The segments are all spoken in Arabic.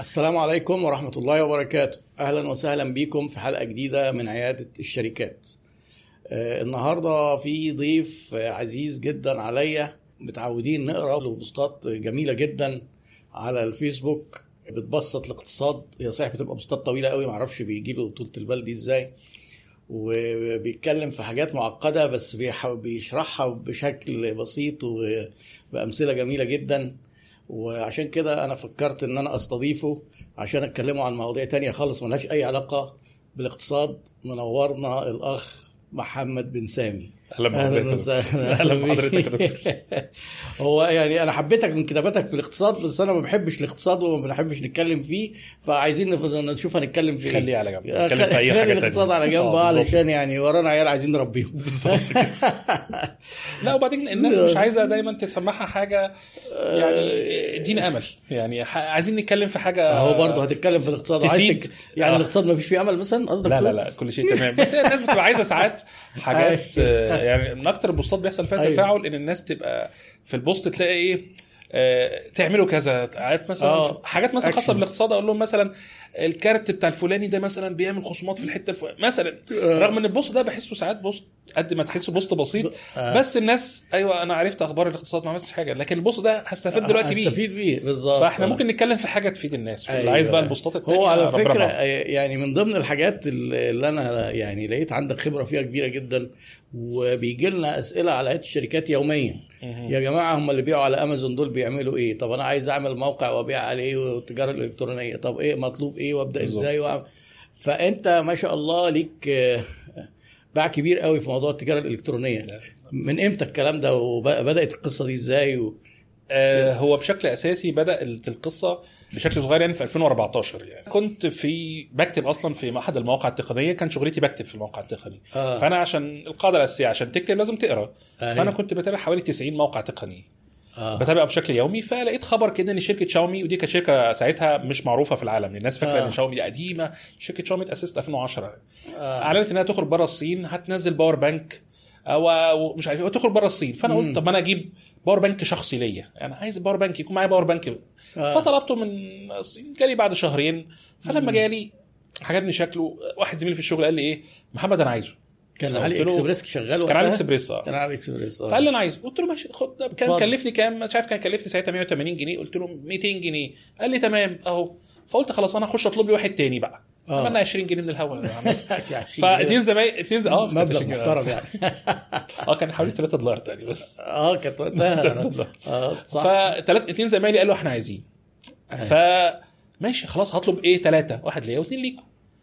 السلام عليكم ورحمة الله وبركاته. أهلا وسهلا بكم في حلقة جديدة من عيادة الشركات. آه، النهاردة في ضيف عزيز جدا عليا متعودين نقرأ له بوستات جميلة جدا على الفيسبوك. بتبسط الاقتصاد. هي صحيح بتبقى بوستات طويلة قوي معرفش بيجي له طولة البال دي إزاي. وبيتكلم في حاجات معقدة بس بيشرحها بشكل بسيط وبأمثلة جميلة جدا. وعشان كده أنا فكرت إن أنا أستضيفه عشان اتكلموا عن مواضيع تانية خالص ملهاش أي علاقة بالاقتصاد. منورنا الأخ محمد بن سامي. أهلا بحضرتك أهلا بحضرتك يا دكتور. هو يعني أنا حبيتك من كتاباتك في الاقتصاد بس أنا ما بحبش الاقتصاد وما بنحبش نتكلم فيه فعايزين نشوف هنتكلم في خليه على جنب. نتكلم في أي حاجة الاقتصاد تانية. على جنب آه، بالظبط. علشان يعني ورانا عيال عايزين نربيهم. بالظبط لا وبعدين الناس مش عايزة دايما تسمعها حاجة يعني ادينا أمل. يعني عايزين نتكلم في حاجة هو برضه هتتكلم في الاقتصاد. تك... يعني آه. الاقتصاد ما فيش فيه أمل مثلا قصدك لا لا؟ لا كل شيء تمام. بس الناس بتبقى عايزة ساعات حاجات آه، يعني من أكتر البوستات بيحصل فيها أيوة. تفاعل إن الناس تبقى في البوست تلاقي إيه آه، تعملوا كذا عارف مثلا آه. حاجات مثلا خاصة. بالاقتصاد أقول لهم مثلا الكارت بتاع الفلاني ده مثلا بيعمل خصومات في الحتة الف... مثلا آه. رغم إن ال post ده بحسه ساعات post قد ما تحسه post بسيط آه. بس الناس أيوه أنا عرفت أخبار الاقتصاد ما عملتش حاجة لكن ال post ده هستفيد دلوقتي بيه هستفيد بيه بالظبط فإحنا آه. ممكن نتكلم في حاجة تفيد الناس اللي أيوة. عايز بقى البوستات التانية هو على ربنا فكرة معاه. آه، يعني من ضمن الحاجات اللي أنا يعني لقيت عندك خبرة فيها كبيرة جدا وبيجي لنا أسئلة على عيادة الشركات يوميا. يا جماعة هم اللي بيبيعوا على أمازون دول بيعملوا إيه؟ طب أنا عايز أعمل موقع وأبيع عليه والتجارة الإلكترونية. طب إيه؟ مطلوب إيه؟ وأبدأ. إزاي؟ وأعمل. فأنت ما شاء الله ليك آه، باع كبير قوي في موضوع التجارة الإلكترونية. من إمتى الكلام ده؟ وبدات القصة دي إزاي؟ و... آه، هو بشكل أساسي بدا القصة بشكل صغير يعني في 2014 يعني كنت في بكتب أصلا في أحد المواقع التقنية كان شغلتي بكتب في الموقع التقني آه. فأنا عشان القاعدة الأساسية عشان تكتب لازم تقرأ أيوة. فأنا كنت بتابع حوالي 90 موقع تقني آه. بتابع بشكل يومي فلقيت خبر كده إن شركة شاومي ودي كانت شركة ساعتها مش معروفة في العالم الناس فاكرة آه. ان شاومي دي قديمة شركة شاومي اتاسست 2010 آه. أعلنت إنها تخرج بره الصين هتنزل power bank أو مش عارف إيه وتخرج بره الصين فأنا. قلت طب ما أنا أجيب power bank شخصي ليا. يعني عايز power bank يكون معايا power bank. آه. فطلبته من جالي بعد شهرين. فلما جالي عجبني شكله واحد زميلي في الشغل قال لي إيه؟ محمد أنا عايزه. كان AliExpress شغال كان؟ AliExpress آه. كان AliExpress آه. فقال لي أنا عايزه. قلت له ماشي خد ده كان اتفضل. كلفني كام؟ مش عارف كان كلفني ساعتها 180 جنيه. قلت له 200 جنيه. قال لي تمام أهو. فقلت خلاص أنا هخش أطلب لي واحد تاني بقى. عملنا 20 جنيه من الهوا فاتنين زمايل اتنين آه مبلغ 20 جنيه. محترم يعني. آه كان حوالي 3 دولار تقريبا. آه كانت 3 وقتها دولار. آه صح. فتلات اتنين زمايلي قالوا إحنا عايزين. ف ماشي خلاص هطلب إيه؟ ثلاثة واحد ليا واثنين ليكم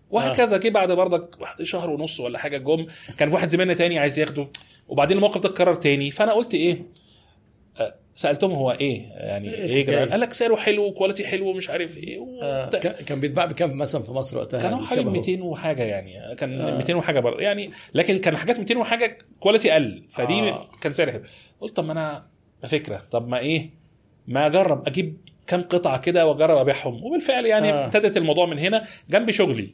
وهكذا. جه بعد برضك بعد شهر ونص ولا حاجة جم. كان في واحد زميلنا تاني عايز ياخده. وبعدين الموقف ده اتكرر تاني. فأنا قلت إيه؟ آه، سألتهم هو إيه يعني إيه إيه يا جدعان؟ قال لك سعره حلو و quality حلو ومش عارف إيه آه، وبتاع. كان كان بيتباع بكام مثلا في مصر وقتها يعني حوالي شبهه؟ 200 وحاجة يعني كان آه. 200 وحاجة برضه يعني لكن كان حاجات 200 وحاجة quality أقل فدي آه. كان سعر حلو قلت طب ما أنا فكرة طب ما إيه ما أجرب أجيب كام قطعة كده وأجرب أبيعهم وبالفعل يعني آه. ابتدت الموضوع من هنا جنب شغلي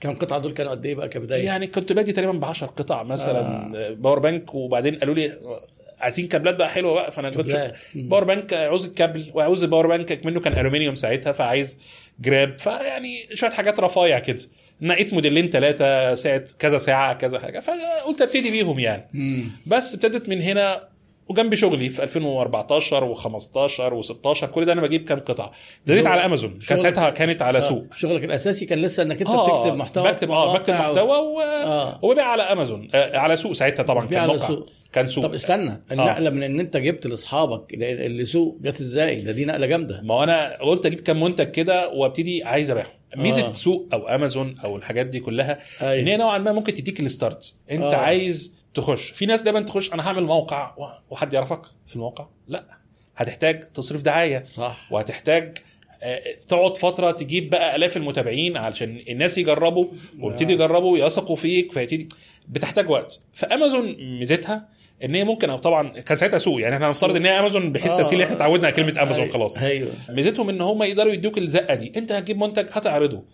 كام قطعة دول كانوا قد إيه بقى كبداية؟ يعني كنت بادي تقريبا ب 10 قطع مثلا آه. power bank وبعدين قالوا لي عايزين كابلات بقى حلوة بقى. فأنا كنت. power bank عاوز الكابل وعاوز ال power bank منه كان ألومنيوم ساعتها فعايز جراب. فيعني شوية حاجات رفايع كده. نقيت موديلين ثلاثة ساعة كذا ساعة كذا حاجة. فقلت أبتدي بيهم يعني. مم. بس ابتدت من هنا وجنب شغلي في 2014 و15 و16 كل ده أنا بجيب كام قطعة. ابتديت على أمازون. كان ساعتها كانت على آه، سوق. شغلك الأساسي كان لسه إنك أنت آه، بتكتب محتوى بكتب آه بكتب محتوى و... آه. وببيع على أمازون. آه على سوق ساعتها طبعا كان على موقع. سوق. كان سوق طب استنى النقلة من إن أنت جبت لأصحابك اللي سوق جت إزاي؟ ده دي نقلة جامدة. ما أنا قلت أجيب كام منتج كده وأبتدي عايز أبيعهم. ميزة آه. سوق أو أمازون أو الحاجات دي كلها أيوة. إن هي نوعا ما ممكن تديك الستارت. أنت آه. آه. عايز تخش. في ناس دايما تخش أنا هعمل موقع وحد يعرفك في الموقع؟ لأ. هتحتاج تصريف دعاية. صح. وهتحتاج آه، تقعد فترة تجيب بقى آلاف المتابعين علشان الناس يجربوا ويبتدي يجربوا ويثقوا فيك فيبتدي بتحتاج وقت. فأمازون ميزتها إن هي ممكن أو طبعا كان ساعتها سوق. يعني إحنا هنفترض إن هي امازون بحيث آه. تسهيل إحنا اتعودنا على كلمة امازون أيوة. خلاص. أيوه. ميزتهم إن هم يقدروا يدوك الزقة دي. أنت هتجيب منتج هتعرضه.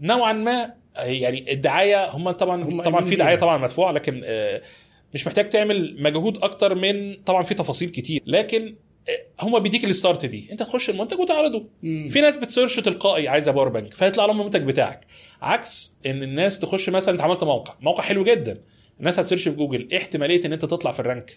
نوعا ما يعني الدعاية هم طبعا هم طبعا في دعاية. طبعا مدفوعة لكن آه، مش محتاج تعمل مجهود أكتر من طبعا في تفاصيل كتير. لكن هما بيديك ال start دي. أنت تخش المنتج وتعرضه. مم. في ناس بت search تلقائي عايزة power bank فيطلع لهم المنتج بتاعك. عكس إن الناس تخش مثلا أنت عملت موقع. موقع حلو جدا. الناس هت search في جوجل إيه احتمالية إن أنت تطلع في ال rank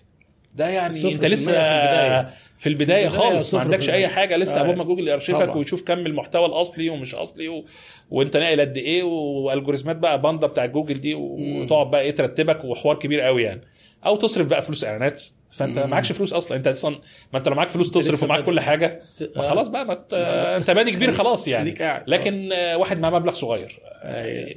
ده يعني صفر أنت لسه في البداية, في البداية خالص ما عندكش أي. حاجة لسه آه. ما جوجل يرشفك. ويشوف كم المحتوى الأصلي ومش أصلي و... وانت ناقل قد إيه والألجوريزمات بقى باندا بتاع جوجل دي وتقعد بقى إيه ترتبك وحوار كبير قوي يعني أو تصرف بقى فلوس إعلانات فأنت مم. معكش فلوس أصلا أنت أصلا ما أنت لو معاك فلوس تصرف ومعاك. كل حاجة ما آه. خلاص بقى ما ت... أنت بادي كبير خلاص يعني. لكن آه، واحد معاه مبلغ صغير.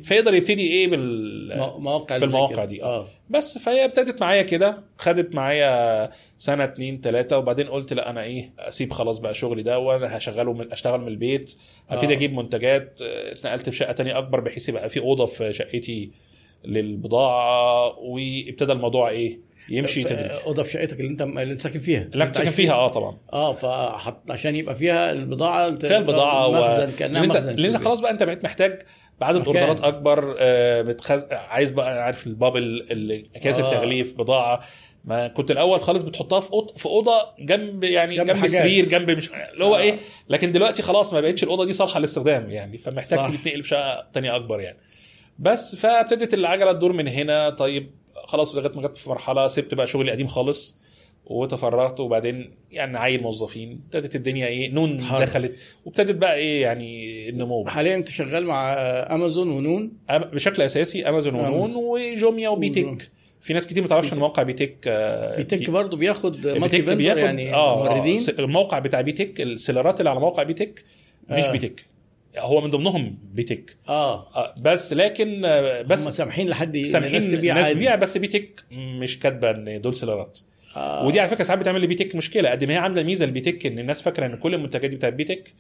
فيقدر يبتدي إيه بال مو- مواقع في المواقع. دي. آه بس فهي ابتدت معايا كده خدت معايا سنة اتنين تلاتة وبعدين قلت لا أنا إيه أسيب خلاص بقى شغلي ده وأنا هشغله من أشتغل من البيت أبتدي آه. أجيب منتجات آه، اتنقلت في شقة تانية أكبر بحيث يبقى في أوضة في شقتي للبضاعة وابتدى الموضوع إيه يمشي تدريجي أوضة في شقتك اللي أنت اللي أنت ساكن فيها لا كنت ساكن فيها آه طبعا آه فحط عشان يبقى فيها البضاعة فيها البضاعة مخزن كأنها لأن انت مخزن لأن أنت خلاص بقى أنت بقيت محتاج بعد مكان. الاوردرات أكبر آه، بتخز... عايز بقى عارف البابل ال- أكياس آه. التغليف بضاعة ما كنت الأول خالص بتحطها في اوضه في أوضة جنب يعني جنب جنب. السرير جنب مش اللي هو آه. إيه لكن دلوقتي خلاص ما بقتش الأوضة دي صالحة للاستخدام يعني فمحتاج. تتنقل في شقة تانية أكبر يعني بس فابتدت العجلة تدور من هنا طيب خلاص لغاية ما جت في مرحلة سبت بقى شغلي القديم خالص وتفرغت وبعدين يعني عين موظفين ابتدت الدنيا إيه نون تتحرك. دخلت وابتدت بقى إيه يعني النمو. حاليا أنت شغال مع أمازون ونون بشكل أساسي أمازون أمازون. ونون وجوميا وبيتك. في ناس كتير ما تعرفش ان موقع بيتك آه، بيتك بي- برضه بياخد multi بياخد يعني آه موردين آه، س- الموقع بتاع بيتك ال sellers اللي على موقع بيتك مش آه. بيتك هو من ضمنهم بيتك آه آه، بس لكن آه، هم بس سامحين لحد سامحين الناس. تبيع بس بيتك مش كاتبة إن دول sellers آه. ودي على فكرة ساعات بتعمل لبيتك مشكلة قد ما هي عاملة ميزة لبيتك إن الناس فاكرة إن كل المنتجات دي بتاعت بيتك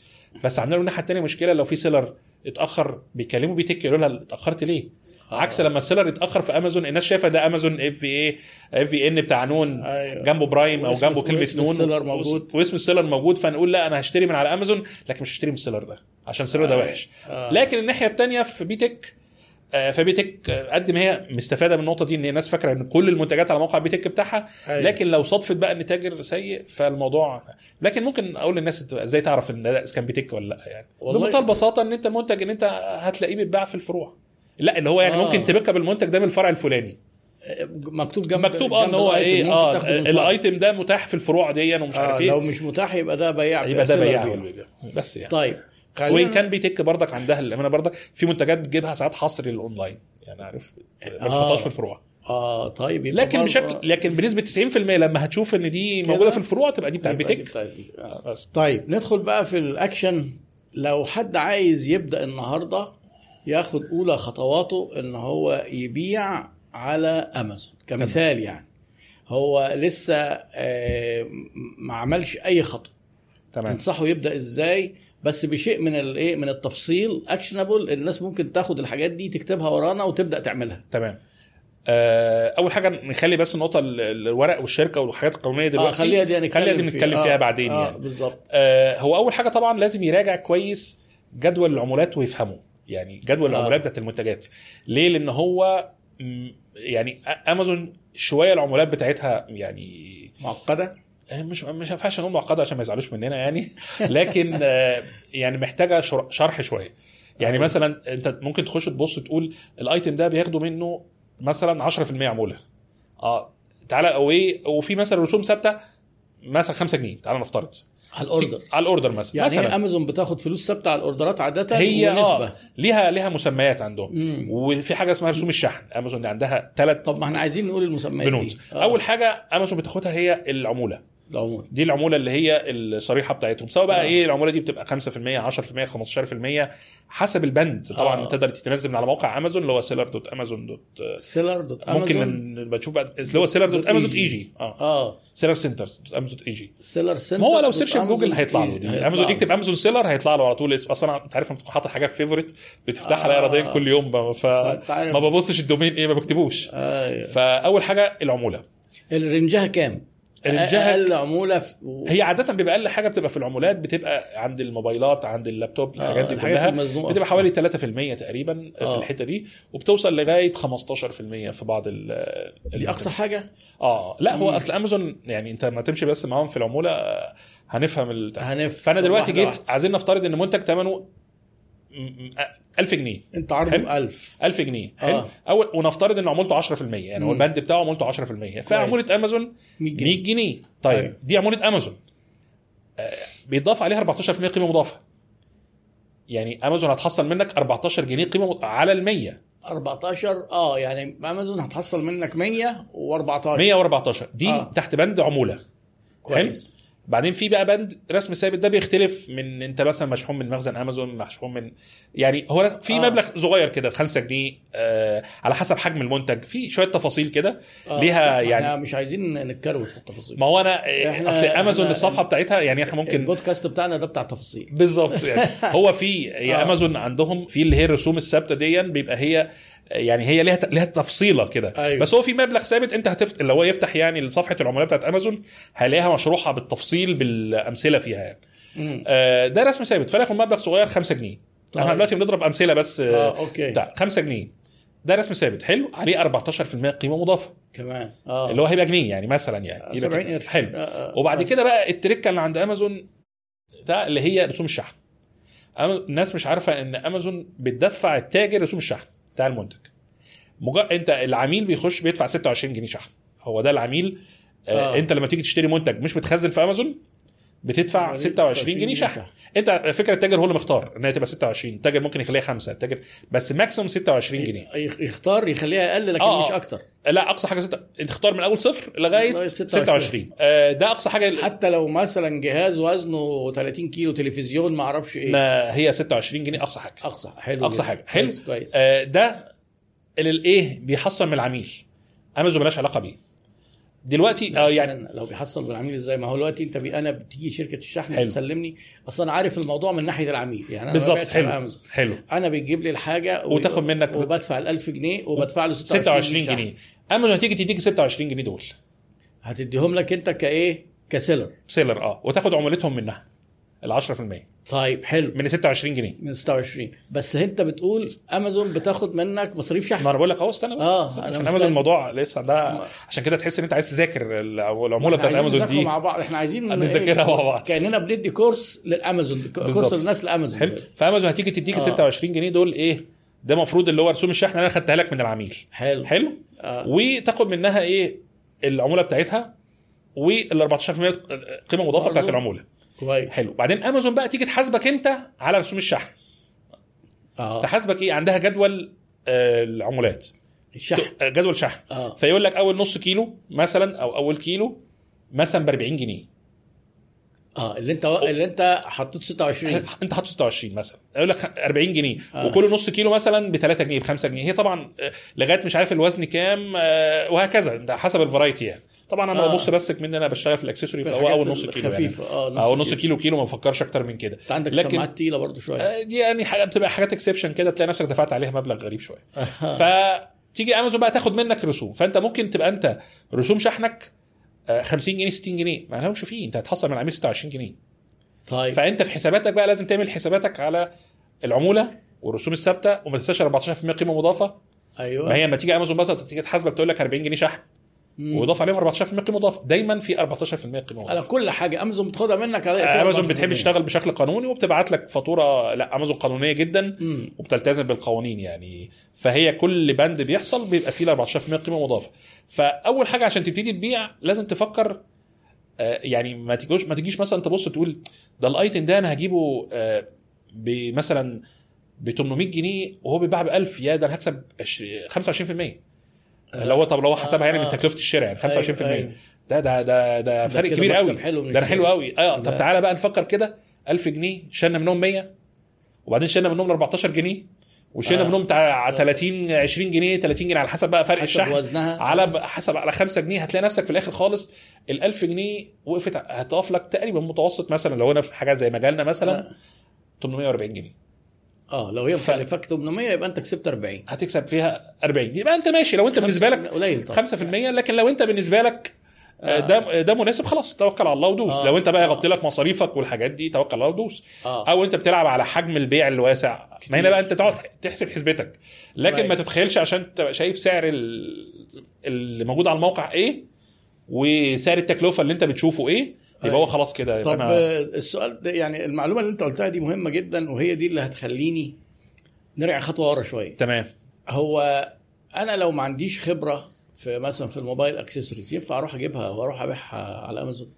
بس عاملة له الناحية الثانية مشكلة لو في seller اتأخر بيكلموا بيتك يقولوا لها اتأخرت ليه؟ آه. عكس لما ال seller يتأخر في أمازون الناس شايفة ده أمازون اف في اي اف في إن بتاع نون أيوه جنبه Prime أو جنبه كلمة واسم نون ال seller موجود. واسم ال seller موجود فنقول لا أنا هشتري من على أمازون لكن مش هشتري من ال seller ده عشان ال seller ده آه. وحش آه. لكن الناحية الثانية في بيتك آه، فبيتك آه، قد ما هي مستفادة من النقطة دي إن الناس فاكرة إن كل المنتجات على موقع بيتك بتاعها أيوة. لكن لو صدفت بقى إن تاجر سيء فالموضوع لكن ممكن أقول للناس إزاي تعرف إن ده كان بيتك ولا لأ يعني بمنتهى البساطة إن أنت منتج إن أنت هتلاقيه بيتباع في الفروع لا اللي هو يعني آه. ممكن ت pick up المنتج ده من الفرع الفلاني مكتوب جنب مكتوب آه إن هو إيه آه. ال item ده متاح في الفروع دي ومش آه عارف لو إيه مش متاح يبقى ده بياع يبقى ده بياع بيع. بس يعني طيب وإن كان بيتك برضك عندها الامانه برضك في منتجات بتجيبها ساعات حصري للأونلاين يعني عارف ما آه. بتحطهاش في الفروع آه طيب يبقى لكن بشكل لكن بنسبة 90% لما هتشوف إن دي؟ موجودة في الفروع تبقى دي بتاع بيتك بتاعت بيتك. آه. طيب ندخل بقى في الأكشن لو حد عايز يبدأ النهارده ياخد أولى خطواته إن هو يبيع على أمازون كمثال يعني. هو لسه آه، ما عملش أي خطوة. تمام. تنصحه يبدأ إزاي؟ بس بشيء من الايه من التفصيل actionable الناس ممكن تاخد الحاجات دي تكتبها ورانا وتبدأ تعملها. تمام. آه، أول حاجة نخلي بس النقطة ال- الورق والشركة والحاجات القانونية آه دلوقتي خليها دي نتكلم خليها دي نتكلم فيها. بعدين آه يعني. بالظبط. آه، هو أول حاجة طبعا لازم يراجع كويس جدول العمولات ويفهمه. يعني جدول آه. العمولات بتاعت المنتجات. ليه؟ لأن هو يعني أمازون شوية العمولات بتاعتها يعني معقدة؟ آه، مش مش هينفعش نقول معقدة عشان ما يزعلوش مننا يعني. لكن آه، يعني محتاجة شر- شرح شوية. يعني أيوة. مثلا أنت ممكن تخش تبص تقول الأيتم ده بياخدوا منه مثلا 10% عمولة. آه تعالى وفي مثلا رسوم ثابتة مثلا 5 جنيه. تعالى نفترض. على الأوردر. على الأوردر مثلا يعني مثلا. هي امازون بتاخد فلوس ثابتة على الأوردرات عادة هي ونسبه آه ليها ليها مسميات عندهم. مم. وفي حاجة اسمها رسوم الشحن. امازون عندها ثلاث طب ما إحنا عايزين نقول المسميات بنود. دي. آه. اول حاجة امازون بتاخدها هي العمولة. دي العمولة اللي هي الصريحة بتاعتهم سواء بقى آه. إيه العمولة دي بتبقى 5% 10% 15% حسب البند طبعا آه. تقدر تنزل من على موقع أمازون اللي هو seller dot Amazon dot seller dot ممكن امازون من بتشوف بقى اللي هو seller dot Amazon. eg آه آه seller center dot Amazon eg seller center ما هو لو search في جوجل هيطلع له إيجي. دي امازون له. يكتب Amazon seller هيطلع له على طول اسم أصلا أنت عارف لما تكون حاطط حاجة في favorite بتفتحها آه. لا اراديا كل يوم ب- ف فأنت عارف. ما ببصش ال domain إيه ما بكتبوش آه. فأول حاجة العمولة ال range ها كام؟ range ها أقل عمولة في هي عادة بيبقى أقل حاجة بتبقى في العمولات بتبقى عند الموبايلات عند اللابتوب آه، الحاجات دي الحاجات كلها بتبقى في- حوالي 3% تقريبا في آه. الحتة دي وبتوصل لغاية 15% في بعض ال دي أقصى حاجة آه لا هو مم. أصل أمازون يعني أنت ما تمشي بس معاهم في العمولة آه، هنفهم ال... هنف فأنا دلوقتي جيت. عايزين نفترض إن منتج ثمنه 1000 جنيه. انت عرضه حلو. ب 1000 1000 جنيه حلو؟ آه. اول ونفترض ان عمولته 10% يعني هو. البند بتاعه عمولته 10% فعموله أمازون 100 جنيه. 100 جنيه. طيب أيوة. دي عمولة أمازون. آه، بيضاف عليها 14% قيمة مضافة. يعني أمازون هتحصل منك 14 جنيه قيمة على ال 100 14 آه يعني أمازون هتحصل منك 114 114 دي آه. تحت بند عمولة. كويس. بعدين في بقى بند رسم ثابت ده بيختلف من انت مثلا مشحون من مخزن أمازون مشحون من يعني هو في آه. مبلغ صغير كده 5 جنيه آه على حسب حجم المنتج في شوية تفاصيل كده آه. ليها إحنا يعني مش عايزين نتكروت في التفاصيل ما هو أنا أصل أمازون الصفحة بتاعتها يعني إحنا ممكن البودكاست بتاعنا ده بتاع تفاصيل بالظبط يعني هو في هي آه. أمازون عندهم في اللي هي الرسوم الثابتة دي بيبقى هي يعني هي ليها ليها تفصيلة كده. أيوة. بس هو في مبلغ ثابت انت هتفت اللي هو يفتح يعني صفحه العملاء بتاعت امازون هلاقيها مشروحة بالتفصيل بالأمثلة فيها يعني. مم. آه، ده رسم ثابت. فليكن مبلغ صغير 5 جنيه. طيب. إحنا دلوقتي بنضرب أمثلة بس آه، آه أوكي. بتاع 5 جنيه. ده رسم ثابت. حلو. عليه 14% قيمة مضافة. كمان. آه. اللي هو هيبقى جنيه يعني مثلا يعني. يبقى 70 كده. قرش. حلو. آه، آه. وبعد بس. كده بقى التركه اللي عند امازون ده اللي هي رسوم الشحن. الناس مش عارفة إن امازون بتدفع التاجر رسوم الشحن. بتاع المنتج مجرد انت العميل بيخش بيدفع 26 جنيه شحن هو ده العميل آه. آه. انت لما تيجي تشتري منتج مش متخزن في أمازون بتدفع 26 جنيه شحن انت فكرة التاجر هو اللي مختار ان هي تبقى 26 التاجر ممكن يخليها خمسة التاجر بس ماكسيموم 26 جنيه يخ- يختار يخليها أقل لكن آه، مش آه. أكتر لا أقصى حاجة ستة. انت تختار من أول صفر لغاية لغاية 26, 26. 26. آه ده أقصى حاجة حتى لو مثلا جهاز وزنه 30 كيلو تلفزيون ما أعرفش إيه ما هي 26 جنيه أقصى حاجة أقصى حلو أقصى جدا. حاجة. حلو. كويس. آه ده اللي الايه بيحصل من العميل امازون ملهاش علاقة بيه دلوقتي لا آه يعني لو بيحصل بالعميل إزاي؟ ما هو دلوقتي أنت بي أنا بتيجي شركة الشحن حلو. بتسلمني أصلا عارف الموضوع من ناحية العميل يعني أنا بالظبط حلو. حلو. أنا بيجيب لي الحاجة وتاخد منك- وبدفع ال 1000 جنيه وبدفع له 26, 26 شحن. جنيه. أمازون هتيجي تديك 26 جنيه دول. هتديهم لك أنت كإيه؟ ك seller. seller آه وتاخد عمولتهم منها. ال 10% طيب حلو. من 26 جنيه. من 26 بس انت بتقول امازون بتاخد منك مصاريف شحن. ما أنا بقول لك أهو استنى بس. آه، استنى عشان. امازون الموضوع لسه ده عشان كده تحس إن أنت عايز تذاكر العمولة بتاعت امازون دي. مع بعض. إحنا عايزين نذاكرها مع بعض. كأننا بندي كورس للأمازون. كورس بالظبط. للناس لأمازون حلو. فامازون هتيجي تديك آه. 26 جنيه دول إيه؟ ده المفروض اللي هو رسوم الشحن اللي أنا خدتها لك من العميل. حلو. حلو؟ آه. وتاخد منها إيه؟ العمولة بتاعتها وال 14% قيمة مضافة. بتاعت العمولة. كويس. حلو. بعدين امازون بقى تيجي تحاسبك انت على رسوم الشحن. آه. تحاسبك إيه؟ عندها جدول آه، العمولات. الشحن. آه، جدول شحن. آه. فيقول لك أول نص كيلو مثلا أو أول كيلو مثلا ب 40 جنيه. آه اللي انت اللي انت حطيت 26 انت حاطط 26 مثلا. يقول لك 40 جنيه. آه. وكل نص كيلو مثلا ب 3 جنيه ب 5 جنيه. هي طبعا آه، لغاية مش عارف الوزن كام آه، وهكذا. ده حسب ال variety يعني. طبعا أنا آه. ببص بس من أنا بشتغل في ال accessory في فهو أول نص كيلو يعني. الخفيفه آه أو نص كيلو. كيلو ما بفكرش أكتر من كده. أنت عندك لكن- سماعات تقيلة برضو شوية. آه، دي يعني حاجة بتبقى حاجات exception كده تلاقي نفسك دفعت عليها مبلغ غريب شوية. فتيجي امازون بقى تاخد منك رسوم. فأنت ممكن تبقى أنت رسوم شحنك آه، 50 جنيه 60 جنيه. ما لهمش فيه أنت هتحصل من العميل 26 جنيه. طيب. فأنت في حساباتك بقى لازم تعمل حساباتك على العمولة والرسوم الثابتة وما تنساش 14% قيمة مضافة. أيوه. ما هي لما تيجي امازون مثلا تيجي تحاسبك تقول لك 40 جنيه شحن. مم. ويضاف عليهم 14% قيمة مضافة. دايما في 14% قيمة على مضافه كل حاجة. أمازون بتاخدها منك على أمازون 14%. بتحب تشتغل بشكل قانوني وبتبعت لك فاتورة لا أمازون قانونية جدا مم. وبتلتزم بالقوانين يعني. فهي كل بند بيحصل بيبقى فيه 14% قيمة مضافة. فأول حاجة عشان تبتدي تبيع لازم تفكر آه، يعني ما تجيش ما تجيش مثلا تبص تقول ده الأيتم ده أنا هجيبه آه، بمثلا ب 800 جنيه وهو بيتباع ب 1000 يا ده أنا هكسب 20 25% لو هو طب لو هو حسبها يعني من آه. تكلفة الشراء يعني 25% أيوة، أيوة. ده ده ده ده فرق كبير قوي حلو ده حلو. قوي آه طب. تعالى بقى نفكر كده 1000 جنيه شلنا منهم 100 وبعدين شلنا منهم 14 جنيه وشلنا آه. منهم بتاع آه. 30 20 جنيه 30 جنيه على حسب بقى فرق حسب الشحن وزنها على ب- حسب على 5 جنيه هتلاقي نفسك في الآخر خالص ال 1000 جنيه وقفت هتقف لك تقريبا متوسط مثلا لو أنا في حاجة زي مجالنا مثلا آه. 840 جنيه آه لو هي ف- مكلفك 800 يبقى أنت كسبت 40 هتكسب فيها 40 يبقى أنت ماشي لو أنت بالنسبة لك قليل طبعا 5% لكن لو أنت بالنسبة لك آه. ده ده مناسب خلاص توكل على الله ودوس آه. آه. لو أنت بقى آه. يغطي لك مصاريفك والحاجات دي توكل على الله ودوس آه أو أنت بتلعب على حجم البيع الواسع ما هنا بقى أنت تقعد تحسب حسبتك لكن ما. تتخيلش عشان تبقى شايف سعر ال- اللي موجود على الموقع إيه وسعر التكلفة اللي أنت بتشوفه إيه يبقى أيوة. هو خلاص كده طب آه، السؤال ده يعني المعلومة اللي انت قلتها دي مهمة جدا وهي دي اللي هتخليني نرجع خطوة ورا شوية. تمام. هو أنا لو ما عنديش خبرة في مثلا في الموبايل اكسسوارز ينفع أروح أجيبها وأروح أبيعها على امازون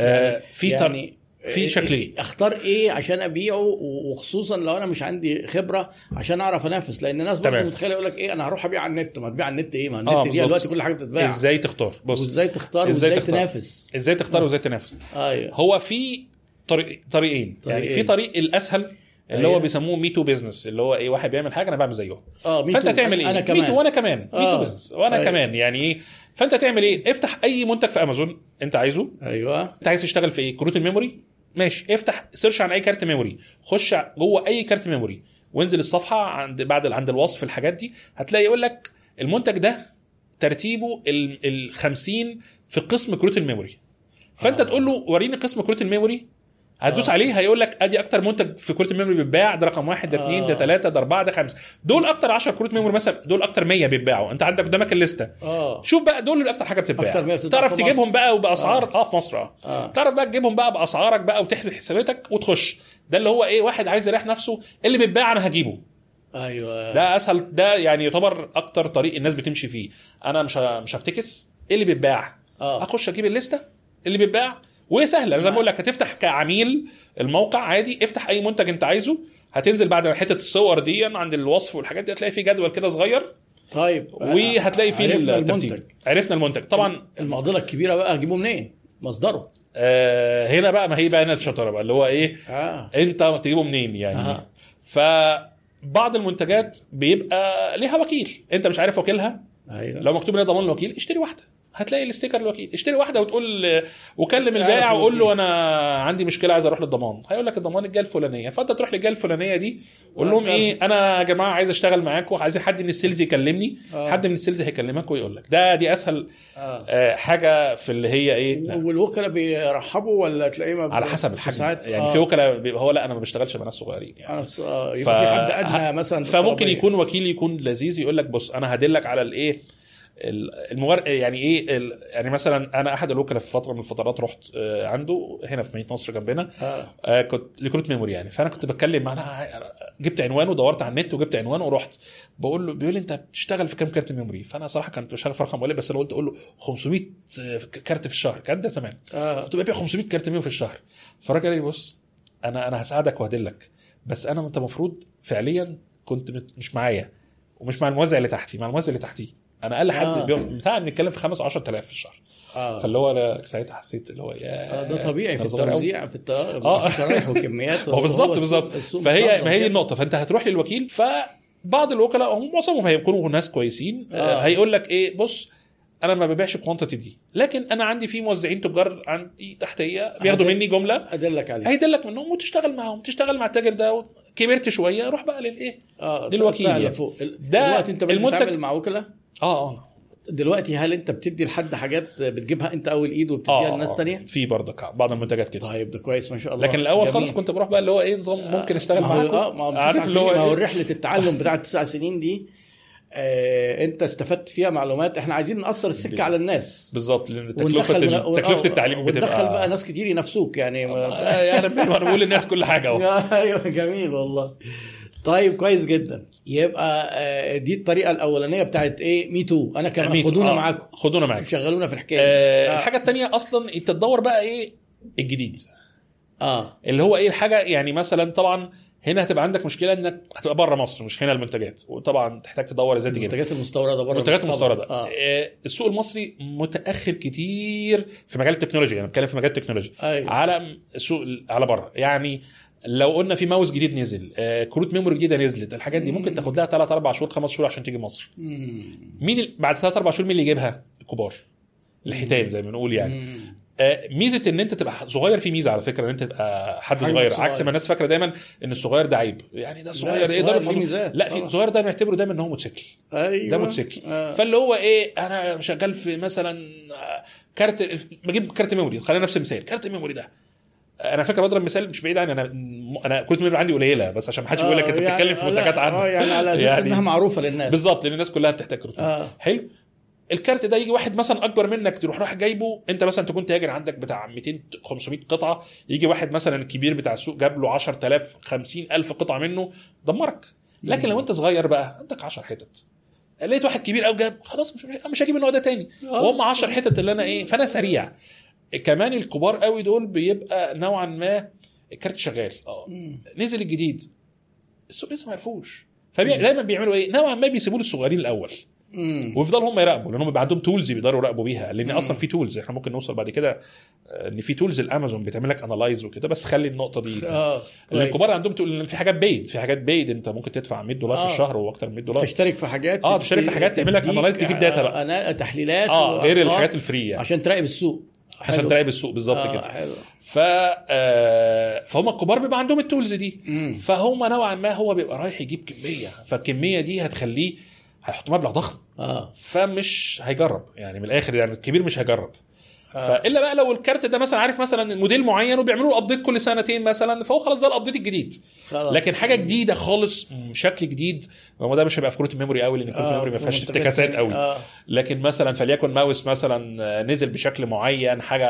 آه في يعني يعني في شكلين. اختار إيه عشان أبيعه وخصوصا لو أنا مش عندي خبرة عشان أعرف أنافس. لأن الناس برضه. متخيلة يقول لك إيه أنا هروح أبيع على النت. ما تبيع على النت إيه؟ ما النت آه، دي. دلوقتي كل حاجة بتتباع. إزاي تختار؟ بص وإزاي تختار وإزاي تختار؟ تنافس. إزاي تختار وإزاي تنافس؟ أيوه. هو في طريق طريقين. يعني. في طريق الأسهل اللي. هو بيسموه me too business اللي هو إيه واحد بيعمل حاجة أنا بعمل زيه. آه me فأنت. تعمل إيه؟ أنا كمان. me too وأنا كمان. me too آه. business وأنا أيوة. كمان. يعني إيه؟ فأنت تعمل إيه؟ افتح أي منتج في امازون أنت عايزه. أيوه. أنت عايز تشتغل في إيه؟ كروت ال memory ماشي. افتح search عن أي كارت memory خش جوه أي كارت memory وانزل الصفحة عند بعد عند الوصف الحاجات دي. هتلاقي يقول لك المنتج ده ترتيبه ال ال 50 في قسم كروت ال memory. فأنت آه. تقول له وريني قسم كروت ال memory. هتدوس آه. عليه هيقول لك أدي أكتر منتج في كروت ال memory بيتباع ده رقم واحد ده اثنين ده آه. ثلاثة ده أربعة ده خمسة. دول أكتر 10 كروت memory مثلا دول أكتر 100 بيتباعوا. أنت عندك قدامك ال list ة. آه. شوف بقى دول اللي أكتر حاجة بتتباع. أكتر 100 بتتباع تعرف تجيبهم. بقى وباسعار آه, في مصر آه. آه. تعرف بقى تجيبهم بقى بأسعارك بقى وتحسب حساباتك وتخش. ده اللي هو إيه واحد عايز يريح نفسه اللي بيتباع أنا هجيبه. أيوه. ده أسهل ده يعني يعتبر أكتر طريق الناس بتمشي فيه. أنا مش مش هفتكس إيه اللي بيتباع؟ آه. أخش أجيب الليستة اللي بيتباع وهي سهله زي ما بقول لك هتفتح كعميل الموقع عادي افتح أي منتج أنت عايزه هتنزل بعد حتة الصور دي عند الوصف والحاجات دي هتلاقي في جدول كده صغير. طيب وهتلاقي فيه عرفنا الترتيب. المنتج. عرفنا المنتج. طبعا المعضلة الكبيرة بقى هجيبه منين؟ مصدره. آه هنا بقى ما هي بقى هنا الشطارة بقى اللي هو إيه؟ آه. أنت تجيبه منين يعني؟ آه. فبعض المنتجات بيبقى ليها وكيل. أنت مش عارف وكيلها؟ أيوه. لو مكتوب لها ضمان الوكيل اشتري واحدة. هتلاقي ال sticker الوكيل. اشتري واحدة وتقول وكلم البائع وقول له. أنا عندي مشكلة عايز أروح للضمان. هيقول لك الضمان الجهه الفلانية. فأنت تروح للجهه الفلانية دي قول لهم وأنت- إيه أنا يا جماعة عايز أشتغل معاكم عايزين حد من ال sales يكلمني. آه. حد من ال sales هيكلمك ويقول لك. ده دي أسهل آه. آه، حاجة في اللي هي إيه؟ والوكلاء بيرحبوا ولا تلاقيه على حسب الحجم. ساعات- يعني آه. في وكلاء هو لأ أنا ما بشتغلش مع ناس صغيرين يعني. أنا آه، ف- في حد أدنى مثلا فممكن. يكون وكيل يكون لذيذ يقول لك بص أنا هدلك على الإيه؟ ال- المور يعني إيه ال- يعني مثلا أنا أحد الوكلاء في فترة من الفترات رحت آه، عنده هنا في مدينة نصر جنبنا آه. آه، كنت لكروت ميموري يعني. فأنا كنت بتكلم معاه جبت عنوانه ودورت على النت وجبت عنوانه ورحت. بقول له بيقول لي أنت بتشتغل في كام كارت memory؟ فأنا صراحة كنت بشتغل في رقم قليل بس أنا قلت أقول له 500 كارت في الشهر. كان ده زمان. آه. كنت ببيع 500 كارت memory في الشهر. فالراجل قال لي بص أنا أنا هساعدك وهدلك بس أنا انت المفروض فعليا كنت مش معايا ومش مع الموزع اللي تحتي مع الموزع اللي تحتيه. أنا أقل حد آه. آه. بتاع بنتكلم في 5 10000 في الشهر آه فاللي هو أنا ساعتها حسيت اللي هو يا آه، ده طبيعي في. التوزيع في الت... آه. شرايح وكميات هو بالظبط بالظبط فهي ما هي. النقطة فأنت هتروح للوكيل فبعض الوكلاء هم معظمهم هيكونوا ناس كويسين آه. آه. هيقول لك إيه بص أنا ما ببيعش الكوانتيتي دي لكن أنا عندي في موزعين تجار عندي تحتية بياخدوا مني جملة أدلك عليه هيدلك منهم وتشتغل معاهم تشتغل مع التاجر ده كبرت شوية روح بقى للإيه آه للوكيل يعني. فوق ده دلوقتي أنت المنتج- مع وكلاء آه آه دلوقتي هل أنت بتدي لحد حاجات بتجيبها أنت أول إيد وبتديها آه لناس آه. تانية؟ في برضك بعض المنتجات كده طيب ده كويس ما شاء الله لكن الأول جميل. خالص كنت بروح بقى اللي هو إيه نظام ممكن أشتغل معاكم آه ما هو عارف اللي هو ما هو إيه؟ رحله التعلم بتاعت التسع سنين دي آه أنت استفدت فيها معلومات إحنا عايزين نقصر السكة على الناس بالظبط لأن تكلفة تكلفة التعليم بتبقى وندخل بقى ناس كتير ينافسوك يعني ما... آه، رب أنا بقول للناس كل حاجة أهو أيوه جميل والله طيب كويس جدا. يبقى آه، دي الطريقة الأولانية بتاعت إيه مي تو. أنا كمان خدونا آه، معاكم. خدونا معاك شغلونا في الحكاية. آه دي. الحاجة الثانية أصلا أنت تدور بقى إيه الجديد. آه. اللي هو إيه الحاجة يعني مثلا طبعا هنا هتبقى عندك مشكلة إنك هتبقى بره مصر مش هنا المنتجات. وطبعا تحتاج تدور إزاي تجيبها المنتجات المستوردة بره المنتجات. المستوردة. آه. آه. السوق المصري متأخر كتير في مجال التكنولوجيا أنا بتكلم في مجال التكنولوجيا. أيوه. على السوق على بره. يعني لو قلنا في ماوس جديد نزل آه، كروت ميموري جديدة نزلت الحاجات دي ممكن تاخد لها 3 4 شهور 5 شهور عشان تيجي مصر. مين بعد 3 4 شهور مين اللي يجيبها الكبار الحيتان زي ما بنقول يعني. آه، ميزة إن أنت تبقى صغير في ميزة على فكرة إن أنت تبقى حد صغير صغير. عكس ما الناس فاكرة دايما إن الصغير ده عيب يعني ده صغير يفحصه. ميزات. لا في. الصغير ده بنعتبره دايما إن هو موتوسيكل أيوه ده موتوسيكل آه. فاللي هو إيه أنا شغال في مثلا آه، card بجيب card memory خلينا نفس المثال card ال memory ده أنا فاكر بضرب مثال مش بعيد عني أنا أنا card ال memory عندي قليلة بس عشان ما حدش يقول لك انت آه، بتتكلم في يعني- منتجات عنها آه يعني على أساس يعني- إنها معروفة للناس. بالظبط لأن الناس كلها بتحتاج كروت آه. حلو. الكارت ده يجي واحد مثلا أكبر منك تروح رايح جايبه أنت مثلا تكون تاجر عندك بتاع 200 500 قطعة يجي واحد مثلا الكبير بتاع السوق جاب له 10000 50000 قطعة منه دمرك. لكن لو أنت صغير بقى عندك 10 حتت. لقيت واحد كبير قوي جاب خلاص مش مش, مش هجيب النوع ده تاني. آه. وهم 10 حتت اللي أنا إيه فأنا سريع. كمان الكبار قوي دول بيبقى نوعا ما الكارت شغال آه. نزل الجديد السوق لسه ما عرفوش فدايما بيعملوا إيه نوعا ما بيسيبوه للصغيرين الأول مم. ويفضلوا هم يراقبوا لأن هم بيبقى عندهم tools بيقدروا يراقبوا بيها لأن مم. أصلا في tools إحنا ممكن نوصل بعد كده آه، إن في tools الأمازون بتعمل لك analyze وكده بس خلي النقطة دي آه. الكبار عندهم تقول ان في حاجات بيد في حاجات بيد أنت ممكن تدفع 100 دولار آه. في الشهر وأكتر من 100 دولار تشترك في حاجات آه، تشترك في حاجات تعمل لك analyze تجيب data بقى. أنا تحليلات آه غير الحاجات ال free يعني عشان تراقب السوق عشان. تراقب السوق بالظبط آه، كده. حلو. ف آه، فهم الكبار بيبقى عندهم ال tools دي. مم. فهم نوعا ما هو بيبقى رايح يجيب كمية. فالكمية دي هتخليه هيحط مبلغ ضخم. آه. فمش هيجرب. يعني من الآخر يعني الكبير مش هيجرب. آه. فإلا بقى لو ال card ده مثلا عارف مثلا موديل معين وبيعملوا له update كل سنتين مثلا فهو خلاص ده ال update الجديد. خلاص. لكن حاجة جديدة خالص شكل جديد هو ده مش هيبقى في كروت ال memory قوي لأن كروت آه، ال memory ما في فيهاش افتكاسات. قوي. آه. لكن مثلا فليكن ماوس مثلا آه، نزل بشكل معين حاجة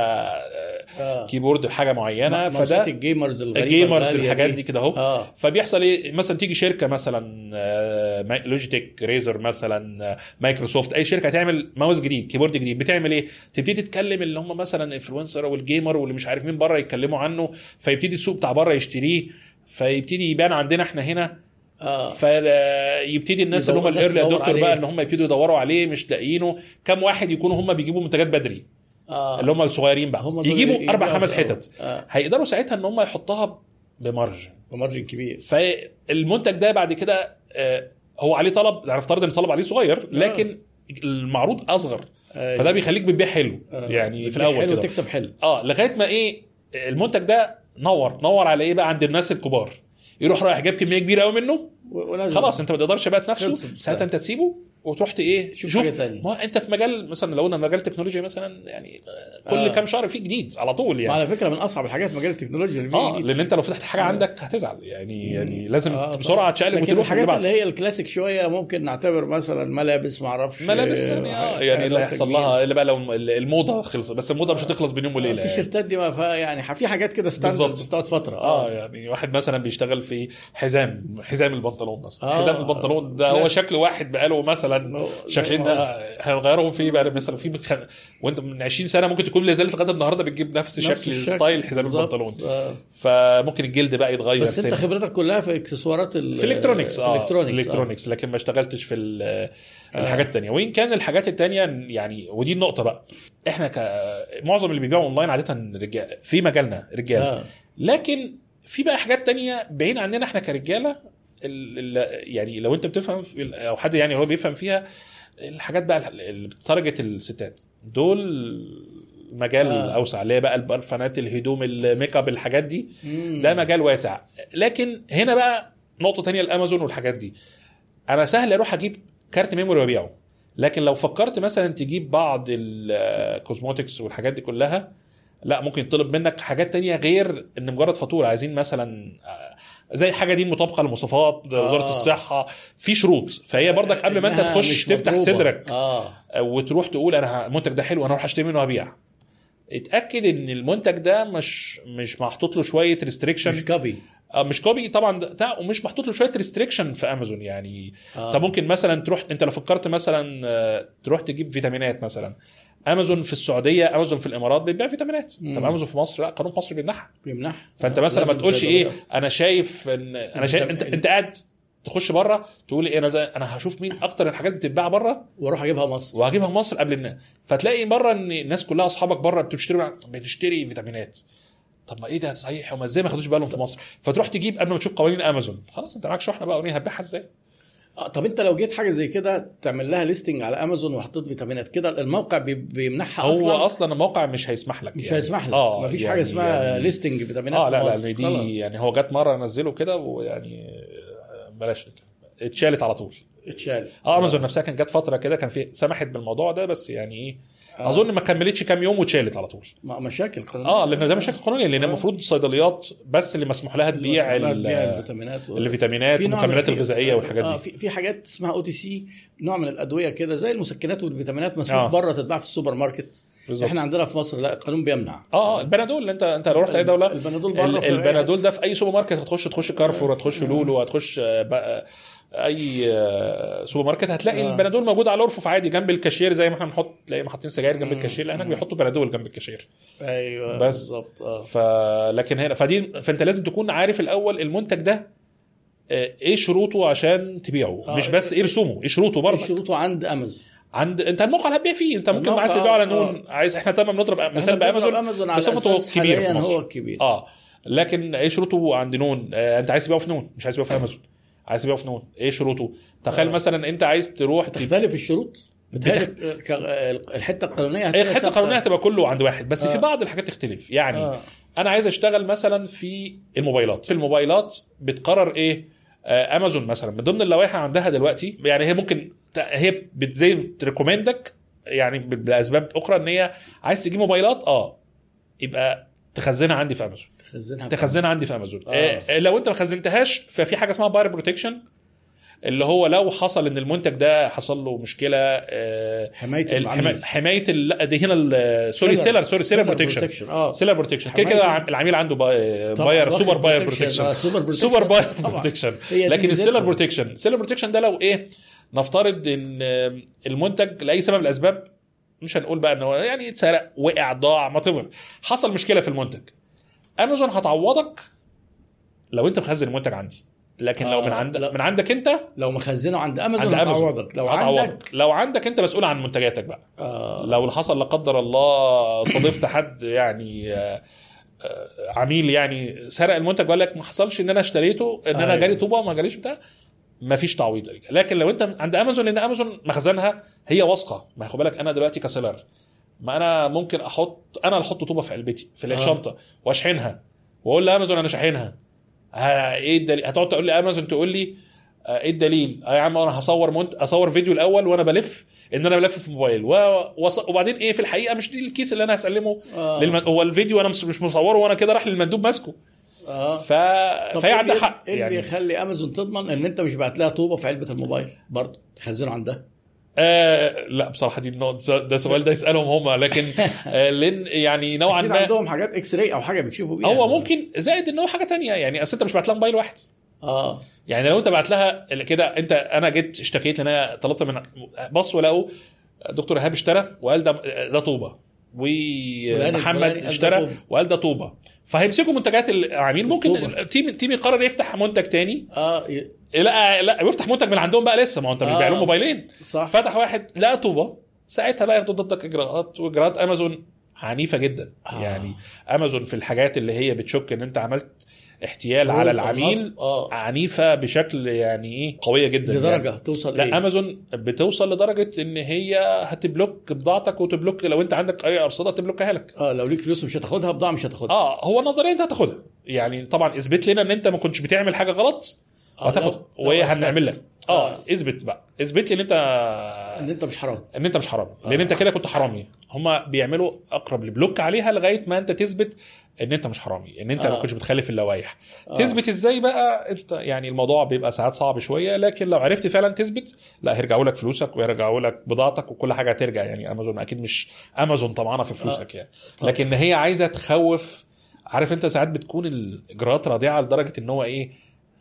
آه، keyboard حاجة معينة فده ال gamers الغريبة ال gamers الحاجات دي كده اهو. آه. فبيحصل إيه؟ مثلا تيجي شركة مثلا آه، لوجيتك ريزر مثلا آه، مايكروسوفت أي شركة تعمل ماوس جديد keyboard جديد بتعمل إيه؟ تبتدي تتكلم اللي هم مثلا influencer وال gamer واللي مش عارف مين بره يتكلموا عنه فيبتدي السوق بتاع بره يشتريه فيبتدي يبان عندنا إحنا هنا. آه. فيبتدي الناس اللي هم ال early adopter بقى. ان هم يبتدوا يدوروا عليه مش لاقيينه. كم واحد يكونوا هم بيجيبوا منتجات بدري. آه. اللي هم الصغيرين بقى. هم يجيبوا أربع خمس. حتت. آه. هيقدروا ساعتها إن هم يحطها ب margin. ب margin كبير. فالمنتج ده بعد كده آه، هو عليه طلب نفترض إن الطلب عليه صغير لكن المعروض أصغر. أيوة. فده بيخليك بتبيع حلو. آه. يعني في الأول حلو تكسب حلو. آه لغاية ما إيه المنتج ده نور نور على إيه بقى؟ عند الناس الكبار. يروح رايح جاب كمية كبيرة قوي منه. خلاص أنت ما تقدرش بقى تنافسه. ساعتها أنت تسيبه. وتروح ت- إيه شوف حاجة تانية. ما أنت في مجال مثلا لو قلنا مجال تكنولوجيا مثلا يعني كل آه. كام شهر في جديد على طول يعني وعلى فكرة من أصعب الحاجات مجال التكنولوجيا اللي آه لأن أنت لو فتحت حاجة آه. عندك هتزعل يعني يعني لازم آه، بسرعة تشقلب وتروح الحاجات اللي اللي هي الكلاسيك شوية ممكن نعتبر مثلا ملابس ما أعرفش ملابس يعني آه يعني اللي هيحصل لها اللي بقى لو الموضة خلصت بس الموضة مش هتخلص بين يوم وليلة يعني. التيشيرتات دي ما يعني في حاجات كده standard. بتقعد فترة آه يعني واحد مثلا بيشتغل في حزام حزام البنطلون مثلا آه. حزام البنطلون ده هو. شكل واحد بقاله مثلا زي ما ده هنغيرهم في بقى مثلا في بخ... وأنت من 20 سنة ممكن تكون لا زالت لغاية النهارده بتجيب نفس, نفس شكل. style حزام. البنطلون آه. فممكن الجلد بقى يتغير بس أنت. خبرتك كلها في إكسسوارات ال- في electronics آه electronics electronics لكن ما اشتغلتش في ال- الحاجات التانية وإن كان الحاجات التانية يعني ودي النقطة بقى إحنا ك معظم اللي بيبيعوا أونلاين عادة رجال في مجالنا رجال آه. لكن في بقى حاجات تانية بعيد عننا إحنا ال- يعني لو انت بتفهم أو حد يعني هو بيفهم فيها الحاجات بقى اللي بت target الستات دول مجال آه. آه. أوسع اللي هي بقى البرفانات الهدوم الميك اب الحاجات دي مم. ده مجال واسع لكن هنا بقى نقطة تانية الأمازون والحاجات دي أنا سهل أروح أجيب card memory وأبيعه لكن لو فكرت مثلا تجيب بعض ال cosmetics والحاجات دي كلها لا ممكن يطلب منك حاجات تانية غير إن مجرد فاتورة. عايزين مثلا آه، زي حاجة دي مطابقة لمواصفات وزاره آه. الصحة. في شروط. فهي برضك قبل ما أنت إنها تخش تفتح مضروبة. صدرك آه. آه، وتروح تقول أنا المنتج ده حلو أنا أروح أشتري منه وابيع اتأكد إن المنتج ده مش مش محطوط له شوية restriction مش copy آه، مش copy طبعا. ده ومش محطوط له شوية restriction في امازون يعني. آه. طب ممكن مثلا تروح أنت لو فكرت مثلا آه، تروح تجيب فيتامينات مثلا. أمازون في السعودية أمازون في الإمارات بتبيع فيتامينات. طب أمازون في مصر؟ لا قانون مصر بيمنعها بيمنع فأنت مثلا ما تقولش إيه. أنا شايف ان أنا شايف أنت انت قاعد تخش بره تقول إيه أنا زي أنا هشوف مين أكتر الحاجات بتتباع بره وأروح أجيبها مصر. وهجيبها مصر قبل الناس. فتلاقي مره إن الناس كلها أصحابك بره بتشتري بتشتري فيتامينات. طب ما إيه ده؟ صحيح هما إزاي ما خدوش بالهم في مصر؟ فتروح تجيب قبل ما تشوف قوانين أمازون. خلاص أنت معاك شحنة بقى ونيه هتبيعها إزاي؟ طب انت لو جيت حاجة زي كده تعمل لها listing على امازون وحطيت فيتامينات كده الموقع بي- بيمنعها هو أصلا أصلا الموقع مش هيسمح لك مش يعني. هيسمح لك آه مفيش يعني حاجة اسمها يعني listing فيتامينات آه لا لا مصر. دي. يعني هو جت مرة نزله كده ويعني آه، بلاش اتشالت على طول اتشال آه امازون نفسها كان جت فترة كده كان في سمحت بالموضوع ده بس يعني إيه آه. أظن ما كملتش كام يوم واتشالت على طول مشاكل قانونية. آه لأن ده مشاكل قانونية لأن آه. المفروض الصيدليات بس اللي مسموح لها تبيع الفيتامينات و... الفيتامينات والمكملات الغذائية والحاجات آه دي في في حاجات اسمها OTC نوع من الأدوية كده زي المسكنات والفيتامينات مسموح آه. بره تتباع في السوبر ماركت بالظبط إحنا عندنا في مصر لا القانون بيمنع آه آه البنادول انت أنت لو رحت أي دولة البنادول بره البنادول. ده في أي سوبر ماركت هتخش تخش كارفور هتخش لولو هتخش آه، أي آه، سوبر ماركت هتلاقي آه. البنادول موجود على الارفف عادي جنب الكاشير زي ما إحنا بنحط تلاقي حاطين سجاير جنب. الكاشير لا هناك مم. بيحطوا بنادول جنب الكاشير أيوه بس. بالظبط آه ف لكن هنا فدي فأنت لازم تكون عارف الأول المنتج ده آه، إيه شروطه عشان تبيعه آه. مش بس إيه رسومه إيه شروطه إيه برضه شروطه عند أمازون عند أنت الموقع اللي هتبيع فيه أنت ممكن عايز تبيعه على آه. نون عايز إحنا تمام بنضرب مثال بأمازون بصفته أساس كبير في حالياً مصر. هو الكبير آه لكن إيه شروطه عند نون آه أنت عايز تبيعه في نون مش عايز تبيعه في أمازون عايز تبيعه في نون إيه شروطه تخيل آه. مثلا أنت عايز تروح تختلف الشروط بتهيألي ك- الحتة القانونية هتلاقيها الحتة. القانونية هتبقى كله عند واحد بس في آه. بعض الحاجات تختلف يعني آه. أنا عايز أشتغل مثلا في الموبايلات في الموبايلات بتقرر إيه آه أمازون مثلا من ضمن اللوائح عندها دلوقتي يعني هي ممكن هي زي بت recommend ك يعني لاسباب أخرى إن هي عايز تجيب موبايلات آه يبقى تخزنها عندي في أمازون تخزنها تخزنها عندي في امازون آه. آه. لو انت ما خزنتهاش ففي حاجة اسمها buyer protection اللي هو لو حصل ان المنتج ده حصل له مشكلة آه حماية العميل. حماية لا دي هنا sorry seller sorry seller protection seller protection كده كده العميل عنده buyer super buyer. protection آه، super buyer. protection لكن. ال seller protection ال seller protection ده لو إيه نفترض إن المنتج لأي سبب من الأسباب مش هنقول بقى إن هو يعني اتسرق وقع ضاع ما حصل مشكلة في المنتج. أمازون هتعوضك لو أنت مخزن المنتج عندي. لكن لو آه، من عند. من عندك أنت لو مخزنه عند أمازون عند أمازون هتعوضك. لو عندك هتعوضك. لو عندك أنت مسؤول عن منتجاتك بقى. آه. لو حصل لا قدر الله صادفت حد يعني آه، آه، عميل يعني سرق المنتج وقال لك ما حصلش إن أنا اشتريته إن أنا أيوة. جالي طوبة ما جاليش بتاع ما فيش تعويض لك. لكن لو أنت عند أمازون لأن أمازون مخزنها هي واثقة. ما خد بالك أنا دلوقتي ك seller ما أنا ممكن أحط أنا اللي أحط طوبة في علبتي في الشنطة وأشحنها وأقول لأمازون أنا شاحنها. ها إيه الدليل؟ هتقعد تقول لي أمازون تقول لي آه، إيه الدليل؟ آه يا عم أنا هصور منت... اصور فيديو الأول وأنا بلف إن أنا بلف في موبايل و... وص... وبعدين إيه في الحقيقة مش دي الكيس اللي أنا هسلمه آه. للم... هو الفيديو أنا مش مش مصوره وأنا كده راح للمندوب ماسكه. آه. ف... فهي إيه عندها حق إيه اللي يعني. يخلي أمازون تضمن إن أنت مش بعت لها طوبة في علبة الموبايل؟ برضه تخزنه عندها. آه لا بصراحة دي ده سؤال ده يسألهم هم لكن آه لأن يعني نوعا ما عندهم حاجات إكس راي أو حاجة بيكشفوا بيها. هو ممكن زائد إن هو حاجة تانية يعني أصل أنت مش بعت لها موبايل واحد. آه. يعني لو أنت بعت لها كده أنت أنا جيت اشتكيت لأن أنا طلبت من بصوا لقوا دكتور ايهاب اشترى وقال ده ده طوبة. ومحمد اشترى. وقال ده طوبة فهيمسكوا منتجات العميل ممكن. team team يقرر يفتح منتج تاني آه ي- لا لا بيفتح منتج من عندهم بقى لسه ما هو انت مش آه. بايع لهم موبايلين صح فتح واحد لقى طوبة ساعتها بقى ياخدوا ضدك إجراءات وإجراءات أمازون عنيفة جدا آه. يعني أمازون في الحاجات اللي هي بتشك إن أنت عملت احتيال على العميل. آه عنيفة بشكل يعني إيه قوية جدا يعني. لدرجه توصل لا إيه أمازون بتوصل لدرجة إن هي هت block بضاعتك وت block لو أنت عندك أي أرصدة ت block ها لك آه لو ليك فلوس مش هتاخدها بضاعة مش هتاخدها آه هو نظريا أنت هتاخدها يعني طبعا إثبت لنا إن أنت ما كنتش بتعمل حاجة غلط آه، هتاخد وهي. هنعمل لك آه آه. إثبت بقى إثبت لي إن أنت إن أنت مش حرام إن أنت مش حرامي لأن آه. أنت كده كنت حرامي هما بيعملوا أقرب لبلوك عليها لغاية ما أنت تثبت إن أنت مش حرامي إن أنت ما آه. كنتش بتخالف اللوائح آه. تثبت إزاي بقى أنت يعني الموضوع بيبقى ساعات صعب شوية لكن لو عرفت فعلا تثبت لا هيرجعوا لك فلوسك ويرجعوا لك بضاعتك وكل حاجة هترجع يعني أمازون أكيد مش أمازون طمعانة في فلوسك يعني طبعا. لكن هي عايزة تخوف عارف أنت ساعات بتكون الإجراءات رادعه لدرجه إن هو إيه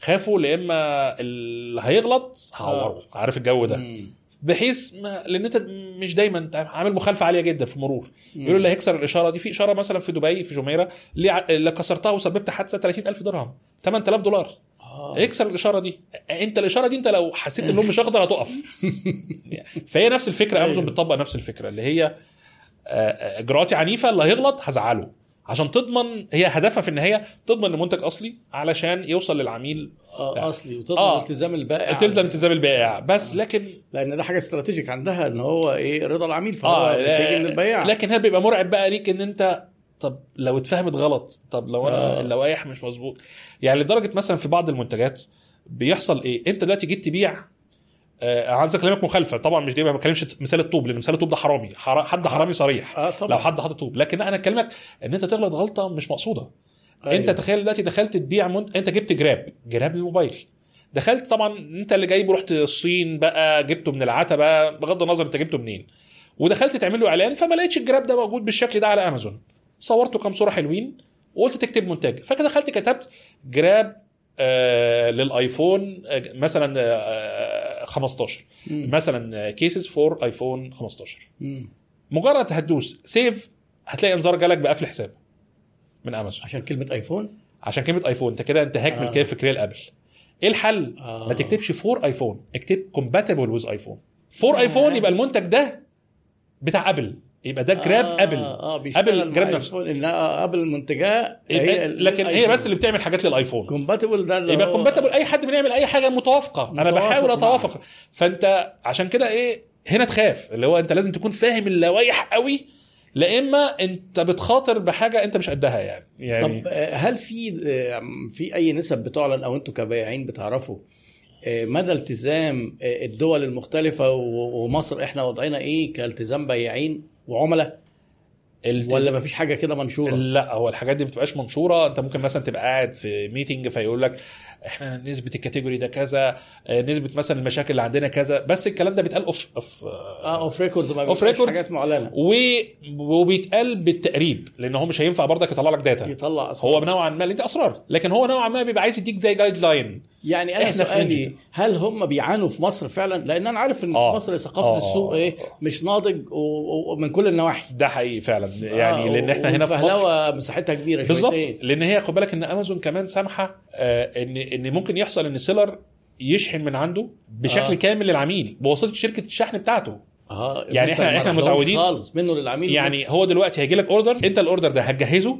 خافوا لاما اللي هيغلط هعوره عارف الجو ده مم. بحيث ما لأن أنت مش دايما عامل مخالفة عالية جدا في المرور يقولوا اللي هيكسر الإشارة دي. في إشارة مثلا في دبي في جميرة اللي كسرتها وسببت حادثة 30000 درهم. 8000 دولار. آه. اكسر الإشارة دي. أنت الإشارة دي أنت لو حسيت اللون مش اخضر هتقف. فهي نفس الفكرة. امازون أيوة. بتطبق نفس الفكرة اللي هي آه، آه، إجراءاتي عنيفة. اللي هيغلط هزعله. عشان تضمن هي هدفها في النهاية تضمن المنتج أصلي علشان يوصل للعميل. آه أصلي وتضمن آه. التزام البائع. تلزم التزام البائع. بس لكن لأن ده حاجة استراتيجيك عندها إن هو إيه رضا العميل فهو آه مش هيجي من البياع. لكن هل بيبقى مرعب بقى ليك إن أنت طب لو اتفهمت غلط طب لو أنا آه. اللوائح مش مظبوط. يعني لدرجة مثلا في بعض المنتجات بيحصل إيه؟ أنت دلوقتي جيت تبيع آه عايز أكلمك مخالفة. طبعا مش دي ما بتكلمش مثال الطوب لأن مثال الطوب ده حرامي. حرا- حد حرامي صريح. آه طبعا. لو حد حاطط طوب. لكن أنا اكلمك إن أنت تغلط غلطة مش مقصودة. أيوة. أنت تخيل دلوقتي دخلت تبيع منت... أنت جبت جراب. جراب للموبايل دخلت طبعا أنت اللي جايبه رحت الصين بقى جبته من العتبة بغض النظر أنت جبته منين. ودخلت تعمل له إعلان فما لقيتش الجراب ده موجود بالشكل ده على أمازون. صورته كام صورة حلوين. وقلت تكتب منتج فدخلت كتبت جراب آه للآيفون آه مثلا آه 15 مم. مثلا cases for iPhone 15 مم. مجرد هتدوس save هتلاقي انذار جالك بقفل حساب من امازون عشان كلمة ايفون عشان كلمة ايفون انت كده انتهاك من آه. الملكيه الفكريه لابل إيه الحل آه. ما تكتبش for iPhone اكتب compatible with iPhone for آه. ايفون يبقى المنتج ده بتاع ابل يبقى ده جراب آه ابل آه بيشتغل جراب ان آه، ابل منتجاه يبقى لكن هي بس اللي بتعمل حاجات للآيفون. compatible ده اللي يبقى compatible أي حد بنعمل أي حاجة متوافقة. أنا بحاول. أتوافق. فأنت عشان كده إيه هنا تخاف. اللي هو أنت لازم تكون فاهم اللوائح قوي لا إما أنت بتخاطر بحاجة أنت مش قدها يعني. يعني طب آه، هل في آه، في أي نسب بتعلن أو أنتوا كبائعين بتعرفوا آه، مدى التزام الدول المختلفة و- ومصر إحنا وضعنا إيه كالتزام بياعين؟ وعملاء التز... ولا مفيش حاجة كده منشورة؟ لا هو الحاجات دي ما بتبقاش منشورة انت ممكن مثلا تبقى قاعد في meeting فيقول لك إحنا نسبه ال category ده كذا آه، نسبه مثلا المشاكل اللي عندنا كذا بس الكلام ده بيتقال off off آه off record ما بيبقاش record. حاجات معلنة و... وبيتقال بالتقريب لأن هو مش هينفع برضك يطلع لك data يطلع أسرار. هو نوعا ما دي أسرار لكن هو نوعا ما بيبقى عايز يديك زي guideline يعني أنا سؤالي هل هم بيعانوا في مصر فعلا؟ لأن أنا عارف إن آه. في مصر ثقافة آه. السوق إيه مش ناضج ومن كل النواحي ده حقيقي فعلا يعني آه، لأن إحنا هنا في مصر مساحتها كبيرة بالظبط. لأن هي خد بالك إن امازون كمان سامحة آه، ان إن ممكن يحصل إن seller يشحن من عنده بشكل آه. آه. كامل للعميل. بواسطة شركة الشحن بتاعته. آه يعني إحنا رحلهمش متعودين- خالص منه للعميل. يعني هو دلوقتي هيجي لك order أنت ال order ده هتجهزه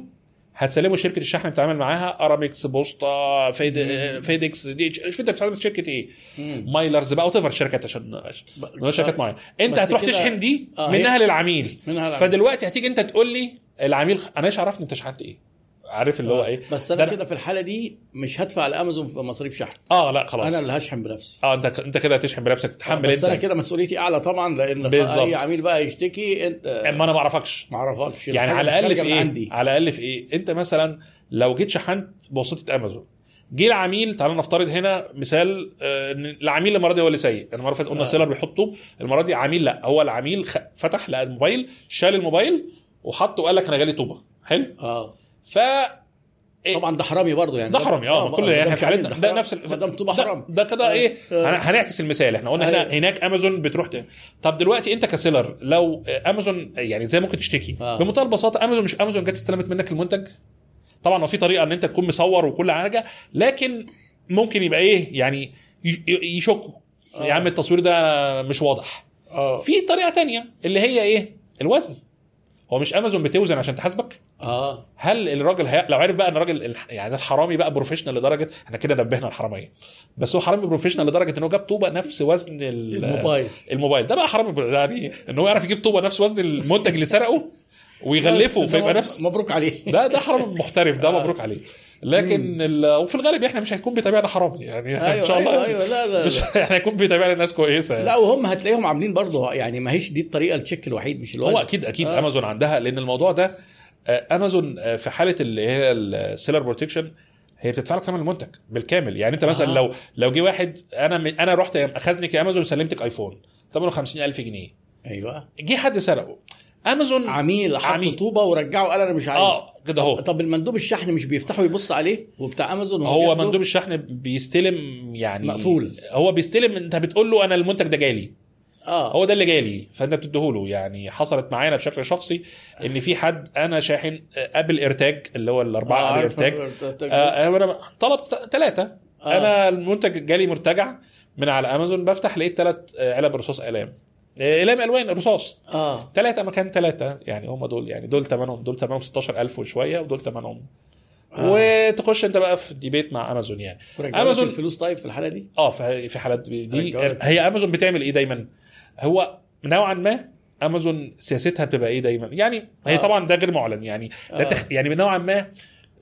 هتسلمه شركه الشحن بتتعامل معاها. ارامكس بوسطه فيد... فيدكس دي اتش شوف أنت بتستخدم شركة إيه؟ مم. Mylerz بقى اوت شركات عشان ب- شركات معينة. أنت هتروح كده- تشحن دي آه، هي- منها للعميل. منها. فدلوقتي هتيجي أنت تقول لي العميل أنا إيش عرفني أنت شحنت إيه؟ عارف اللي هو إيه؟ بس أنا كده في الحالة دي مش هدفع لامازون في مصاريف شحن. آه لا خلاص. أنا اللي هشحن بنفسي. آه أنت أنت كده هتشحن بنفسك تتحمل بس أنا أنت. كده مسؤوليتي أعلى طبعا لأن بالظبط. أي عميل بقى يشتكي أنت ما أنا ما أعرفكش. ما أعرفكش. يعني على الأقل في إيه؟ عندي. على الأقل في إيه؟ أنت مثلا لو جيت شحنت بواسطة أمازون جه العميل تعال نفترض هنا مثال آه، العميل المرة دي هو اللي سيء اللي فاتت قلنا آه. seller بيحطه المرة دي عميل لا هو العميل خ... فتح لقى الموبايل شال الموبايل وحطه وقال لك أنا جالي طوبة. حلو؟ آه. ف إيه؟ طبعا ده حرامي برضه يعني ده حرامي آه بقى- كل ده إحنا في حالتنا ده حرام. نفس ما دام ده- حرام ده كده آه. إيه آه. هن- هنعكس المثال إحنا قلنا هنا أيوة. هناك أمازون بتروح ت- طب دلوقتي أنت ك seller لو أمازون يعني زي ممكن تشتكي آه. بمنتهى البساطه أمازون مش أمازون جت استلمت منك المنتج طبعا هو في طريقة إن أنت تكون مصور وكل حاجة لكن ممكن يبقى إيه يعني يشكوا آه. يا عم التصوير ده مش واضح آه في طريقة تانية اللي هي إيه الوزن هو مش أمازون بتوزن عشان تحاسبك آه هل الراجل هي... لو عرف بقى إن الراجل يعني الحرامي بقى professional لدرجة إحنا كده نبهنا الحرامية بس هو حرامي professional لدرجة إن هو جاب طوبة نفس وزن ال- الموبايل الموبايل ده بقى حرامي يعني إن هو يعرف يجيب طوبة نفس وزن المنتج اللي سرقه ويغلفه فيبقى نفس مبروك عليه ده ده حرامي محترف ده آه. مبروك عليه لكن ال... وفي الغالب إحنا مش هيكون بيتابعنا حرامي يعني أيوه إن شاء الله أيوه, أيوة لا لا, مش. إحنا هيكون بيتابعنا ناس كويسة يعني. لا وهم هتلاقيهم عاملين برضه يعني ما هيش دي الطريقة ال check الوحيد مش الوزن هو أكيد أكيد آه. امازون عندها لأن الموضوع ده امازون آه، في حالة اللي هي ال seller protection هي بتدفع لك ثمن المنتج بالكامل يعني انت مثلا آه. آه. لو لو جه واحد أنا أنا رحت اخذنك يا امازون وسلمتك ايفون ثمنه 50000 جنيه أيوه جه حد سرقه امازون عميل حط. طوبة ورجعه قال أنا مش عايز آه كده اهو طب المندوب الشحن مش بيفتحوا يبص عليه وبتاع امازون هو؟ مندوب الشحن بيستلم يعني مقفول. هو بيستلم انت بتقول له أنا المنتج ده جالي آه هو ده اللي جالي فأنت بتديهوله يعني حصلت معانا بشكل شخصي إن في حد أنا شاحن آه، أبل AirTag اللي هو الأربعة أبل عارف AirTag ال AirTag. آه أنا طلبت ثلاثة آه. أنا المنتج جالي مرتجع من على أمازون بفتح لقيت ثلاث علب رصاص اقلام اقلام ألوان رصاص. آه. ثلاثة مكان ثلاثة يعني هم دول يعني دول ثمنهم دول ثمنهم 16000 وشوية ودول ثمنهم آه. وتخش أنت بقى في ديبيت مع أمازون يعني. أمازون الفلوس طيب في الحالة دي؟ آه في حالات دي. هي أمازون بتعمل إيه دايما؟ هو نوعا ما امازون سياستها بتبقى إيه دايما يعني هي آه. طبعا ده غير معلن يعني ده آه. تخ... يعني نوعا ما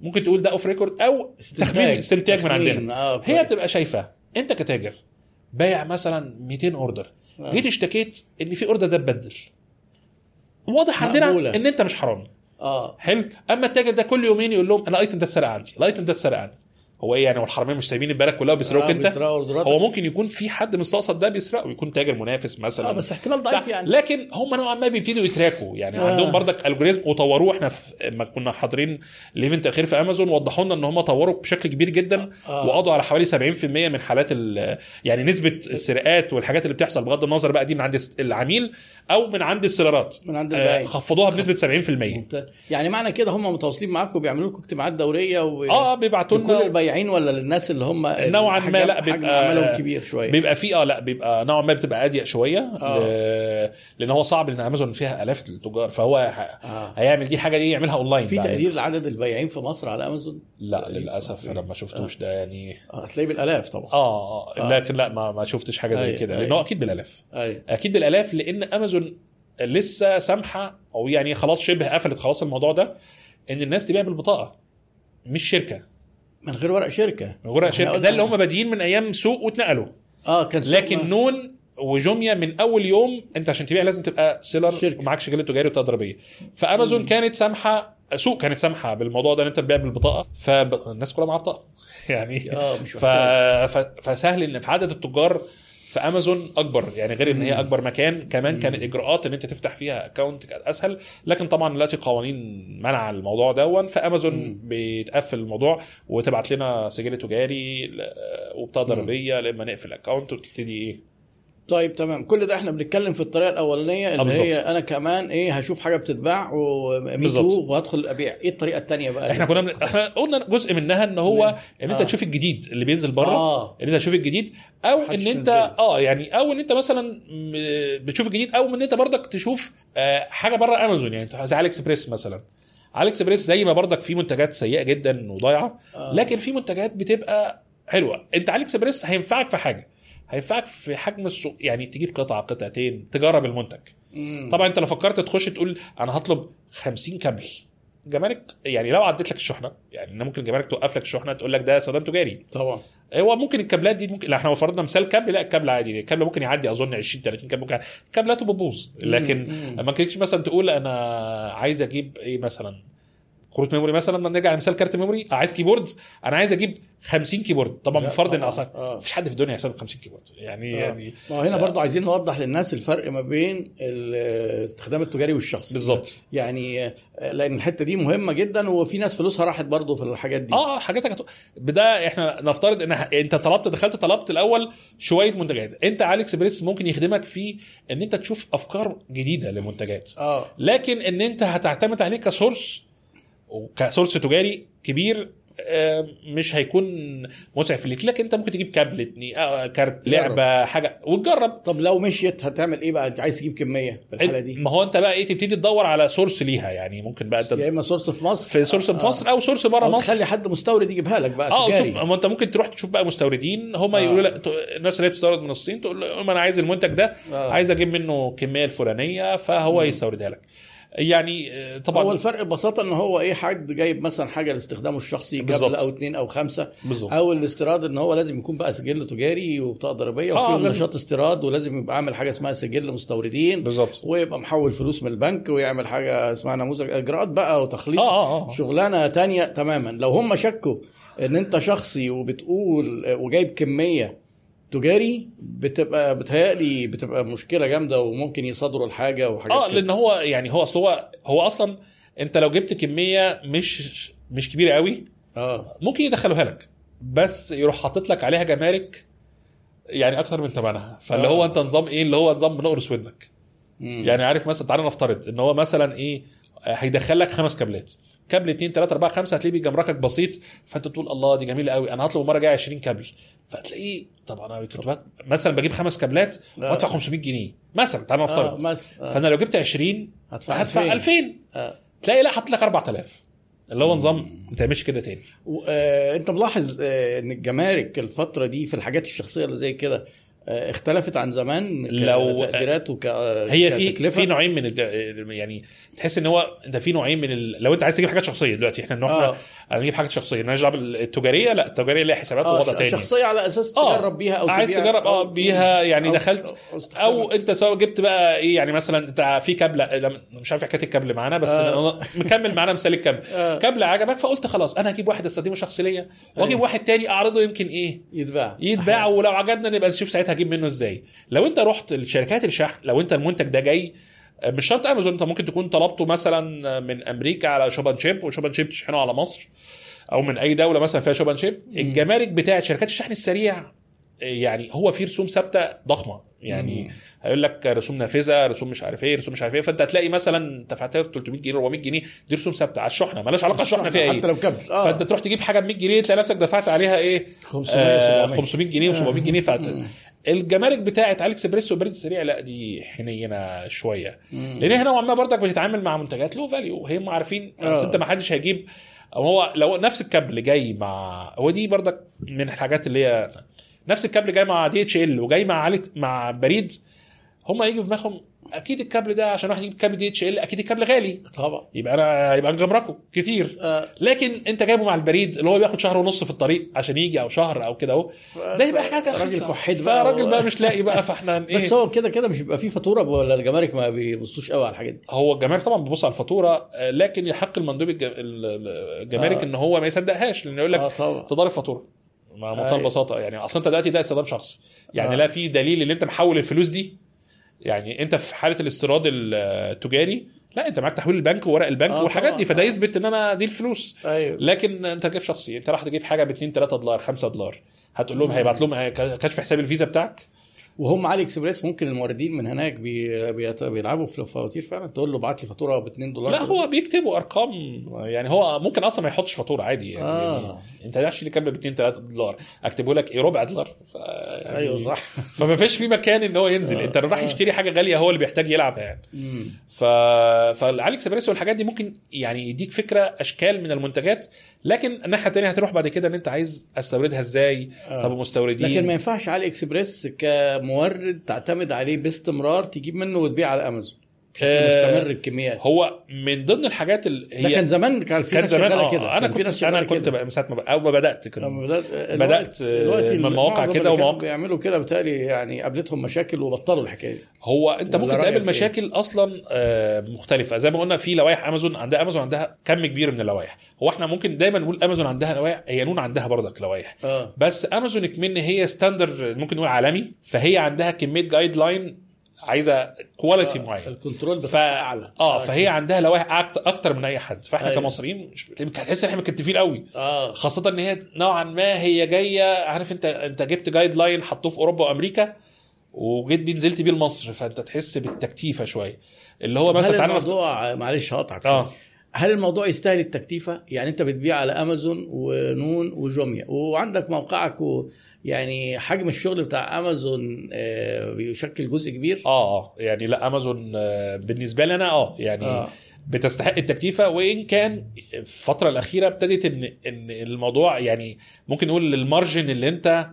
ممكن تقول ده off record أو استنتاج. تخمين استنتاج من. عندنا آه هي. بتبقى شايفة أنت كتاجر بايع مثلا 200 order آه. جيت اشتكيت إن في order ده اتبدل واضح عندنا. إن أنت مش حرامي آه حلو أما التاجر ده كل يومين يقول لهم أنا ال item ده اتسرق عندي ال item ده اتسرق عندي هو إيه يعني هو الحرامية مش سايبين البلد كلها وبيسرقوك آه، انت بيسرقوا order اتك. هو ممكن يكون في حد مستقصد ده بيسرقه؟ يكون تاجر منافس مثلا. آه بس احتمال ضعيف. يعني. لكن هم نوعا ما بيبتدوا يـ track وا يعني آه. عندهم بردك algorithm وطوروه. إحنا في لما كنا حاضرين الايفنت الاخير في امازون وضحوا لنا إن هم طوروا بشكل كبير جدا آه. وقضوا على حوالي 70% من حالات ال- يعني نسبة السرقات والحاجات اللي بتحصل بغض النظر بقى دي من عند العميل أو من عند السيرارات من عند آه، البائع خفضوها بنسبة 70% ممتاز. يعني معنى كده هم متواصلين معاكم وبيعملوا لكم اجتماعات دورية و... آه بيبعتوا لنا البياعين ولا للناس اللي هم نوعا ما لا بيبقى عملهم كبير شوية بيبقى في آه لا بيبقى نوعا ما بتبقى أضيق شوية آه. لأن هو صعب لأن أمازون فيها آلاف التجار فهو آه. هيعمل دي حاجة دي يعملها أونلاين في. تقدير لعدد البياعين في مصر على أمازون لا للأسف أنا ما شفتوش ده يعني آه، هتلاقيه بالآلاف طبعا آه آه. لكن لا ما ما شفتش حاجة زي كده أيوة. لأنه أكيد بالآلاف أيوه أكيد بالآلاف لأن أمازون لسه سامحة أو يعني خلاص شبه قفلت خلاص الموضوع ده إن الناس تبيع بالبطاقة مش شركة من غير ورق شركة. من غير إحنا شركة. قلنا- ده اللي هم بادئين من أيام سوق واتنقلوا. آه كان سوق لكن ما- نون وجوميا من أول يوم أنت عشان تبيع لازم تبقى seller شركة. ومعاك سجل تجاري وبطاقه ضريبيه فأمازون كانت سامحة سوق كانت سامحة بالموضوع ده إن أنت تبيع بالبطاقة. فالناس كلها معاها بطاقه يعني آه مش ف... ف... فسهل إن في عدد التجار في امازون أكبر يعني غير إن هي. أكبر مكان كمان. كان الاجراءات إن أنت تفتح فيها account كانت أسهل لكن طبعا دلوقتي قوانين منع الموضوع ده فأمازون. بتقفل الموضوع وتبعت لنا سجل تجاري وبطاقه. ضريبيه لما نقفل ال account وتبتدي إيه طيب تمام كل ده إحنا بنتكلم في الطريقة الأولانية اللي بالظبط. هي أنا كمان إيه هشوف حاجة بتتباع بالظبط. وهدخل أبيع إيه الطريقة الثانية بقى إحنا كنا من... إحنا قلنا جزء منها إن هو إن أنت آه. تشوف الجديد اللي بينزل بره آه إن أنت تشوف الجديد أو إن أنت. آه يعني أو إن أنت مثلا بتشوف الجديد أو إن أنت برضك تشوف آه حاجة بره امازون يعني زي علي اكسبريس مثلا علي اكسبريس زي ما برضك في منتجات سيئة جدا وضايعة آه. لكن في منتجات بتبقى حلوة أنت علي اكسبريس هينفعك في حاجة هينفعك في حجم السوق يعني تجيب قطعة قطعتين تجرب المنتج. مم. طبعا أنت لو فكرت تخش تقول أنا هطلب 50 كابل. جمارك يعني لو عدت لك الشحنة يعني ممكن الجمارك توقف لك الشحنة تقول لك ده استخدام تجاري طبعا. هو ممكن الكابلات دي ممكن لا إحنا فرضنا مثال كابل لا الكابل عادي الكابل ممكن يعدي أظن 20 30 كابل ممكن كابلاته بتبوظ. لكن. ما كنتش مثلا تقول أنا عايز أجيب إيه مثلا؟ كروت memory مثلا لما نرجع لمثال كارت memory عايز keyboard أنا عايز أجيب 50 keyboard طبعا بفرض إن. أصلا آه. مفيش حد في الدنيا يستخدم 50 keyboard يعني آه. يعني ما هنا برضه عايزين نوضح للناس الفرق ما بين الاستخدام التجاري والشخصي بالظبط يعني آه، لأن الحتة دي مهمة جدا وفي ناس فلوسها راحت برضه في الحاجات دي آه حاجاتك. بدا إحنا نفترض إن أنت طلبت دخلت طلبت الأول شوية منتجات أنت علي اكسبريس ممكن يخدمك في إن أنت تشوف أفكار جديدة لمنتجات آه لكن إن أنت هتعتمد عليه ك source وك source تجاري كبير آه، مش هيكون مسعف ليك. لكن انت ممكن تجيب كابل اتنين آه، كارت لعبة حاجة وتجرب. طب لو مشيت هتعمل إيه بقى؟ انت عايز تجيب كمية في الحالة دي؟ ما هو انت بقى إيه تبتدي تدور على source ليها يعني. ممكن بقى يا انت إما source في مصر. في source في مصر أو source بره مصر. تخلي حد مستورد يجيبها لك بقى آه تشوف ما انت ممكن تروح تشوف بقى مستوردين. هم آه. يقولوا لك الناس اللي بتستورد من الصين تقول لهم أنا عايز المنتج ده آه. عايز أجيب منه الكميه الفلانية. فهو يستوردها لك. يعني آه، طبعا هو الفرق ببساطة إن هو إيه حد جايب مثلا حاجة لاستخدامه الشخصي جبل بالظبط. أو اثنين أو خمسة بالظبط أو الاستيراد إن هو لازم يكون بقى سجل تجاري وبطاقة ضريبية آه، وفي. نشاط استيراد ولازم يبقى عامل حاجة اسمها سجل مستوردين بالظبط ويبقى محول فلوس من البنك ويعمل حاجة اسمها نموذج إجراءات بقى وتخليص آه آه آه شغلانة تانية تماما لو هم شكوا إن أنت شخصي وبتقول وجايب كمية تجاري بتبقى بتهيألي بتبقى مشكلة جامدة وممكن يصادروا الحاجة وحاجات آه. لأن هو يعني هو أصل هو هو أصلا أنت لو جبت كمية مش مش كبيرة قوي آه ممكن يدخلوها لك بس يروح حاطط لك عليها جمارك يعني أكتر من ثمنها فاللي آه. هو أنت نظام إيه اللي هو نظام بنقرص ودنك. يعني عارف مثلا تعالى نفترض إن هو مثلا إيه هيدخل لك خمس كابلات كابل 2 3 4 5 هتلاقيه بيجمركك بسيط. فأنت تقول الله دي جميلة قوي أنا هطلب المرة الجاية 20 كابل. فتلاقيه طبعا أنا كنت مثلا بجيب خمس كابلات آه. وأدفع 500 جنيه. مثلا تعال آه نفترض مثلا. آه. فأنا لو جبت 20 هدفع هدفع 2000 آه. تلاقي لا حاط لك 4000 اللي هو نظام ما تعملش كده تاني. و- آه، أنت ملاحظ آه، إن الجمارك الفترة دي في الحاجات الشخصية اللي زي كده آه، اختلفت عن زمان لو- كتقديرات وك هي في كتكلفة؟ في نوعين من. يعني تحس إن هو أنت في نوعين من ال... لو أنت عايز تجيب حاجات شخصية دلوقتي إحنا إحنا آه هنجيب حاجات شخصية مالناش دعوه بالتجاريه لا التجارية ليها حسابات آه ووضع تاني شخصية على أساس آه، تجرب بيها أو عايز تجرب آه أو- بيها يعني أو- دخلت أو. أو أنت سواء جبت بقى إيه يعني مثلا أنت في كابل لا، مش عارف حكاية الكابل معانا بس آه. مكمل معانا مثال الكابل آه. كابل عجبك فقلت خلاص أنا هجيب واحد أستخدمه شخصي ليا وأجيب أيوة. واحد تاني أعرضه يمكن إيه يتباع يتباع ولو عجبنا نبقى نشوف ساعتها هجيب منه إزاي لو أنت رحت لشركات الشحن لو أنت المنتج ده جاي مش شرط أمازون. أنت ممكن تكون طلبته مثلا من أمريكا على Shop and Ship و Shop and Ship تشحنه على مصر أو من أي دولة مثلا فيها Shop and Ship. الجمارك بتاعت شركات الشحن السريع يعني هو في رسوم ثابتة ضخمة. يعني مم. هيقول لك رسوم نافذة رسوم مش عارف إيه رسوم مش عارف إيه. فأنت هتلاقي مثلا دفعت لك 300 جنيه 400 جنيه. دي رسوم ثابتة على الشحنة. مالهاش علاقة الشحنة فيها حتى إيه لو كابل. آه. فأنت تروح تجيب حاجة ب 100 جنيه تلاقي نفسك دفعت عليها إيه؟ 500 آه 700 500 جنيه و700 جنيه. فات. الجمارك بتاعت علي اكسبريس والبريد السريع لا دي حنينة شوية مم. لأن هي نوعا ما برضك بتتعامل مع منتجات له value هم عارفين آه. بس أنت ما حدش هيجيب أو هو لو نفس الكابل جاي مع هو دي برضك من الحاجات اللي هي نفس الكابل جاي مع DHL وجاي مع علي مع بريد هم هيجوا في دماغهم أكيد الكابل ده عشان واحد يجيب كابل DHL أكيد الكابل غالي. طبعا. يبقى أنا يبقى نجمركه كتير. آه. لكن أنت جايبه مع البريد اللي هو بياخد شهر ونص في الطريق عشان يجي أو شهر أو كده أهو. ده يبقى حاجة راجل كحيت بقى فراجل بقى مش لاقي بقى فإحنا إيه؟ بس هو كده كده مش بيبقى فيه فاتورة ولا الجمارك ما بيبصوش قوي على الحاجات دي؟ هو الجمارك طبعا بيبص على الفاتورة آه، لكن يحق المندوب الج- ال- ال- الجمارك آه. إن هو ما يصدقهاش لأن يقول لك طبعا. تضارب فاتوره مع منتهى أيوة. البساطه يعني أصلا أنت دلوقتي ده استخدام شخصي يعني آه. لا في دليل إن أنت محول الفلوس دي يعني انت في حالة الاستيراد التجاري لا انت معاك تحويل البنك وورق البنك آه والحاجات. دي فده. يثبت إن أنا دي الفلوس أيوه لكن أنت جايب شخصي أنت راح تجيب حاجة ب 2 3 دولار 5 دولار هتقول لهم هيبعت لهم كشف حساب الفيزا بتاعك وهم علي إكسبريس ممكن الموردين من هناك بي... بيلعبوا في الفواتير فعلا تقول له ابعت لي فاتورة ب 2 دولار لا. هو بيكتبوا أرقام يعني هو ممكن أصلا ما يحطش فاتورة عادي يعني, آه. يعني أنت عشان لي كام ب 2 3 دولار أكتبه لك إيه ربع دولار ف... يعني أيوه صح فما فيش في مكان إن هو ينزل آه. أنت راح آه. يشتري حاجة غالية هو اللي بيحتاج يلعب يعني. ف فالعلي إكسبريس والحاجات دي ممكن يعني يديك فكرة أشكال من المنتجات لكن الناحية الثانية هتروح بعد كده إن أنت عايز أستوردها إزاي؟ آه. طب المستوردين لكن ما ينفعش علي اكسبريس كمورد تعتمد عليه باستمرار تجيب منه وتبيع على أمازون. بشكل آه، مستمر الكميات. هو من ضمن الحاجات اللي ده هي كان زمان كان في كان ناس زمان شغاله آه كده. أنا كان في ناس كنت أنا كنت من ساعه ما اول ما بدأت كنت لما بدأت بدأت، آه، دلوقتي من مواقع كده ومواقع. بيعملوا كده بالتالي يعني قابلتهم مشاكل وبطلوا الحكاية دي. هو أنت ممكن تقابل إيه؟ مشاكل أصلا آه، مختلفة. زي ما قلنا في لوائح أمازون عندها أمازون عندها كم كبير من اللوائح. هو إحنا ممكن دايما نقول أمازون عندها لوائح هي نون عندها برضك لوائح. آه. بس امازون كمان هي standard ممكن نقول عالمي فهي عندها كمية guideline عايزة quality معين. ال control ف... بتاعها أعلى. آه فهي عندها لوائح أكتر من أي حد. فإحنا أيوة. كمصريين مش هتحس إن إحنا مكتفين قوي. آه. خاصة إن هي نوعا ما هي جاية عارف أنت أنت جبت guideline حطوه في أوروبا وأمريكا وجيت بيه نزلت بيه لمصر. فأنت تحس بالتكتيفة شوية. اللي هو مثلا تعالى الموضوع معلش هقطعك شوية. هل الموضوع يستاهل التكتيفة؟ يعني انت بتبيع على أمازون ونون وجوميا وعندك موقعك و يعني حجم الشغل بتاع أمازون آه، بيشكل جزء كبير آه آه يعني لا أمازون آه، بالنسبة لي أنا آه يعني آه. بتستحق التكتيفة وإن كان الفترة الأخيرة ابتدت إن إن الموضوع يعني ممكن نقول ال margin اللي أنت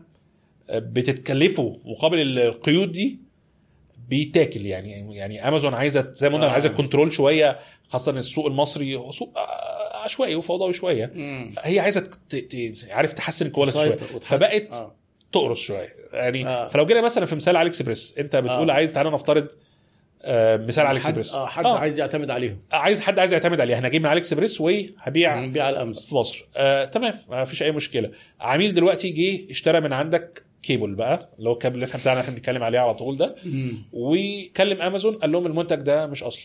بتتكلفه مقابل القيود دي بيتاكل يعني يعني امازون عايزة زي ما قلنا آه. عايزه control شوية خاصة السوق المصري سوق عشوائي وفوضوي شوية. هي عايزة ت- ت- عارف تحسن ال quality شوية. فبقت آه. تقرص شوية يعني آه. فلو جينا مثلا في مثال علي اكسبريس أنت بتقول آه. عايز تعالى نفترض آه، مثال حد, اكسبريس آه حد آه. عايز يعتمد عليهم عايز حد عايز يعتمد عليه أنا هجيب من علي اكسبريس وهبيع نبيع على امازون في مصر آه، تمام ما فيش أي مشكلة عميل دلوقتي جه اشترى من عندك كيبل بقى اللي هو الكابل اللي إحنا بتاعنا إحنا بنتكلم عليه على طول ده. وكلم أمازون قال لهم المنتج ده مش أصلي.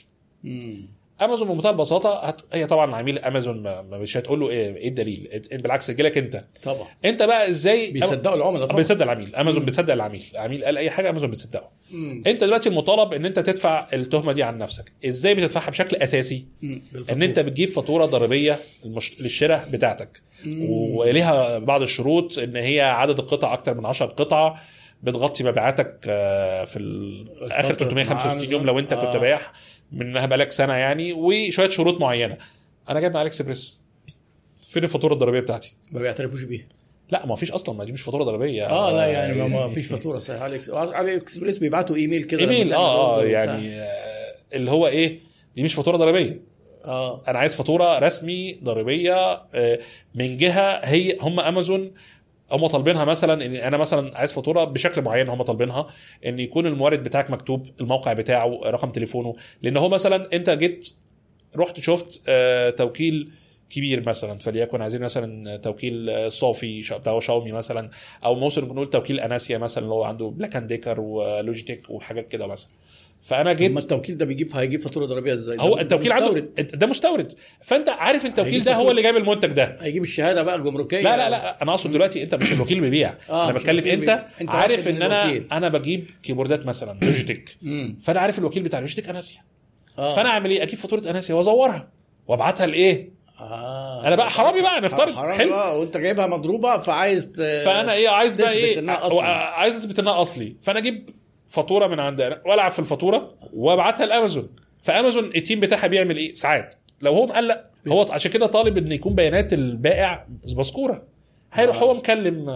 أمازون بمنتهى البساطة هت... هي طبعا عميل أمازون ما ما- مش هتقول له إيه إيه الدليل؟ بالعكس يجي لك أنت. طبعا. أنت بقى إزاي بيصدقوا العملاء طبعا. بيصدق العميل أمازون. بيصدق العميل. العميل قال أي حاجة أمازون بتصدقه. مم. أنت دلوقتي المطالب إن أنت تدفع التهمة دي عن نفسك. إزاي بتدفعها بشكل أساسي. إن أنت بتجيب فاتورة ضريبية المش... للشراء بتاعتك. مم. وليها بعض الشروط إن هي عدد القطع أكتر من 10 قطع بتغطي مبيعاتك آه، في آخر فترة 365 مع يوم لو أنت كنت آه. بايع منها بقالك سنة يعني وشوية شروط معينة. أنا جايب من علي اكسبريس فين الفاتورة الضريبية بتاعتي؟ ما بيعترفوش بيها. لا ما فيش أصلا ما دي مش فاتورة ضريبية. آه لا يعني ما- ما فيش فاتورة. صحيح. إكس- علي اكسبريس بيبعتوا إيميل كده إيميل آه آه. يعني آه، اللي هو إيه دي مش فاتورة ضريبية. آه. أنا عايز فاتورة رسمي ضريبية آه، من جهة هي هم امازون هم طالبينها مثلا إن أنا مثلا عايز فاتورة بشكل معين هم طالبينها إن يكون المورد بتاعك مكتوب الموقع بتاعه رقم تليفونه. لأن هو مثلا أنت جيت رحت شفت آه، توكيل كبير مثلا فليكن عايزين مثلا توكيل آه، صافي بتاع شاومي مثلا أو ممكن نقول توكيل أناسيا مثلا اللي هو عنده بلاك اند ديكر ولوجيتك وحاجات كده مثلا. فأنا جيت اما التوكيل ده بيجيب هيجيب فاتورة ضريبية إزاي؟ هو التوكيل عنده. ده مستورد فأنت عارف التوكيل ده هو. اللي جايب المنتج ده هيجيب الشهادة بقى الجمركية لا لا لا أنا أقصد دلوقتي أنت مش الوكيل اللي بيبيع آه، أنا بتكلم أنت عارف إن أنا الوكيل. أنا بجيب كيبوردات مثلا لوجيتك. فأنا عارف الوكيل بتاع لوجيتك اناسيا آه. فأنا أعمل إيه أجيب فاتورة اناسيا وأزورها وأبعتها لإيه آه. أنا بقى حرامي بقى نفترض حلو بقى وأنت جايبها مضروبة فعايز ت... فأنا إيه عايز بقى إيه. عايز أثبت إنها أصلي فأنا أجيب فاتورة من عند والعب في الفاتورة وابعتها لأمازون. فأمازون ال team بتاعها بيعمل إيه؟ ساعات. لو هو مقلق هو عشان كده طالب إن يكون بيانات البائع مذكوره هيروح آه. هو مكلم.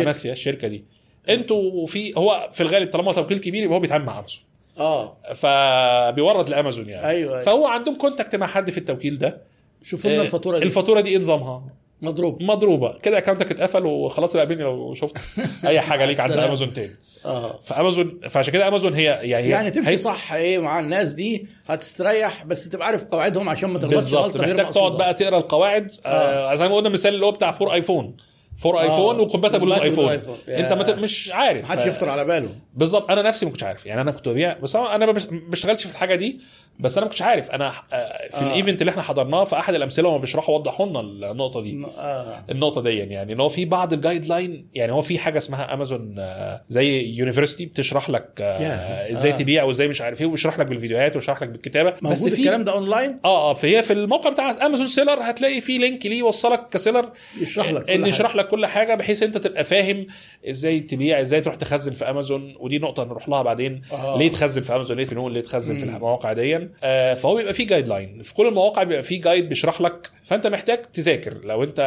اناسيا الشركة دي. أنتوا في هو في الغالب طالما توكيل كبير يبقى هو بيتعامل مع أمازون. آه. فبيورد لأمازون يعني. أيوة، أيوة. فهو عندهم contact مع حد في التوكيل ده. شوفوا لنا آه، الفاتورة دي. الفاتورة دي إيه نظامها؟ مضروب. مضروبة. كده اكونتك اتقفل وخلاص بقى بيني لو شفت أي حاجة ليك عند. امازون تاني. آه. فامازون فعشان كده امازون هي يعني هي يعني تمشي هي صح إيه مع الناس دي هتستريح بس تبقى عارف قواعدهم عشان ما تغلطش غلطة غير محتاج تقعد. بقى تقرأ القواعد. آه. زي ما قلنا مثال اللي هو بتاع فور ايفون فور آيفون وكومباتبل ويز compatible آيفون. iPhone. انت ما ت- مش عارف. محدش ف- يخطر على باله. بالظبط. أنا نفسي ما كنتش عارف. يعني أنا كنت ببيع بس أنا ما بش- ما بشتغلش في الحاجة دي بس أنا ما كنتش عارف. أنا آه، في آه. ال event اللي إحنا حضرناه في أحد الأمثلة هم بيشرحوا وضحوا لنا النقطة دي. آه. النقطة دي يعني إن هو في بعض ال guideline يعني هو في حاجة اسمها امازون آه، زي university بتشرح لك آه،. إزاي آه. تبيع وإزاي مش عارف إيه ويشرح لك بالفيديوهات ويشرح لك بالكتابة. بس في الكلام ده اونلاين آه آه فهي في الموقع بتاع امازون seller هتلاقي في link ليه يوصلك ك seller يشرح لك إن. يشرح لك كل حاجة بحيث أنت تبقى فاهم إزاي تبيع إزاي تروح تخزن في أمازون. ودي نقطة نروح لها بعدين. آه. ليه تخزن في أمازون؟ ليه في نون ليه تخزن في مم. المواقع دي؟ آه فهو بيبقى فيه جايد لاين في كل المواقع بيبقى فيه جايد بيشرح لك. فأنت محتاج تذاكر. لو أنت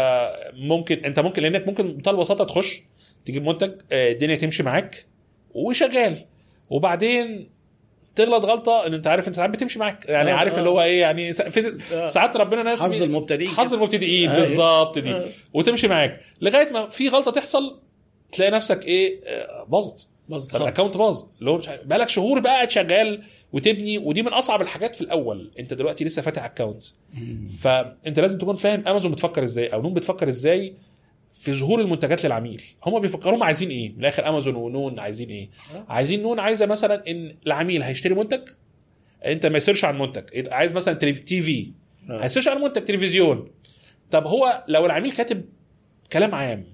ممكن أنت ممكن لأنك ممكن بمنتهى البساطه تخش تجيب منتج آه، الدنيا تمشي معاك وشغال. وبعدين تغلط غلطة إن أنت عارف انت ساعات بتمشي معاك يعني آه، عارف آه. اللي هو إيه يعني آه. ساعات ربنا ناس حظ المبتدئين حظ المبتدئين آه. بالظبط دي آه. وتمشي معاك لغاية ما في غلطة تحصل تلاقي نفسك إيه باظت باظت. ال account باظ اللي هو مش عارف بقالك شهور بقى قاعد شغال وتبني ودي من أصعب الحاجات في الأول أنت دلوقتي لسه فاتح account. فأنت لازم تكون فاهم أمازون بتفكر إزاي أو نون بتفكر إزاي في ظهور المنتجات للعميل. هم بيفكروا هم عايزين إيه؟ من الآخر امازون ونون عايزين إيه؟ آه. عايزين نون عايزة مثلا إن العميل هيشتري منتج أنت ما ي search عن منتج عايز مثلا TV. هي search عن منتج تلفزيون. طب هو لو العميل كاتب كلام عام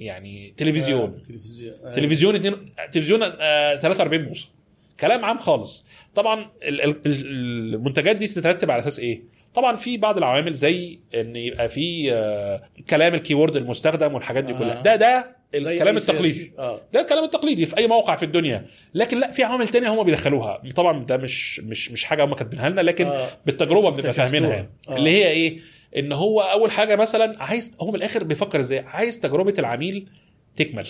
يعني تلفزيون. آه، تلفزيون. آه. تلفزيون اتنين تلفزيون آه 43 بوصه كلام عام خالص. طبعا ال- ال- ال- المنتجات دي تترتب على أساس إيه؟ طبعا في بعض العوامل زي إن يبقى في آه كلام ال keyword المستخدم والحاجات دي آه. كلها ده ده زي الكلام search. التقليدي آه ده الكلام التقليدي في أي موقع في الدنيا لكن لا في عوامل تانية هم بيدخلوها طبعا ده مش مش مش حاجة هم كاتبينها لنا لكن آه. بالتجربة بنبقى. فاهمينها يعني. آه. اللي هي إيه إن هو أول حاجة مثلا عايز هو من الآخر بيفكر إزاي عايز تجربة العميل تكمل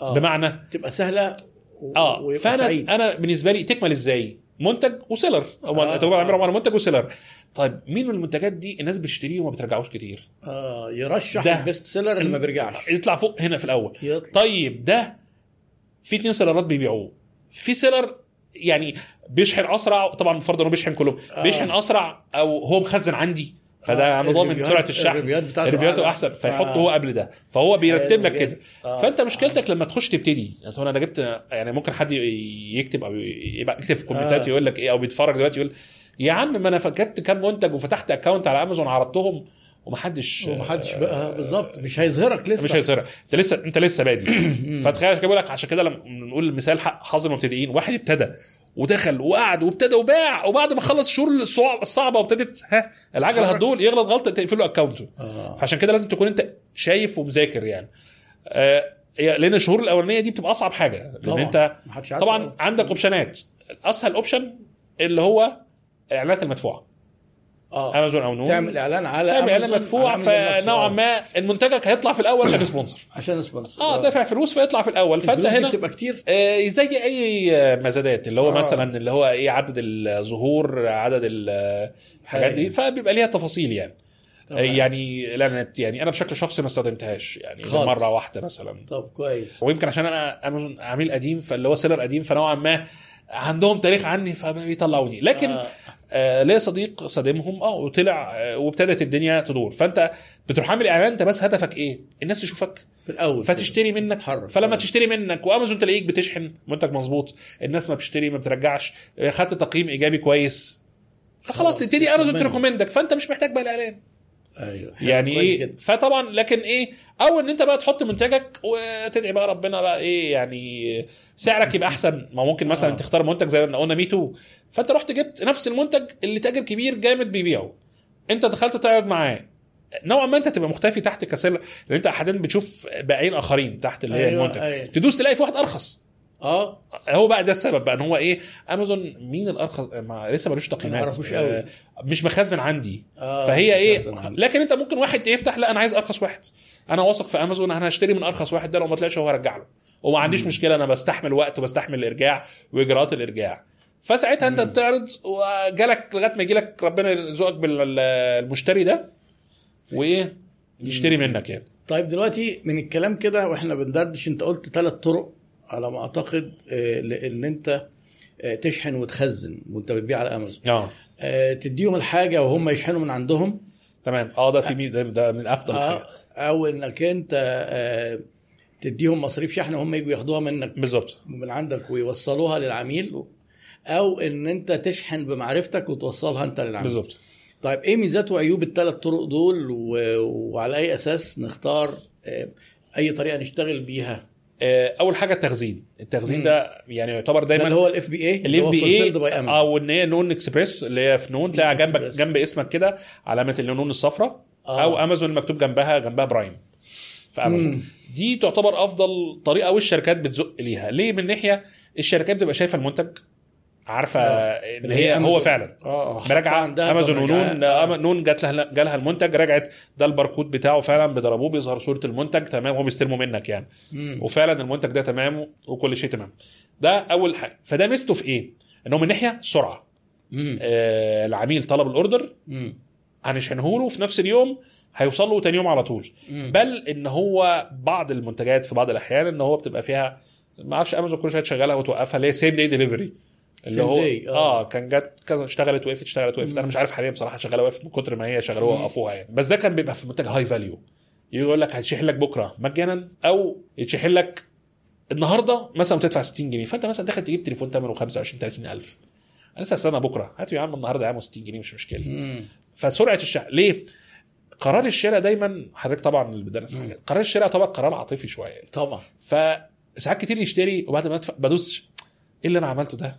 آه. بمعنى تبقى سهلة و... آه فأنا سعيد أنا بالنسبة لي تكمل إزاي منتج و seller. هو آه، آه. عباره عن منتج و seller. طيب مين من المنتجات دي الناس بتشتريه وما بترجعوش كتير؟ آه يرشح ده. ال best seller اللي ما بيرجعش. يطلع فوق هنا في الأول. يطلع. طيب ده في اتنين seller ات بيبيعوه. في seller يعني بيشحن أسرع طبعا فرضا إنه بيشحن كلهم آه. بيشحن أسرع أو هو مخزن عندي. فده آه، أنا ضامن ال reviews- سرعة الشحن. ال reviews. أحسن. فيحط آه. هو قبل ده. فهو بيرتب لك حلو كده. آه. فأنت مشكلتك لما تخش تبتدي يعني أنا جبت يعني ممكن حد يكتب أو يبقى يكتب في ال comments آه. يقول لك إيه أو بيتفرج دلوقتي يقول يا عم ما أنا جبت كام منتج وفتحت account على أمازون عرضتهم ومحدش ومحدش بقى بالظبط. مش هيظهرك لسه. مش هيصير أنت لسه أنت لسه بادي فتخيل عشان كده بقول لك عشان كده لما نقول المثال حق حظ المبتدئين واحد ابتدى. ودخل وقعد وابتدى وباع وبعد ما خلص الشهور الصعب- الصعبة وابتدت ها العجلة. تدور يغلط غلطة تقفل له اكونته آه. فعشان كده لازم تكون انت شايف ومذاكر يعني آه لأن الشهور الأولانية دي بتبقى أصعب حاجة لأن طبعا. انت طبعا عندك options أسهل option اللي هو الاعلانات المدفوعة آه امازون أو نون تعمل إعلان على تعمل إعلان مدفوع. فنوعا آه. ما منتجك هيطلع في الأول عشان sponsored عشان sponsored آه دافع فلوس فيطلع في الأول فأنت هنا بتبقى كتير آه، زي أي مزادات اللي هو آه. آه. مثلا اللي هو إيه عدد الظهور عدد ال- الحاجات دي. فبيبقى ليها تفاصيل يعني آه، تمام. يعني اعلانات يعني أنا بشكل شخصي ما استخدمتهاش يعني خالص. مرة واحدة مثلا طب كويس ويمكن عشان أنا أمازون عميل قديم فاللي هو سيلر قديم فنوعا ما عندهم تاريخ عني فبيطلعوني لكن آه. آه. ليا صديق صادمهم آه وطلع آه وابتدت الدنيا تدور فأنت بتروح عامل إعلان أنت بس هدفك إيه؟ الناس تشوفك في الأول فتشتري منك تتحرك. فلما آه. تشتري منك وأمازون تلاقيك بتشحن منتج مظبوط الناس ما بتشتري ما بترجعش آه، خدت تقييم إيجابي كويس فخلاص خلاص، تبتدي أمازون. ت recommend ك فأنت مش محتاج بقى الإعلان أيوه. يعني إيه. فطبعا لكن إيه أو إن أنت بقى تحط منتجك وتدعي بقى ربنا بقى إيه يعني سعرك يبقى أحسن. ما ممكن مثلا آه. تختار منتج زي ما قلنا me too. فأنت رحت جبت نفس المنتج اللي تاجر كبير جامد بيبيعه. أنت دخلت تقعد معاه. نوعا ما أنت تبقى مختفي تحت كسر لأن أنت أحيانا بتشوف بائعين آخرين تحت اللي هي أيوة، المنتج. أيوة. تدوس تلاقي في واحد أرخص. آه هو بقى ده السبب بقى ان هو إيه امازون مين الأرخص؟ ما لسه ملوش تقييمات. آه، مش مخزن عندي. آه، فهي إيه عندي. لكن أنت ممكن واحد يفتح لا أنا عايز أرخص واحد. أنا واثق في امازون أنا هشتري من أرخص واحد ده لو ما طلعش هو هرجع له. وما عنديش مشكلة أنا بستحمل وقت وبستحمل الإرجاع وإجراءات الإرجاع. فساعتها أنت بتعرض وجالك لغاية ما يجي لك ربنا يرزقك بالمشتري ده وإيه يشتري منك يعني. طيب دلوقتي من الكلام كده وإحنا بندردش أنت قلت ثلاث طرق على ما أعتقد آه، لأن أنت آه، تشحن وتخزن وأنت بتبيع على أمازون. آه. آه، تديهم الحاجة وهم يشحنوا من عندهم. تمام. آه ده في ده, ده من أفضل آه، حاجة أو إنك أنت آه، تديهم مصاريف شحن وهم يجوا ياخدوها منك. بالظبط. من عندك ويوصلوها للعميل أو إن أنت تشحن بمعرفتك وتوصلها أنت للعميل. بالظبط. طيب إيه ميزات وعيوب الثلاث طرق دول؟ و... وعلى أي أساس نختار أي طريقة نشتغل بيها؟ أول حاجة التخزين التخزين مم. ده يعني يعتبر دايما اللي هو الاف بي اي الاف بي اي أو إن هي نون اكسبريس اللي هي في نون تلاقيها جنبك. جنب اسمك كده علامة النون الصفراء آه. أو امازون مكتوب جنبها جنبها Prime في امازون مم. دي تعتبر أفضل طريقة والشركات بتزق ليها ليه من ناحية الشركات بتبقى شايفة المنتج عارفة آه. اللي هي هو أمازون. فعلا آه مراجعة عندها أمازون. ونون آه. آه. نون جات لها جالها المنتج رجعت ده الباركود بتاعه فعلا بيضربوه بيظهر صورة المنتج تمام هو بيستلموا منك يعني مم. وفعلا المنتج ده تمام وكل شيء تمام ده أول حاجة فده ميزته في إيه ان هو من ناحية السرعه مم. آه العميل طلب الأوردر. هنشحنه له في نفس اليوم هيوصل له تاني يوم على طول مم. بل إن هو بعض المنتجات في بعض الأحيان إن هو بتبقى فيها ما أعرفش أمازون كل شوية تشغلها وتوقفها اللي هي same day delivery اللي هو day، آه. آه كان جت كذا اشتغلت وقفت اشتغلت وقفت أنا مش عارف حاليا بصراحة شغالة وقفت من كتر ما هي مم. وقفوها يعني بس ده كان بيبقى في منتج high value يقول لك هتشحن لك بكرة مجانا أو يتشحن لك النهارده مثلا وتدفع 60 جنيه فأنت مثلا داخل تجيب تليفون ثمنه 25 30 ألف أنا لسه استنى بكرة هات يا عم النهارده يا عم 60 جنيه مش مشكلة مم. فسرعة الشحن ليه؟ قرار الشراء دايما حضرتك طبعا بدأنا في. قرار الشراء طبعا قرار عاطفي شوية طبعا فساعات كتير يشتري وبعد ما ادفع بدوس إيه اللي أنا عملته ده؟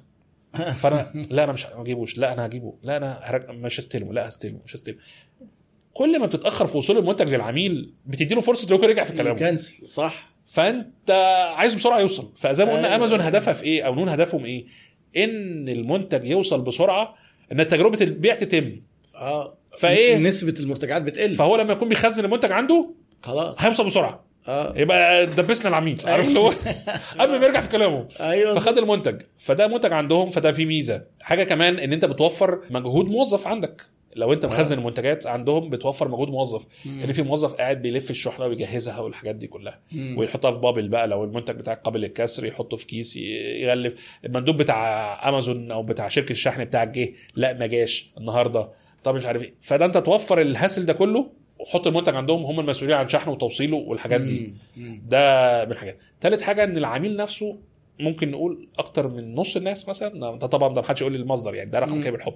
فانا لا أنا مش هجيبوش. لا أنا هجيبه. لا أنا هرج... مش هستلمه. لا هستلمه. مش هستلمه. كل ما بتتأخر في وصول المنتج للعميل بتدي له فرصه لو رجع في كلامه. كنسل. صح. فأنت عايزه بسرعة يوصل. فزي ما قلنا أيوة. امازون هدفها في إيه أو نون هدفهم إيه؟ إن المنتج يوصل بسرعة إن تجربة البيع تتم. آه. فإيه؟ نسبة المرتجعات بتقل. فهو لما يكون بيخزن المنتج عنده خلاص. هيوصل بسرعة. آه. يبقى دبسنا العميل عارف اللي هو؟ قبل ما يرجع في كلامه. أيوه. فخد المنتج. فده منتج عندهم فده فيه ميزة. حاجة كمان إن أنت بتوفر مجهود موظف عندك. لو أنت مخزن المنتجات عندهم بتوفر مجهود موظف. مم. إن في موظف قاعد بيلف الشحنة ويجهزها والحاجات دي كلها. مم. ويحطها في بابل بقى. لو المنتج بتاعك قابل للكسر يحطه في كيس يغلف. المندوب بتاع أمازون أو بتاع شركة الشحن بتاعك جه لا ما جاش النهارده. طب مش عارف إيه. فده أنت توفر ال hassle ده كله وحط المنتج عندهم هم المسؤولين عن شحنه وتوصيله والحاجات دي. ده من الحاجات ثالث حاجة إن العميل نفسه ممكن نقول أكتر من نص الناس مثلا ده طبعا ده محدش يقول لي المصدر يعني ده رقم. كامل بالحب.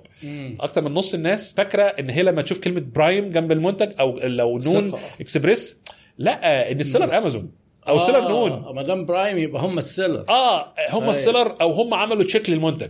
أكتر من نص الناس فاكرة إن هي لما تشوف كلمة Prime جنب المنتج أو لو نون. إكسبريس لا إن ال seller أمازون أو ال seller نون آه ما دام Prime يبقى هم السيلر آه هم أيوة. ال seller أو هم عملوا check للمنتج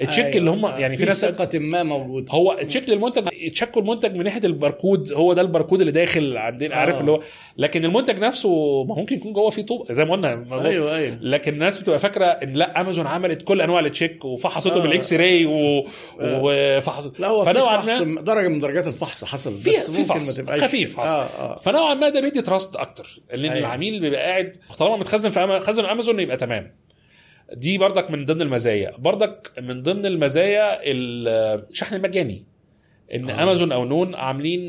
ال check أيوة. اللي هم يعني في ناس ثقة ما موجودة هو تشيك للمنتج تشيكوا المنتج من ناحية الباركود هو ده الباركود اللي داخل عندنا آه. عارف اللي هو لكن المنتج نفسه ما ممكن يكون جوه فيه طوب زي ما قلنا أيوه أيوه لكن الناس بتبقى فاكرة إن لأ امازون عملت كل أنواع ال check وفحصته آه. بال X-ray و... آه. وفحص لا هو في فنوعا فحص ما درجة من درجات الفحص حصل في بس في ممكن ما فحص تبقاش خفيف آه آه فنوعا ما ده بيدي trust أكتر لأن أيوة. العميل بيبقى قاعد طالما متخزن في خزن امازون يبقى تمام دي بردك من ضمن المزايا. بردك من ضمن المزايا الشحن المجاني إن آه. امازون أو نون عاملين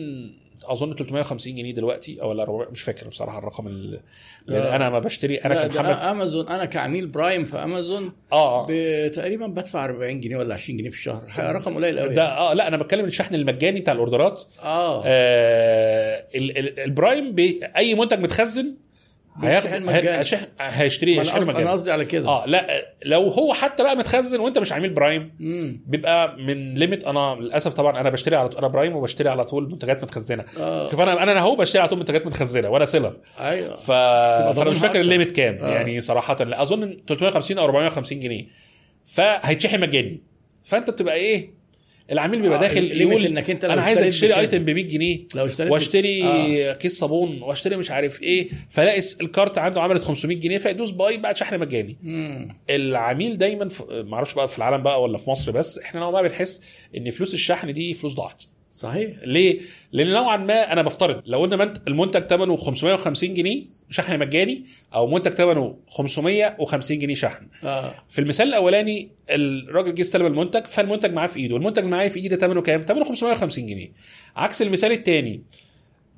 أظن 350 جنيه دلوقتي أو لا 400 مش فاكر بصراحة الرقم ال- لأن آه. أنا ما بشتري. أنا كمحمد امازون أنا كعميل Prime في امازون آه. تقريبا بدفع 40 جنيه ولا 20 جنيه في الشهر. رقم قليل قوي ده آه لا أنا بتكلم الشحن المجاني بتاع ال orders. آه. آه ال- ال- ال Prime أي منتج متخزن هياخد مجاني. هي- هيشحن- هيشتريه ما أنا هيشحنه قصدي أنا قصدي على كده. آه لا لو هو حتى بقى متخزن وأنت مش عميل Prime امم بيبقى من limit أنا للأسف طبعا أنا بشتري على طول أنا Prime وبشتري على طول منتجات متخزنة. آه. شوف أنا أنا اهو بشتري على طول منتجات متخزنة وأنا seller أيوه. ف... فأنا مش فاكر. ال limit كام آه. يعني صراحة. لا اظن 350 أو 450 جنيه. فهيتشحن مجاني. فأنت بتبقى إيه؟ العميل بيبقى آه، داخل يقول إنك أنت لو أنا عايز أشتري. item ب 100 جنيه لو اشتريت واشتري آه. كيس صابون واشتري مش عارف إيه فلاقي ال cart عنده عملت 500 جنيه فيدوس buy بقى شحن مجاني مم. العميل دايما. معرفش بقى في العالم بقى ولا في مصر بس إحنا نوعا ما بنحس إن فلوس الشحن دي فلوس ضاعت صحيح؟ ليه؟ لأن نوعا ما أنا بفترض لو قلنا منت- المنتج ثمنه 550 جنيه شحن مجاني أو منتج ثمنه 550 جنيه شحن. آه. في المثال الأولاني الراجل جه استلم المنتج فالمنتج معاه في إيده المنتج معايا في إيدي ده ثمنه كام؟ ثمنه 550 جنيه. عكس المثال الثاني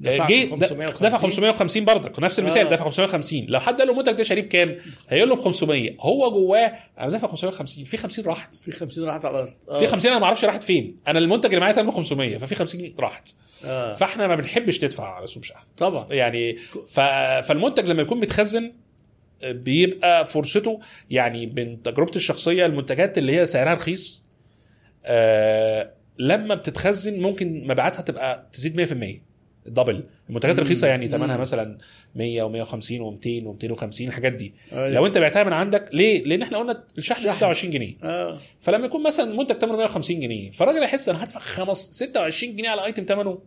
دفع جه 550. دفع 550 برضك. نفس المثال آه. دفع 550 لو حد قال له المنتج ده شاريه بكام هيقول له ب 500 هو جواه أنا دافع 550 في 50 راحت. في 50 راحت على الأرض. آه. في 50 أنا ما أعرفش راحت فين. أنا المنتج اللي معايا ثمنه 500 ففي 50 راحت. آه. فإحنا ما بنحبش ندفع على سوق شحن. طبعا. يعني ف... فالمنتج لما يكون متخزن بيبقى فرصته يعني من تجربتي الشخصية المنتجات اللي هي سعرها رخيص آه لما بتتخزن ممكن مبيعاتها تبقى تزيد 100% دبل المنتجات. الرخيصه يعني ثمنها. مثلا 100 و150 و200 و250 الحاجات دي أيوة. لو انت بعتها من عندك ليه؟ لأن إحنا قلنا الشحن شحن. 26 جنيه آه فلما يكون مثلا منتج ثمنه 150 جنيه فالراجل يحس أنا هدفع خمس 26 جنيه على ايتم ثمنه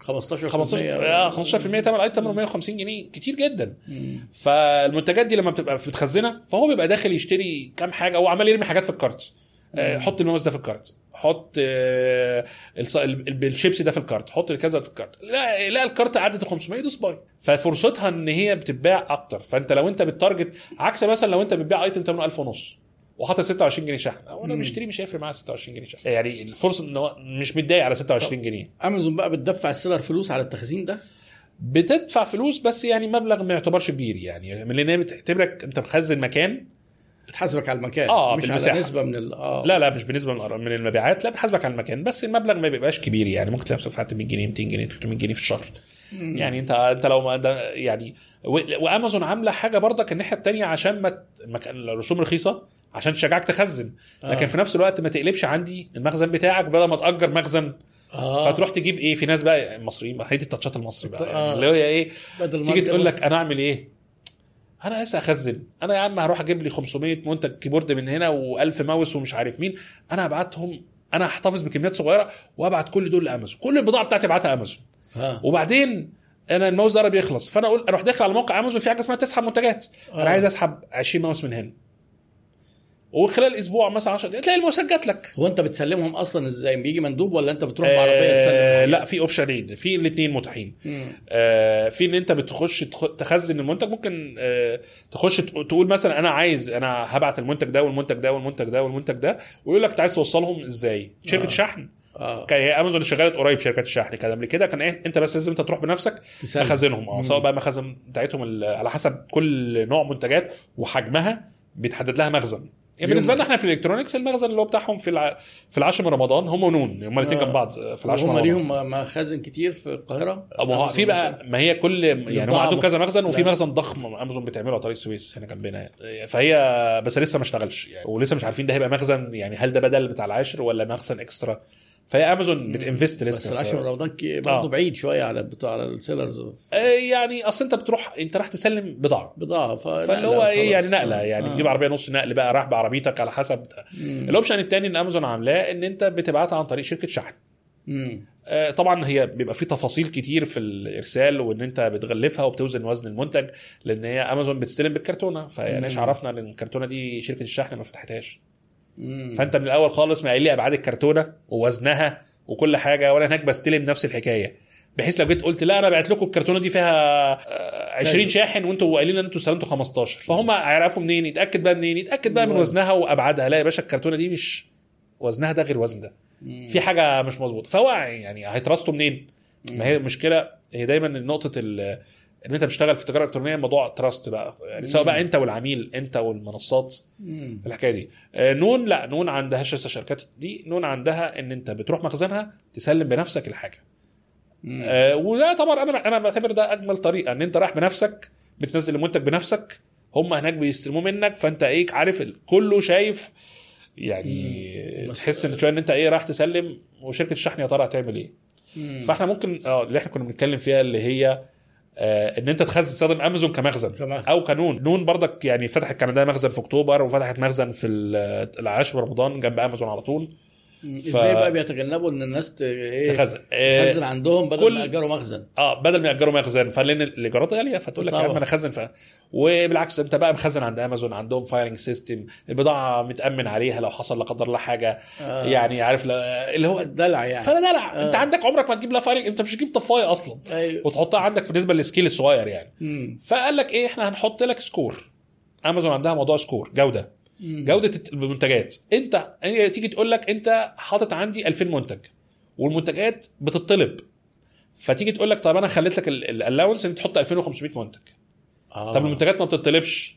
15 15 آه 15% ثمن item ثمنه 150 جنيه كتير جدا مم. فالمنتجات دي لما بتبقى متخزنه فهو بيبقى داخل يشتري كام حاجة هو عمال يرمي حاجات في ال cart آه،. حط الماوس ده في ال cart. حط آه، الص- ال- ال- الشيبسي ده في ال cart. حط كذا في ال cart. لا لا ال cart عدت ال 500 دوس buy. ففرصتها إن هي بتتباع أكتر. فأنت لو أنت ب target عكس مثلا لو أنت بتبيع item ثمنه 1000 ونص وحاطط 26 جنيه شحن. أو أنا مم. مشتري مش هيفرق معايا 26 جنيه شحن. يعني الفرصة إن هو مش متضايق على 26 جنيه. امازون بقى بتدفع ال seller فلوس على التخزين ده؟ بتدفع فلوس بس يعني مبلغ ما يعتبرش كبير يعني. من لأن هي بتعتبرك أنت مخزن مكان بتحاسبك على المكان آه، مش بالمساحة. على نسبة من ال آه. لا لا مش بالنسبة من من المبيعات لا بحاسبك على المكان بس المبلغ ما بيبقاش كبير يعني ممكن تلاقي دفعت 100 جنيه 200 جنيه 300 جنيه في الشهر. مم. يعني انت انت لو ما ده يعني وأمازون عاملة حاجة برضك الناحية الثانية عشان ما الرسوم رخيصة عشان تشجعك تخزن. لكن آه. في نفس الوقت ما تقلبش عندي المخزن بتاعك بدل ما تأجر مخزن. آه. فتروح تجيب إيه؟ في ناس بقى المصريين بقى دي التاتشات المصري بقى. آه. يعني اللي هي إيه؟ تيجي تقول لك أنا أعمل إيه؟ أنا لسه اخزن أنا يا عم هروح أجيب لي 500 منتج كيبورد من هنا و1000 ماوس ومش عارف مين. أنا هبعتهم أنا هحتفظ بكميات صغيرة وابعت كل دول لأمازون. كل البضاعة بتاعتي ابعتها أمازون. آه. وبعدين أنا الماوس ده قرب يخلص. فأنا أقول أروح داخل على موقع أمازون في حاجة اسمها تسحب منتجات. آه. أنا عايز أسحب 20 ماوس من هنا. وخلال أسبوع مثلا 10 دقايق تلاقي الماوسات جات لك. هو أنت بتسلمهم أصلا إزاي؟ بيجي مندوب ولا أنت بتروح بعربية آه تسلم لا في اوبشنين في الاثنين متاحين. آه، في إن أنت بتخش تخ- تخزن المنتج. ممكن آه، تخش تق- تقول مثلا أنا عايز أنا هبعت المنتج ده والمنتج ده والمنتج ده والمنتج ده ويقول لك أنت عايز توصلهم إزاي؟ شركة آه. شحن. آه. كان هي امازون شغالة قريب شركات الشحن. كان قبل كده كان إيه؟ أنت بس لازم أنت تروح بنفسك تسلم. مخازنهم آه. سواء بقى مخازن بتاعتهم على حسب كل نوع منتجات وحجمها بيتحدد لها مخزن. يعني بالنسبة لنا إحنا في ال electronics المخزن اللي هو بتاعهم في الع... في العاشر من رمضان هم ونون هم الاثنين. جنب بعض في العاشر من هم رمضان ليهم مخازن كتير في القاهرة ما هو في بقى ما هي كل يعني هم عندهم كذا مخزن وفي. مخزن ضخم أمازون بتعمله على طريق السويس هنا جنبنا يعني. فهي بس لسه ما اشتغلش يعني ولسه مش عارفين ده هيبقى مخزن يعني هل ده بدل بتاع العاشر ولا مخزن extra فهي امازون بت invest بس لسه من ف... رمضان برضه آه. بعيد شوية على بتوع على ال sellers آه، يعني أصل أنت بتروح أنت راح تسلم بضاعة بضاعة ف- فاللي هو إيه. يعني نقلة آه. يعني آه. تجيب عربية نص نقل بقى راح بعربيتك على حسب. الأوبشن الثاني إن امازون عاملاه إن أنت بتبعتها عن طريق شركة شحن مم. آه، طبعا هي بيبقى في تفاصيل كتير في الإرسال وإن أنت بتغلفها وبتوزن وزن المنتج لأن هي امازون بتستلم بالكرتونة فيعني. عرفنا إن الكرتونة دي شركة الشحن ما فتحتهاش مم. فانت من الأول خالص ما لي أبعاد الكرتونة ووزنها وكل حاجة وانا هناك بستلم نفس الحكاية. بحيث لو جيت قلت لا أنا بعت لكم الكرتونة دي فيها آه، 20 كذا. شاحن وأنتوا قايلين إن أنتوا استلمتوا 15 فهم هيعرفوا منين؟ يتأكد بقى منين؟ يتأكد بقى من الوزن. وزنها وأبعادها. لا يا باشا الكرتونة دي مش وزنها ده غير وزن ده. في حاجة مش مظبوطة. فهو يعني هيترصوا منين؟ ما هي المشكلة هي دايما نقطة ان انت بتشتغل في تجاره الكترونيه موضوع trust بقى يعني سواء. بقى انت والعميل انت والمنصات مم. الحكاية دي آه، نون لا نون عندهاش لسه شركات دي نون عندها إن أنت بتروح مخزنها تسلم بنفسك الحاجة. آه، وده طبعا أنا أنا بعتبر ده أجمل طريقة إن أنت رايح بنفسك بتنزل المنتج بنفسك هم هناك بيستلموه منك فأنت إيه عارف كله شايف يعني مم. تحس إن شوية إن أنت إيه رايح تسلم وشركة الشحن يا ترى هتعمل إيه مم. فإحنا ممكن آه اللي إحنا كنا بنتكلم فيها اللي هي إن أنت تخزن تستخدم أمازون كمخزن كمخزن. أو كنون نون برضك يعني فتحت كان عندها مخزن في أكتوبر وفتحت مخزن في ال- العاشر رمضان جنب أمازون على طول إزاي بقى بيتجنبوا ان الناس. إيه تخزن تخزن عندهم بدل كل- ما يأجروا مخزن آه بدل ما يأجروا مخزن فلأن الإيجارات غالية فتقول لك يا. عم أنا اخزن ف وبالعكس أنت بقى مخزن عند أمازون عندهم firing system البضاعة متأمن عليها لو حصل لا قدر الله حاجة آه. يعني عارف لا- اللي هو دلع يعني فانا دلع آه. أنت عندك عمرك ما تجيب لها firing أنت مش هتجيب طفاية أصلا أيوه وتحطها عندك بالنسبة لل scale الصغير يعني مم. فقال لك إيه إحنا هنحط لك score أمازون عندها موضوع score جودة. جودة المنتجات. انت هي تيجي تقول لك انت حاطط عندي 2000 منتج والمنتجات بتطلب فتيجي تقول لك طب أنا خليت لك ال allowance إن تحط 2500 منتج. آه. طب المنتجات ما بتطلبش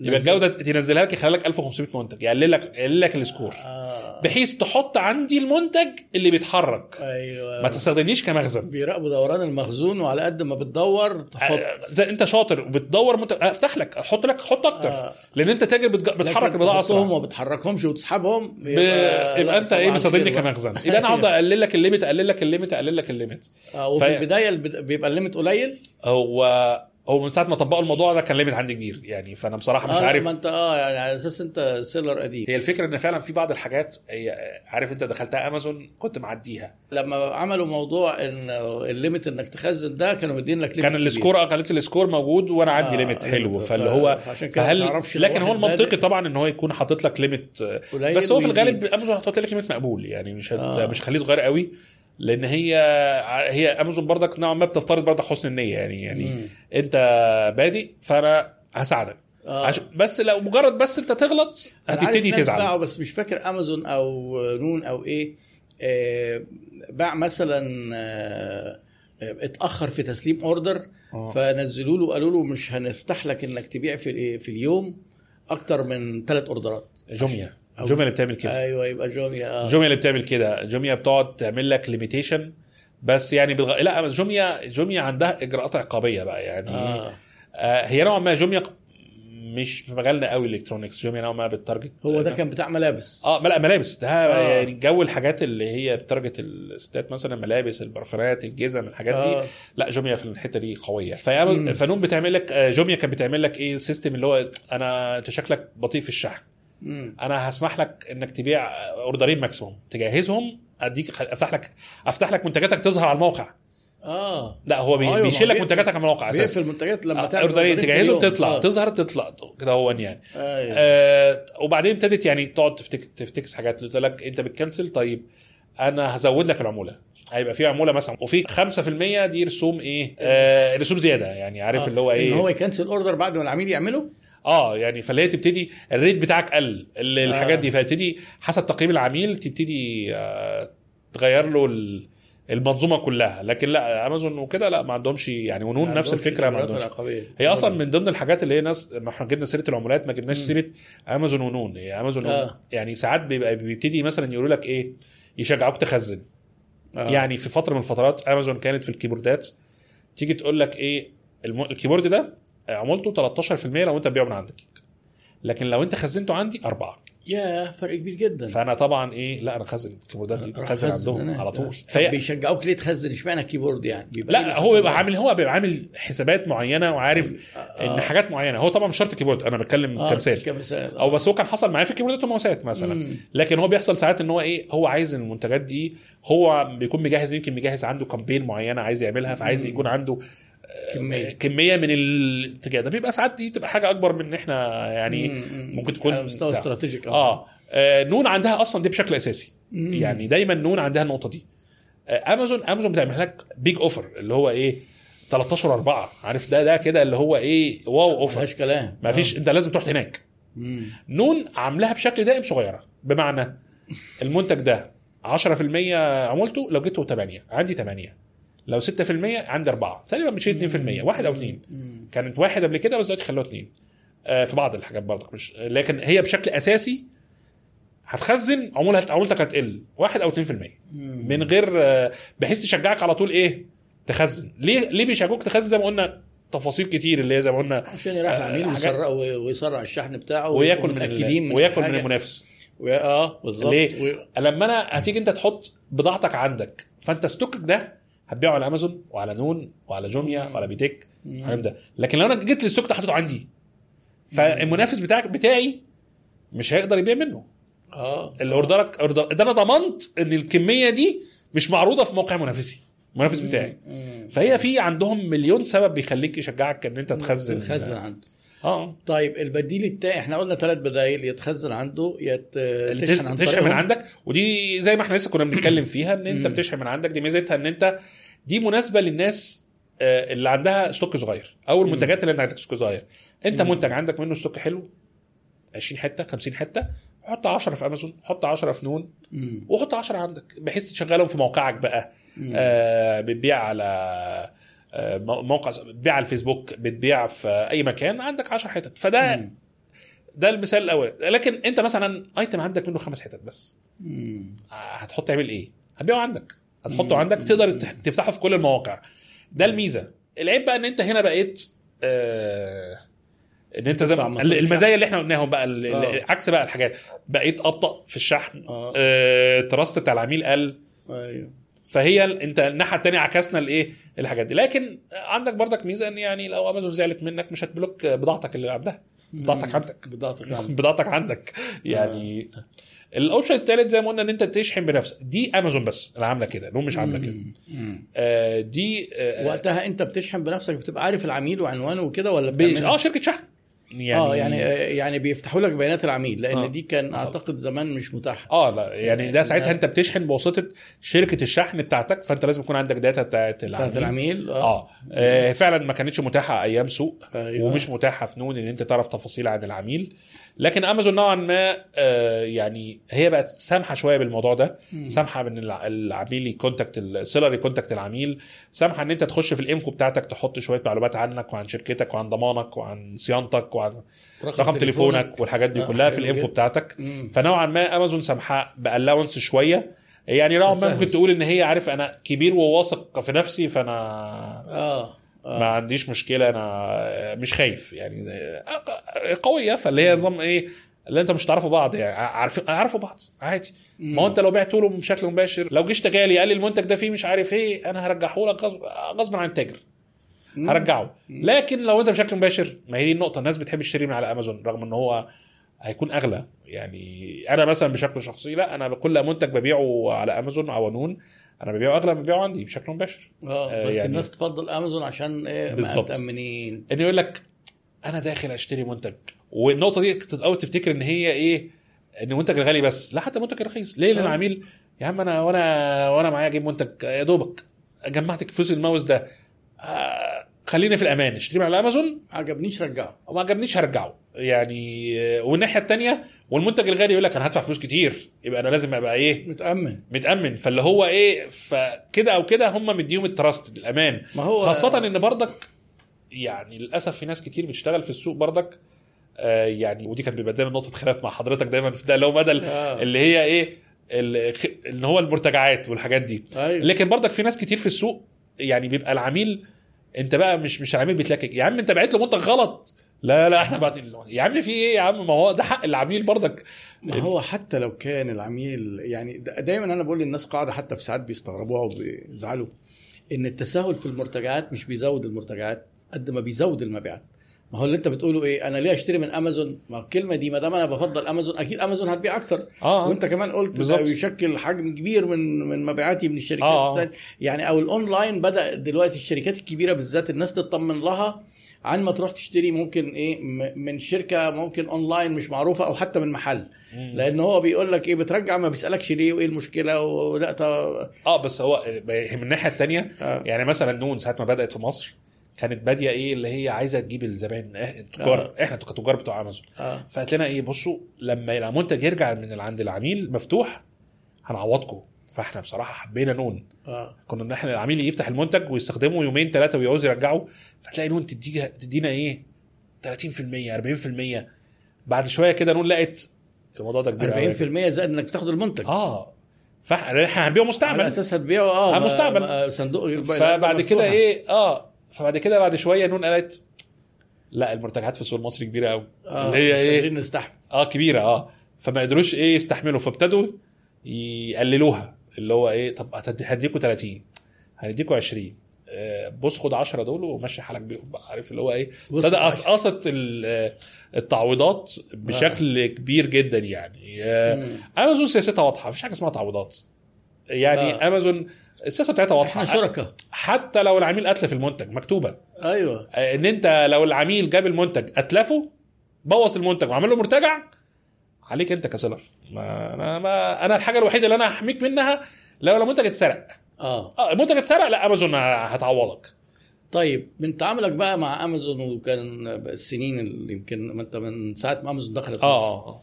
يبقى. الجودة تنزلها لك يخلي لك 1500 منتج يقلل لك يقلل لك ال score. آه. بحيث تحط عندي المنتج اللي بيتحرك. أيوه. ما تستخدمنيش كمخزن. بيراقبوا دوران المخزون وعلى قد ما بتدور تحط. زي أنت شاطر بتدور منتج افتح لك أحط لك حط أكتر. آه. لأن أنت تاجر بتج... بتحرك البضاعه أسرع. وما بتحركهمش وتسحبهم ب... يبقى أنت إيه بتستخدمني كمان كمخزن. يبقى أنا هفضل أقلل لك ال limit أقلل لك ال limit أقلل لك ال limit وفي في- البداية البد- بيبقى ال limit قليل؟ هو هو من ساعة ما طبقوا الموضوع ده كان limit عندي كبير يعني فأنا بصراحة مش آه، عارف ما أنت آه يعني على أساس أنت seller قديم هي الفكرة إن فعلا في بعض الحاجات هي عارف أنت دخلتها امازون كنت معديها لما عملوا موضوع إن ال limit إنك تخزن ده كانوا مدين لك كان ال score آه قالت ال score موجود وأنا عندي آه، limit limit. حلو فاللي هو فهل لكن هو المنطقي طبعا إن هو يكون حاطط لك limit قليل بس هو في. الغالب امازون هتحط لك limit مقبول يعني مش. آه. مش هخليه صغير قوي لأن هي هي امازون برضك نوعا ما بتفترض برضك حسن النية يعني يعني مم. انت بادئ فانا هساعدك آه. بس لو مجرد بس انت تغلط هتبتدي تزعل بس مش فاكر امازون أو نون أو إيه آه، باع مثلا آه، اتأخر في تسليم order آه. فنزلوا له قالوا له مش هنفتح لك إنك تبيع في في اليوم أكتر من ثلاث order ات أو جوميا اللي بتعمل كده. أيوه يبقى جوميا آه. جوميا اللي بتعمل كده. جوميا بتقعد تعمل لك limitation بس يعني بالغ... لا جوميا جوميا عندها إجراءات عقابية بقى يعني آه. آه هي نوعا ما جوميا مش في مجالنا قوي electronics جوميا نوعا ما بت target هو ده كان بتاع ملابس. آه لا ملابس. ده آه. آه. يعني جو الحاجات اللي هي بت target الستات مثلا ملابس البرفانات الجزم الحاجات دي. آه. لا جوميا في الحتة دي قوية. فنون بتعمل لك آه، جوميا كانت بتعمل لك إيه system اللي هو أنا أنت شكلك بطيء في الشحن. مم. أنا هسمح لك انك تبيع order ين maximum. تجهزهم اديك افتح لك افتح لك منتجاتك تظهر على الموقع. آه. لا هو بي... أيوة، هو بيشيل لك منتجاتك على الموقع أساسا. بيقفل المنتجات لما آه، تعمل order ين تجهزهم. تطلع. آه. تظهر تطلع. كده هو يعني. أيوه. آه وبعدين ابتدت يعني تقعد تفك تفكس حاجات. قلت لك انت بت cancel طيب أنا هزود لك العمولة. هيبقى في عمولة مثلا. وفي 5% دي رسوم إيه؟ آه. رسوم زيادة يعني عارف آه. اللي هو إيه؟ ان هو يكنسل اوردر بعد ما العميل يعمله؟ آه يعني فاللي هي تبتدي الريت بتاعك قل ال- الحاجات آه. دي فتبتدي حسب تقييم العميل تبتدي آه تغير له ال- المنظومة كلها لكن لا أمازون وكده لا ما عندهمش يعني ونون ما نفس الفكرة ما عندهمش. هي أصلا من ضمن الحاجات اللي هي ناس ما إحنا جبنا سيرة العملات ما جبناش. سيرة أمازون ونون هي أمازون آه. ونون. يعني ساعات بيبقى بيبتدي مثلا يقولوا لك إيه يشجعوك تخزن آه. يعني في فترة من الفترات أمازون كانت في ال keyboard ات تيجي تقول لك إيه. ال keyboard ده عمولته 13% لو انت بتبيعه من عندك لكن لو انت خزنته عندي أربعة يا فرق كبير جدا فأنا طبعا إيه لا أنا خزن ال keyboard ات دي أروح تخزن أخزن عندهم. على طول بيشجعوك ليه تخزن اشمعنى ال keyboard يعني بيبقى لا هو بيبقى؟ عامل هو بيبقى عامل حسابات معينة وعارف آه. إن حاجات معينة هو طبعا مش شرط keyboard أنا بتكلم آه، كمثال كمثال أو بس هو كان حصل معايا في الكيبوردات والماوسات مثلا مم. لكن هو بيحصل ساعات إن هو إيه هو عايز المنتجات دي هو بيكون مجهز يمكن مجهز عنده campaign معينة عايز يعملها فعايز. يكون عنده كمية. كمية من الاتجاه ده بيبقى ساعات دي تبقى حاجة أكبر من إن إحنا يعني مم، مم. ممكن تكون مستوى. strategic آه. آه، نون عندها أصلا دي بشكل أساسي. مم. يعني دايما نون عندها النقطة دي. آه، امازون امازون بتعمل لك big offer اللي هو إيه؟ 13 4 عارف؟ ده ده كده اللي هو إيه؟ wow offer مفيهاش كلام. ما فيش أنت لازم تروح هناك. مم. نون عاملاها بشكل دائم صغيرة. بمعنى المنتج ده 10% عمولته لو جيته 8 عندي 8 لو 6% عندي 4 تقريبا بتشيل 2% واحد أو 2 مم. كانت واحد قبل كده بس دلوقتي خلوها 2 آه في بعض الحاجات برضك مش لكن هي بشكل أساسي هتخزن عمولها عمولتك هتقل. 1 أو 2% مم. من غير آه، بحيث تشجعك على طول إيه؟ تخزن. ليه ليه بيشجعوك تخزن؟ زي ما قلنا تفاصيل كتير اللي هي زي ما قلنا عشان يريح العميل حاجات- ويسرع ويسرع الشحن بتاعه وياكل من من وياكل من. المنافس. آه بالظبط. ليه؟ و- لما أنا هتيجي أنت تحط بضاعتك عندك فأنت ستوكك ده هتبيعه على أمازون وعلى نون وعلى جوميا. وعلى بيتك. الكلام ده. لكن لو أنا جيت للستوك ده حاططه عندي فالمنافس بتاعك بتاعي مش هيقدر يبيع منه. آه. اللي order ك order ده أنا ضمنت إن الكمية دي مش معروضة في موقع منافسي المنافس بتاعي. فهي في عندهم مليون سبب بيخليك يشجعك إن أنت تخزن تخزن عنده. آه طيب البديل التاني إحنا قلنا ثلاث بدائل يتخزن عنده يت تشحن عن تشحن من. عندك ودي زي ما إحنا لسه كنا بنتكلم فيها إن انت. بتشحن من عندك دي ميزتها إن انت دي مناسبة للناس آه، اللي عندها stock صغير أو المنتجات اللي عندك stock صغير انت. منتج عندك منه ستوك حلو 20 حتة 50 حتة حط 10 في أمازون حط 10 في نون. وحط 10 عندك بحيث تشغلهم في موقعك بقى. آه بتبيع على آه موقع بتبيع على الفيسبوك بتبيع في أي مكان عندك 10 حتت. فده مم. ده المثال الأول. لكن أنت مثلا ايتم عندك منه خمس حتت بس. مم. هتحط تعمل إيه؟ هتبيعه عندك. هتحطه مم. عندك تقدر تح- تفتحه في كل المواقع. ده الميزة. العيب بقى إن أنت هنا بقيت آه إن أنت زي المزايا اللي إحنا قلناهم بقى آه. عكس بقى الحاجات. بقيت أبطأ في الشحن. آه. آه trust بتاع العميل قل. أيوه. فهي انت الناحية الثانية عكسنا الايه الحاجات دي. لكن عندك برضك ميزة إن يعني لو امازون زعلت منك مش هتبلوك بضاعتك اللي عندها. بضاعتك. عندك. بضاعتك عندك. بضاعتك عندك. يعني ال option الثالث زي ما قلنا إن أنت تشحن بنفسك. دي امازون بس. اللي عاملة كده. مش عاملة كده. آه دي آه وقتها أنت بتشحن بنفسك بتبقى عارف العميل وعنوانه وكده ولا؟ آه شركة شحن. يعني آه يعني يعني بيفتحوا لك بيانات العميل لأن آه. دي كان أعتقد زمان مش متاحة. آه لا يعني ده ساعتها ده- أنت بتشحن بواسطة شركة الشحن بتاعتك فأنت لازم يكون عندك داتا بتاعت بتاعت العميل العميل آه, آه فعلا ما كانتش متاحة أيام سوق أيوة. ومش متاحة في نون إن أنت تعرف تفاصيل عن العميل. لكن امازون نوعا ما آه يعني هي بقت سامحة شوية بالموضوع ده. سامحة ان الع- العميل ي contact ال seller ي contact العميل سامحة إن أنت تخش في ال info بتاعتك تحط شوية معلومات عنك وعن شركتك وعن ضمانك وعن صيانتك وعن رقم تليفونك والحاجات دي آه، كلها في ال info. بتاعتك. فنوعا ما امازون سامحة بالاونس شوية يعني نوعا ما. ممكن تقول إن هي عارف أنا كبير وواثق في نفسي فأنا آه ما آه عنديش مشكلة أنا مش خايف يعني. قوية فاللي هي نظام إيه اللي أنت مش تعرفوا بعض يعني. عارفين عارفوا بعض عادي. ما هو أنت لو بعته له بشكل مباشر لو جيش تجالي قال لي المنتج ده فيه مش عارف إيه أنا هرجعه لك غصب عن التاجر. هرجعه. لكن لو أنت بشكل مباشر ما هي دي النقطة الناس بتحب تشتري من على أمازون رغم إن هو هيكون أغلى. يعني أنا مثلا بشكل شخصي لا أنا كل منتج ببيعه على أمازون أو نون أنا ببيعه اغلى من ببيعه عندي بشكل مباشر. آه آه، بس يعني- الناس تفضل امازون عشان إيه بالظبط. مأمنين ان يقول لك أنا داخل أشتري منتج. والنقطة دي أول تفتكر إن هي إيه إن المنتج الغالي بس. لا حتى المنتج الرخيص ليه؟ لأن آه. العميل يا عم أنا وأنا وأنا معايا أجيب منتج يا دوبك جمعت فلوس الماوس ده. آه خليني في الأمان. اشتري من على أمازون ما عجبنيش رجعه. وما عجبنيش هرجعه. يعني آه، والناحية الثانية والمنتج الغالي يقول لك أنا هدفع فلوس كتير. يبقى أنا لازم أبقى إيه؟ متأمن. متأمن. فاللي هو إيه؟ فكده أو كده هم مديهم التراست الامان ما هو خاصة إن برضك يعني للأسف في ناس كتير بتشتغل في السوق برضك آه يعني ودي كانت بيبقى دايما نقطة خلاف مع حضرتك دايما في ده اللي هو بدل آه. اللي هي إيه؟ اللي هو المرتجعات والحاجات دي. أيوه. لكن برضك في ناس كتير في السوق يعني بيبقى العميل انت بقى مش مش العميل بيتلكك يا عم انت بعت له منتج غلط. لا لا إحنا بعت يا عم في إيه يا عم؟ ما هو ده حق العميل برضك. ما هو حتى لو كان العميل يعني دا- دايما أنا بقول للناس قاعدة حتى في ساعات بيستغربوها وبيزعلوا إن التساهل في المرتجعات مش بيزود المرتجعات قد ما بيزود المبيعات. ما هو اللي انت بتقوله إيه أنا ليه اشتري من امازون ما الكلمة دي ما دام أنا بفضل امازون أكيد امازون هتبيع أكتر آه وانت كمان قلت ده بالظبط. يشكل حجم كبير من من مبيعاتي من الشركات آه. الثانية. يعني أو الاونلاين بدأ دلوقتي الشركات الكبيرة بالذات الناس تطمن لها عن ما تروح تشتري ممكن إيه من شركة ممكن اونلاين مش معروفة أو حتى من محل. لأن هو بيقول لك إيه بترجع ما بيسألكش ليه وايه المشكلة ولا آه بس هو من الناحية الثانية آه. يعني مثلا نون ساعة ما بدأت في مصر كانت بادية إيه اللي هي عايزة تجيب الزبائن. إح- التجار. آه. إحنا كتجار بتوع أمازون. آه. فقالت لنا إيه بصوا لما المنتج يرجع من عند العميل مفتوح هنعوضكم. فإحنا بصراحة حبينا نون. آه. كنا إن إحنا العميل يفتح المنتج ويستخدمه يومين ثلاثة ويعوز يرجعه فتلاقي نون تديها تدينا إيه 30% 40% بعد شوية كده نون لقت الموضوع ده كبير قوي 40% زائد إنك تاخد المنتج. آه. فاحنا إحنا هنبيعه على مستعمل أساس هتبيعه آه على ما- مستعمل. صندوق فبعد كده. إيه آه. فبعد كده بعد شوية نون قالت لا المرتجعات في السوق المصري كبيرة قوي آه اللي هي إيه؟ نستحمل. آه كبيرة آه. فما قدروش إيه يستحملوا فابتدوا يقللوها. اللي هو إيه طب هنديكوا 30 هنديكوا 20 آه، بص خد 10 دول ومشي حالك بيهم بقى. عارف اللي هو إيه؟ ابتدى. قصقصت ال- آه، التعويضات بشكل كبير جدا يعني. آه،. امازون سياستها واضحة مفيش حاجة اسمها تعويضات. يعني آه. امازون السياسة بتاعتها واضحة. إحنا شركاء. حتى لو العميل أتلف المنتج مكتوبة. أيوه. آه، إن أنت لو العميل جاب المنتج أتلفه بوظ المنتج وعمل له مرتجع عليك أنت كسيلر. ما أنا ما أنا الحاجة الوحيدة اللي أنا هحميك منها لو المنتج اتسرق. آه. آه المنتج اتسرق لا أمازون هتعوضك. طيب من تعاملك بقى مع أمازون وكان السنين اللي يمكن ما أنت من ساعة ما أمازون دخلت آه آه.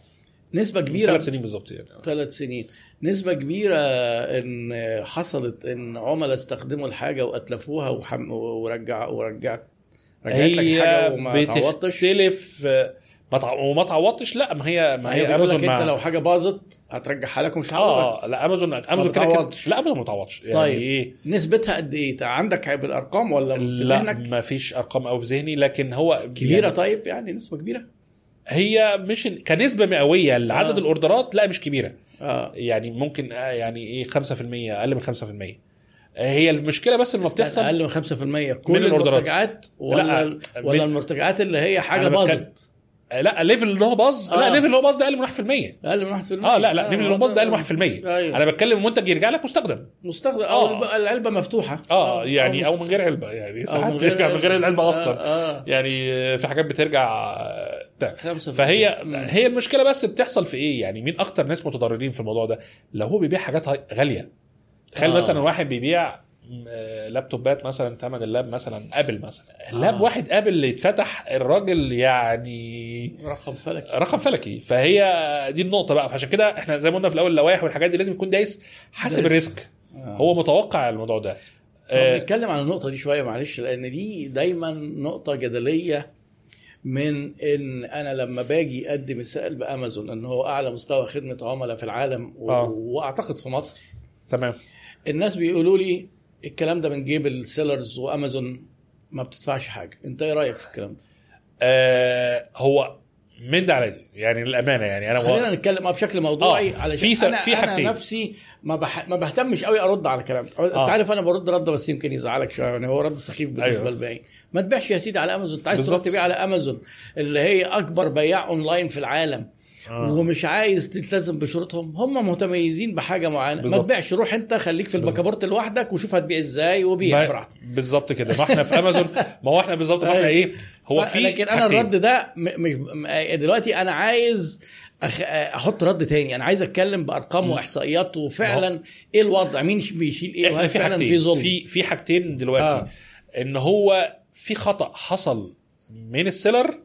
نسبة كبيرة ثلاث سنين بالظبط يعني. ثلاث سنين. نسبة كبيرة إن حصلت إن عملاء استخدموا الحاجة وأتلفوها وحم... ورجع ورجعت رجعت لك حاجة وما تعوضتش؟ بتختلف ما تع... وما تعوضتش لا ما هي ما هي أمازون أنت. لو حاجة باظت هترجعها لك ومش هعوضك آه لا امازون أمازون كده كده. لا أمازون ما بتعوضش يعني طيب. إيه؟ نسبتها قد إيه؟ عندك بالارقام ولا في لا ذهنك؟ ما فيش أرقام أو في ذهني لكن هو كبيرة يعني طيب يعني نسبة كبيرة؟ هي مش كنسبة مئوية لعدد آه. ال orderات لا مش كبيرة. آه. يعني ممكن آه، يعني إيه 5% أقل من 5% آه، هي المشكلة بس لما بتحصل أقل من 5% كل ال orderات. المرتجعات ولا لا، ولا من- المرتجعات اللي هي بتكلم- باظت؟ آه، لا ال level اللي هو باظ. لا آه. ال level اللي هو باظ ده أقل من 1% أقل من 1% آه لا لا ال level اللي هو باظ ده أقل من 1% أيوه. أنا بتكلم منتج يرجع لك مستخدم. مستخدم أو آه. العلبة مفتوحة. آه يعني أو مست- من غير علبة يعني أو ساعات من بيرجع من غير العلبة أصلا. آه. يعني آه، في حاجات بترجع آه، بتاع فهي. هي المشكلة بس بتحصل في إيه يعني مين أكتر ناس متضررين في الموضوع ده لو هو بيبيع حاجات غالية تخيل آه. مثلا واحد بيبيع آه، لابتوبات مثلا ثمن اللاب مثلا أبل مثلا اللاب آه. واحد أبل اللي يتفتح الراجل يعني رقم فلكي رقم فلكي فهي دي النقطة بقى فعشان كده إحنا زي ما قلنا في الأول اللوائح والحاجات دي لازم يكون دايس حاسب دايس. ال risk آه. هو متوقع الموضوع ده طب آه، نتكلم عن النقطة دي شوية معلش لأن دي دايما نقطة جدلية من إن أنا لما باجي أدي مثال بأمازون إن هو أعلى مستوى خدمة عملاء في العالم و... آه. وأعتقد في مصر تمام الناس بيقولوا لي الكلام ده من جيب ال sellers وأمازون ما بتدفعش حاجة أنت إيه رأيك في الكلام ده آه هو من ده على دي يعني للأمانة يعني أنا خلينا نتكلم بشكل موضوعي آه، علشان في س- أنا في أنا حاجتين. نفسي ما بح... ما بهتمش قوي أرد على كلام انت آه. عارف أنا برد رد بس يمكن يزعلك شوية يعني هو رد سخيف بالنسبة. أيوة. للباقي ما تبيعش يا سيدي على أمازون انت عايز تروح. تبيع على أمازون اللي هي أكبر بياع أونلاين في العالم آه. ومش عايز تلتزم بشروطهم هم متميزين بحاجة معينة ما. تبيعش روح انت خليك في. البكابورت لوحدك وشوف هتبيع إزاي وبيع براحتك بالظبط كده ما إحنا في أمازون ما هو إحنا بالظبط ما إحنا أيوة. إيه هو في لكن أنا. الرد ده مش دلوقتي أنا عايز أخ... أحط رد تاني أنا عايز أتكلم بأرقام وإحصائيات وفعلا إيه الوضع مين بيشيل إيه إحنا في فعلا في ظلم في في حاجتين دلوقتي آه. إن هو في خطأ حصل من السيلر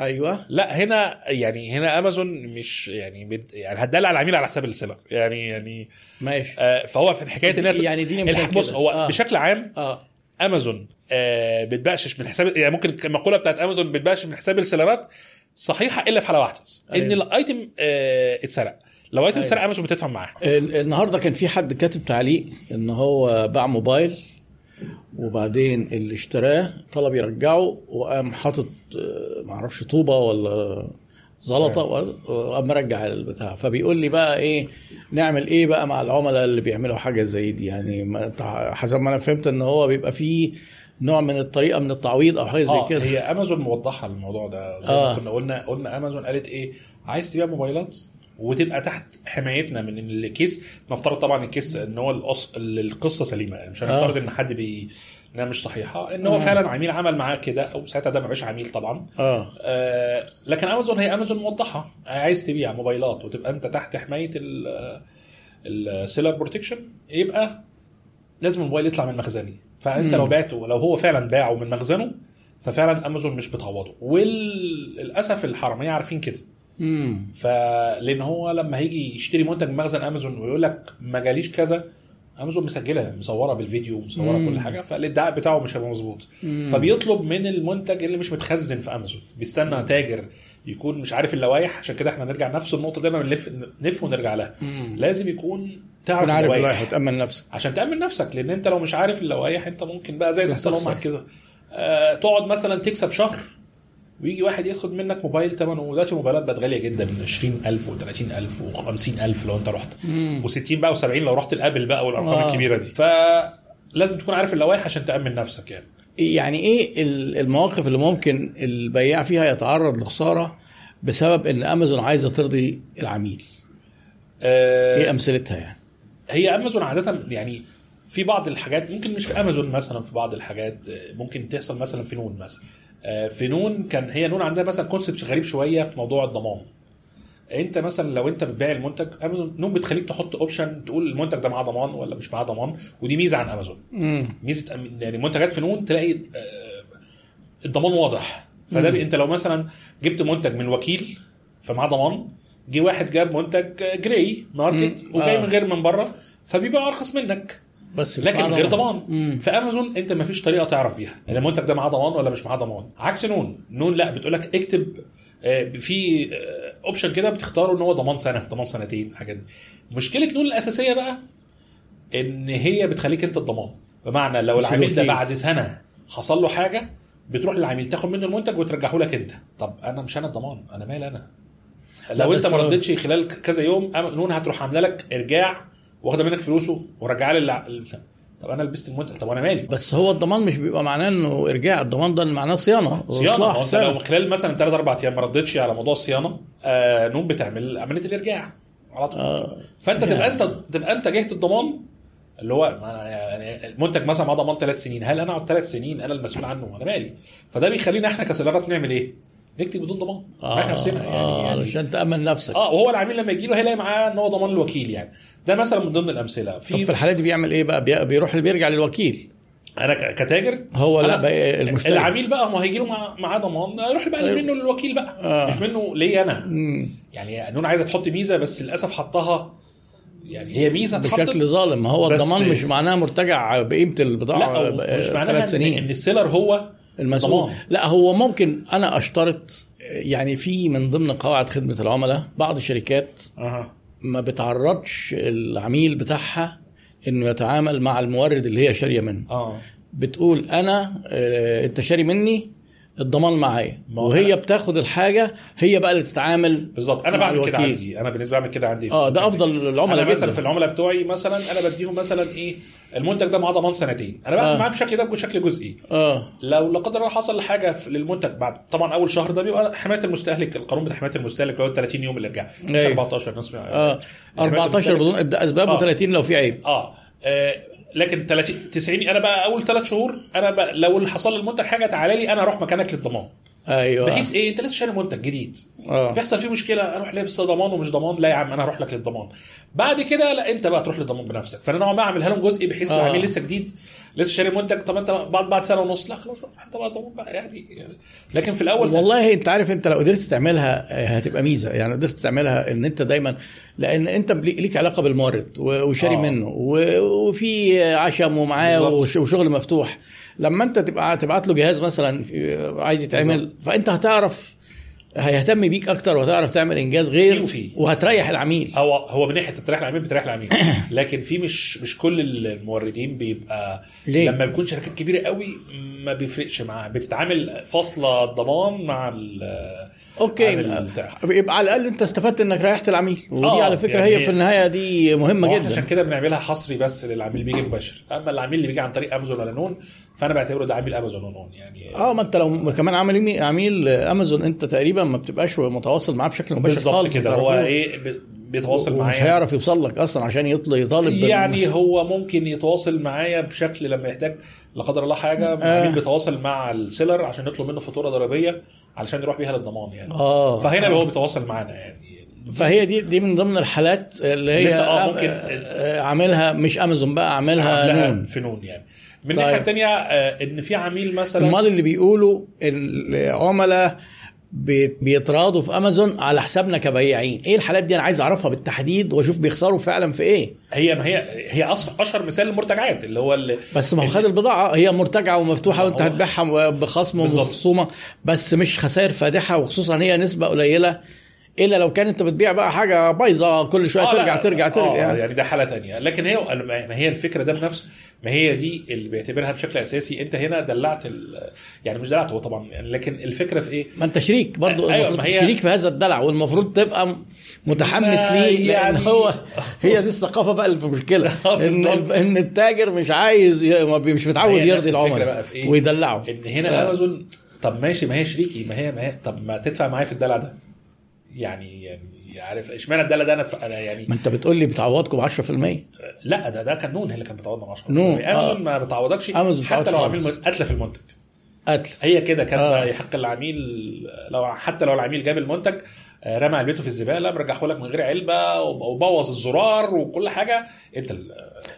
أيوه لا هنا يعني هنا أمازون مش يعني بت يعني هتدلع العميل على حساب السيلر يعني يعني ماشي آه فهو في حكايه إن يعني الح- بص. هو آه. بشكل عام آه أمازون آه بتبقشش من حساب يعني ممكن المقولة بتاعت أمازون بتبقشش من حساب السيلرات صحيحة إلا في حالة واحدة بس إن أيوة. الأيتم آه اتسرق لو أيتم أيوة. اتسرق أمازون بتدفع معاه ال- النهارده كان في حد كاتب تعليق إن هو باع موبايل وبعدين اللي اشتراه طلب يرجعه وقام حاطط آه، معرفش طوبة ولا زلطة و- وقام مرجع البتاع. فبيقول لي بقى إيه نعمل إيه بقى مع العملاء اللي بيعملوا حاجة زي دي؟ يعني حسب ما أنا فهمت إن هو بيبقى فيه نوع من الطريقة من التعويض أو حاجة زي آه كده. هي امازون موضحه الموضوع ده. زي آه. ما كنا قلنا قلنا امازون قالت إيه عايز تبيع موبايلات؟ وتبقى تحت حمايتنا من ال case. نفترض طبعا ال case إن هو الأص... القصة سليمة. يعني مش هنفترض آه. إن حد بي إنها مش صحيحة. إن هو آه. فعلا عميل عمل معاه كده أو ساعتها ده بقاش عميل طبعا. آه. آه لكن أمازون هي أمازون موضحة. عايز تبيع موبايلات وتبقى أنت تحت حماية ال seller protection يبقى لازم الموبايل يطلع من مخزني. فأنت مم. لو بعته لو هو فعلا باعه من مخزنه ففعلا أمازون مش بتعوضه. وللاسف الحرامية عارفين كده. امم فلان هو لما هيجي يشتري منتج من مخزن أمازون ويقول لك ما جاليش كذا أمازون مسجله مصورة بالفيديو ومصوره مم. كل حاجة فالإدعاء بتاعه مش هيبقى مظبوط. فبيطلب من المنتج اللي مش متخزن في أمازون بيستنى تاجر يكون مش عارف اللوائح عشان كده إحنا نرجع نفس النقطة دايما بنلف نلف ونرجع لها. لازم يكون تعرف عارف اللوائح. تامن نفسك. عشان تأمن نفسك لأن أنت لو مش عارف اللوائح أنت ممكن بقى زي تحصل. معاك كده. آه تقعد مثلا تكسب شهر ويجي واحد ياخد منك موبايل ثمنه دلوقتي الموبايلات بقت غالية جدا 20000 و30000 و50000 لو أنت رحت. و60 بقى و70 لو رحت الأبل بقى والأرقام آه. الكبيرة دي. فلازم تكون عارف اللوائح عشان تأمن نفسك يعني. يعني إيه ال- المواقف اللي ممكن البياع فيها يتعرض لخسارة بسبب إن أمازون عايزة ترضي العميل؟ آه إيه أمثلتها يعني؟ هي أمازون عادة يعني في بعض الحاجات ممكن مش في أمازون مثلا في بعض الحاجات آه، ممكن تحصل مثلا في نون مثلا. في نون كان هي نون عندها مثلا concept غريب شوية في موضوع الضمان. انت مثلا لو انت بتبيع المنتج امازون نون بتخليك تحط option تقول المنتج ده معاه ضمان ولا مش معاه ضمان ودي ميزة عن امازون ميزة يعني منتجات في نون تلاقي آه، الضمان واضح. فده انت لو مثلا جبت منتج من وكيل فمعاه ضمان جه واحد جاب منتج آه، gray market مم. وجاي آه. من غير من بره فبيبيع أرخص منك. بس لكن من غير ضمان. مم. في أمازون أنت ما فيش طريقة تعرف بيها. المنتج ده معاه ضمان ولا مش معاه ضمان. عكس نون. نون لا بتقول لك اكتب آه، في option كده بتختاره إن هو ضمان سنة ضمان سنتين الحاجات دي. مشكلة نون الأساسية بقى إن هي بتخليك أنت الضمان. بمعنى لو العميل ده. بعد سنة حصل له حاجة بتروح للعميل تاخد منه المنتج وترجعه لك أنت. طب أنا مش أنا الضمان أنا مال أنا؟ لو أنت ما ردتش خلال كذا يوم نون هتروح عاملة لك إرجاع واخده منك فلوسه ورجعها لل طب أنا لبست المنتج طب أنا مالي بس هو الضمان مش بيبقى معناه إنه إرجاع الضمان ده معناه صيانة صيانة أنت. لو خلال مثلا 3 4 أيام ما ردتش على موضوع الصيانة آه نون بتعمل عملية الإرجاع على طول آه. فأنت يعني. تبقى أنت تبقى أنت جهة الضمان اللي هو يعني المنتج مثلا معاه ضمان ثلاث سنين هل أنا أقعد ثلاث سنين أنا المسؤول عنه أنا مالي فده بيخلينا إحنا كسيلرات نعمل إيه؟ نكتب بدون ضمان. نريح نفسنا. يعني, آه يعني علشان تأمن نفسك. آه وهو العميل لما يجي له هيلاقي معاه إن هو ضمان الوكيل يعني. ده مثلا من ضمن الأمثلة. طب في في الحالات دي بيعمل إيه بقى؟ بي- بيروح بيرجع للوكيل. أنا كتاجر؟ هو لا بقى المشتري. العميل بقى ما هيجي له مع- معاه ضمان. يروح بقى أيوة. منه للوكيل بقى. آه. مش منه ليا أنا. مم. يعني نون عايزة تحط ميزة بس للأسف حطها. يعني هي ميزة بشكل ظالم. هو الضمان مش معناه مرتجع بقيمة البضاعة لا مش معناها سنين. إن السيلر هو المسؤول. ضمان. لا هو ممكن أنا أشترط يعني في من ضمن قواعد خدمة العملاء بعض الشركات أها. ما بتعرضش العميل بتاعها إنه يتعامل مع المورد اللي هي شارية منه. آه. بتقول أنا آه، أنت شاري مني الضمان معايا. وهي أنا- بتاخد الحاجة هي بقى اللي تتعامل بالظبط. أنا مع بعمل كده الوكيل. عندي. أنا بالنسبة بعمل كده عندي. آه ده أفضل العملاء أنا مثلا في العملاء بتوعي مثلا أنا بديهم مثلا إيه المنتج ده معاه ضمان سنتين. أنا بعمل آه. معاه بشكل ده بشكل جزئي. آه. لو لا قدر الله حصل حاجة في- للمنتج بعد طبعا أول شهر ده بيبقى حماية المستهلك. القانون بتاع حماية المستهلك اللي هو 30 يوم الارجاع مش أيوة. 14 نصف آه. حماية 14 المستهلك. بدون اسباب آه. و30 لو في عيب. آه. آه، لكن 30 90 أنا بقى أول ثلاث شهور أنا بقى لو اللي حصل للمنتج حاجة تعالى لي أنا أروح مكانك للضمان. أيوه. بحيث إيه أنت لسه شاري منتج جديد. آه. بيحصل فيه مشكلة أروح لابس ضمان ومش ضمان لا يا عم أنا هروح لك للضمان. بعد كده لا أنت بقى تروح للضمان بنفسك. فأنا نوعا ما اعملها لهم جزئي بحيث آه. العميل لسه جديد لسه شاري منتج. طب أنت بعد بعد سنة ونص لا خلاص بقى انت بقى ضمان بقى يعني. لكن في الأول والله أنت عارف أنت لو قدرت تعملها آه، هتبقى ميزة. يعني قدرت تعملها إن أنت دايما لأن أنت ليك علاقة بالمورد وشاري آه. منه وفي عشم ومعاه وشغل مفتوح. لما انت تبقى تبعت له جهاز مثلا عايز يتعمل فأنت هتعرف هيهتم بيك أكتر وهتعرف تعمل إنجاز غير وفي. وهتريح العميل هو هو من ناحية تريح العميل بتريح العميل لكن في مش مش كل الموردين بيبقى ليه؟ لما بيكون شركات كبيرة قوي ما بيفرقش معاها بتتعامل فاصلة ضمان مع أوكي. يبقى على الأقل أنت استفدت إنك ريحت العميل. ودي آه، على فكرة يعني هي في النهاية دي مهمة جدا. عشان كده بنعملها حصري بس للعميل بيجي مباشر. أما العميل اللي بيجي عن طريق أمازون ولا نون فأنا بعتبره ده عميل أمازون ونون يعني. آه ما أنت لو كمان عامل عميل أمازون أنت تقريبا ما بتبقاش متواصل معاه بشكل مباشر بالظبط خالص كده. هو. إيه ب- بيتواصل معايا. هيعرف يوصل لك أصلا عشان يطلب يطالب يعني هو ممكن يتواصل معايا بشكل لما يحتاج لا قدر الله حاجة. آه. العميل بيتواصل مع السيلر عشان يطلب منه فاتورة ضريبية. علشان يروح بيها للضمان يعني. آه. فهنا هو بيتواصل معانا يعني. فهي دي دي من ضمن الحالات اللي هي آه آه، ممكن- آه، عاملها مش امازون بقى عاملها نون. في نون يعني. من طيب. الناحيه الثانية إن في عميل مثلا أمال اللي بيقولوا العملاء بيتراضوا في أمازون على حسابنا كبياعين. إيه الحالات دي أنا عايز أعرفها بالتحديد وأشوف بيخسروا فعلا في إيه. هي هي هي أشهر مثال للمرتجعات اللي هو اللي بس ما هو خد البضاعة. هي مرتجعة ومفتوحة وأنت هتبيعها بخصم. ومخصومة. بس مش خسائر فادحة وخصوصا هي نسبة قليلة إلا لو كان أنت بتبيع بقى حاجة بايظة كل شوية آه ترجع ترجع ترجع آه يعني. يعني ده حالة تانية لكن هي ما هي الفكرة ده بنفسه ما هي دي اللي بيعتبرها بشكل أساسي أنت هنا دلعت ال... يعني مش دلعت هو طبعا يعني لكن الفكرة في إيه؟ ما أنت شريك برضو أيوة، ما هي- شريك في هذا الدلع والمفروض تبقى متحمس ليه لأن يعني- هو هي دي الثقافة بقى اللي في مشكلة آه، إن. إن التاجر مش عايز مش متعود يرضي العملاء إيه؟ ويدلعه إن هنا آه. امازون طب ماشي ما هي شريكي ما هي ما هي طب ما تدفع معايا في الدلع ده يعني يعني عارف اشمعنى الدلع ده أنا أنا يعني ما أنت بتقول لي بتعوضكم ب 10% لا ده ده كان نون هي اللي كانت بتعوضنا 10 نون، أمازون آه. ما بتعوضكش أمازون حتى لو عميل خالص. قتله في المنتج قتل هي كده كان آه. يحق العميل لو حتى لو العميل جاب المنتج آه، رمى علبته في الزبالة مرجعه لك من غير علبة وبوظ الزرار وكل حاجة أنت ال-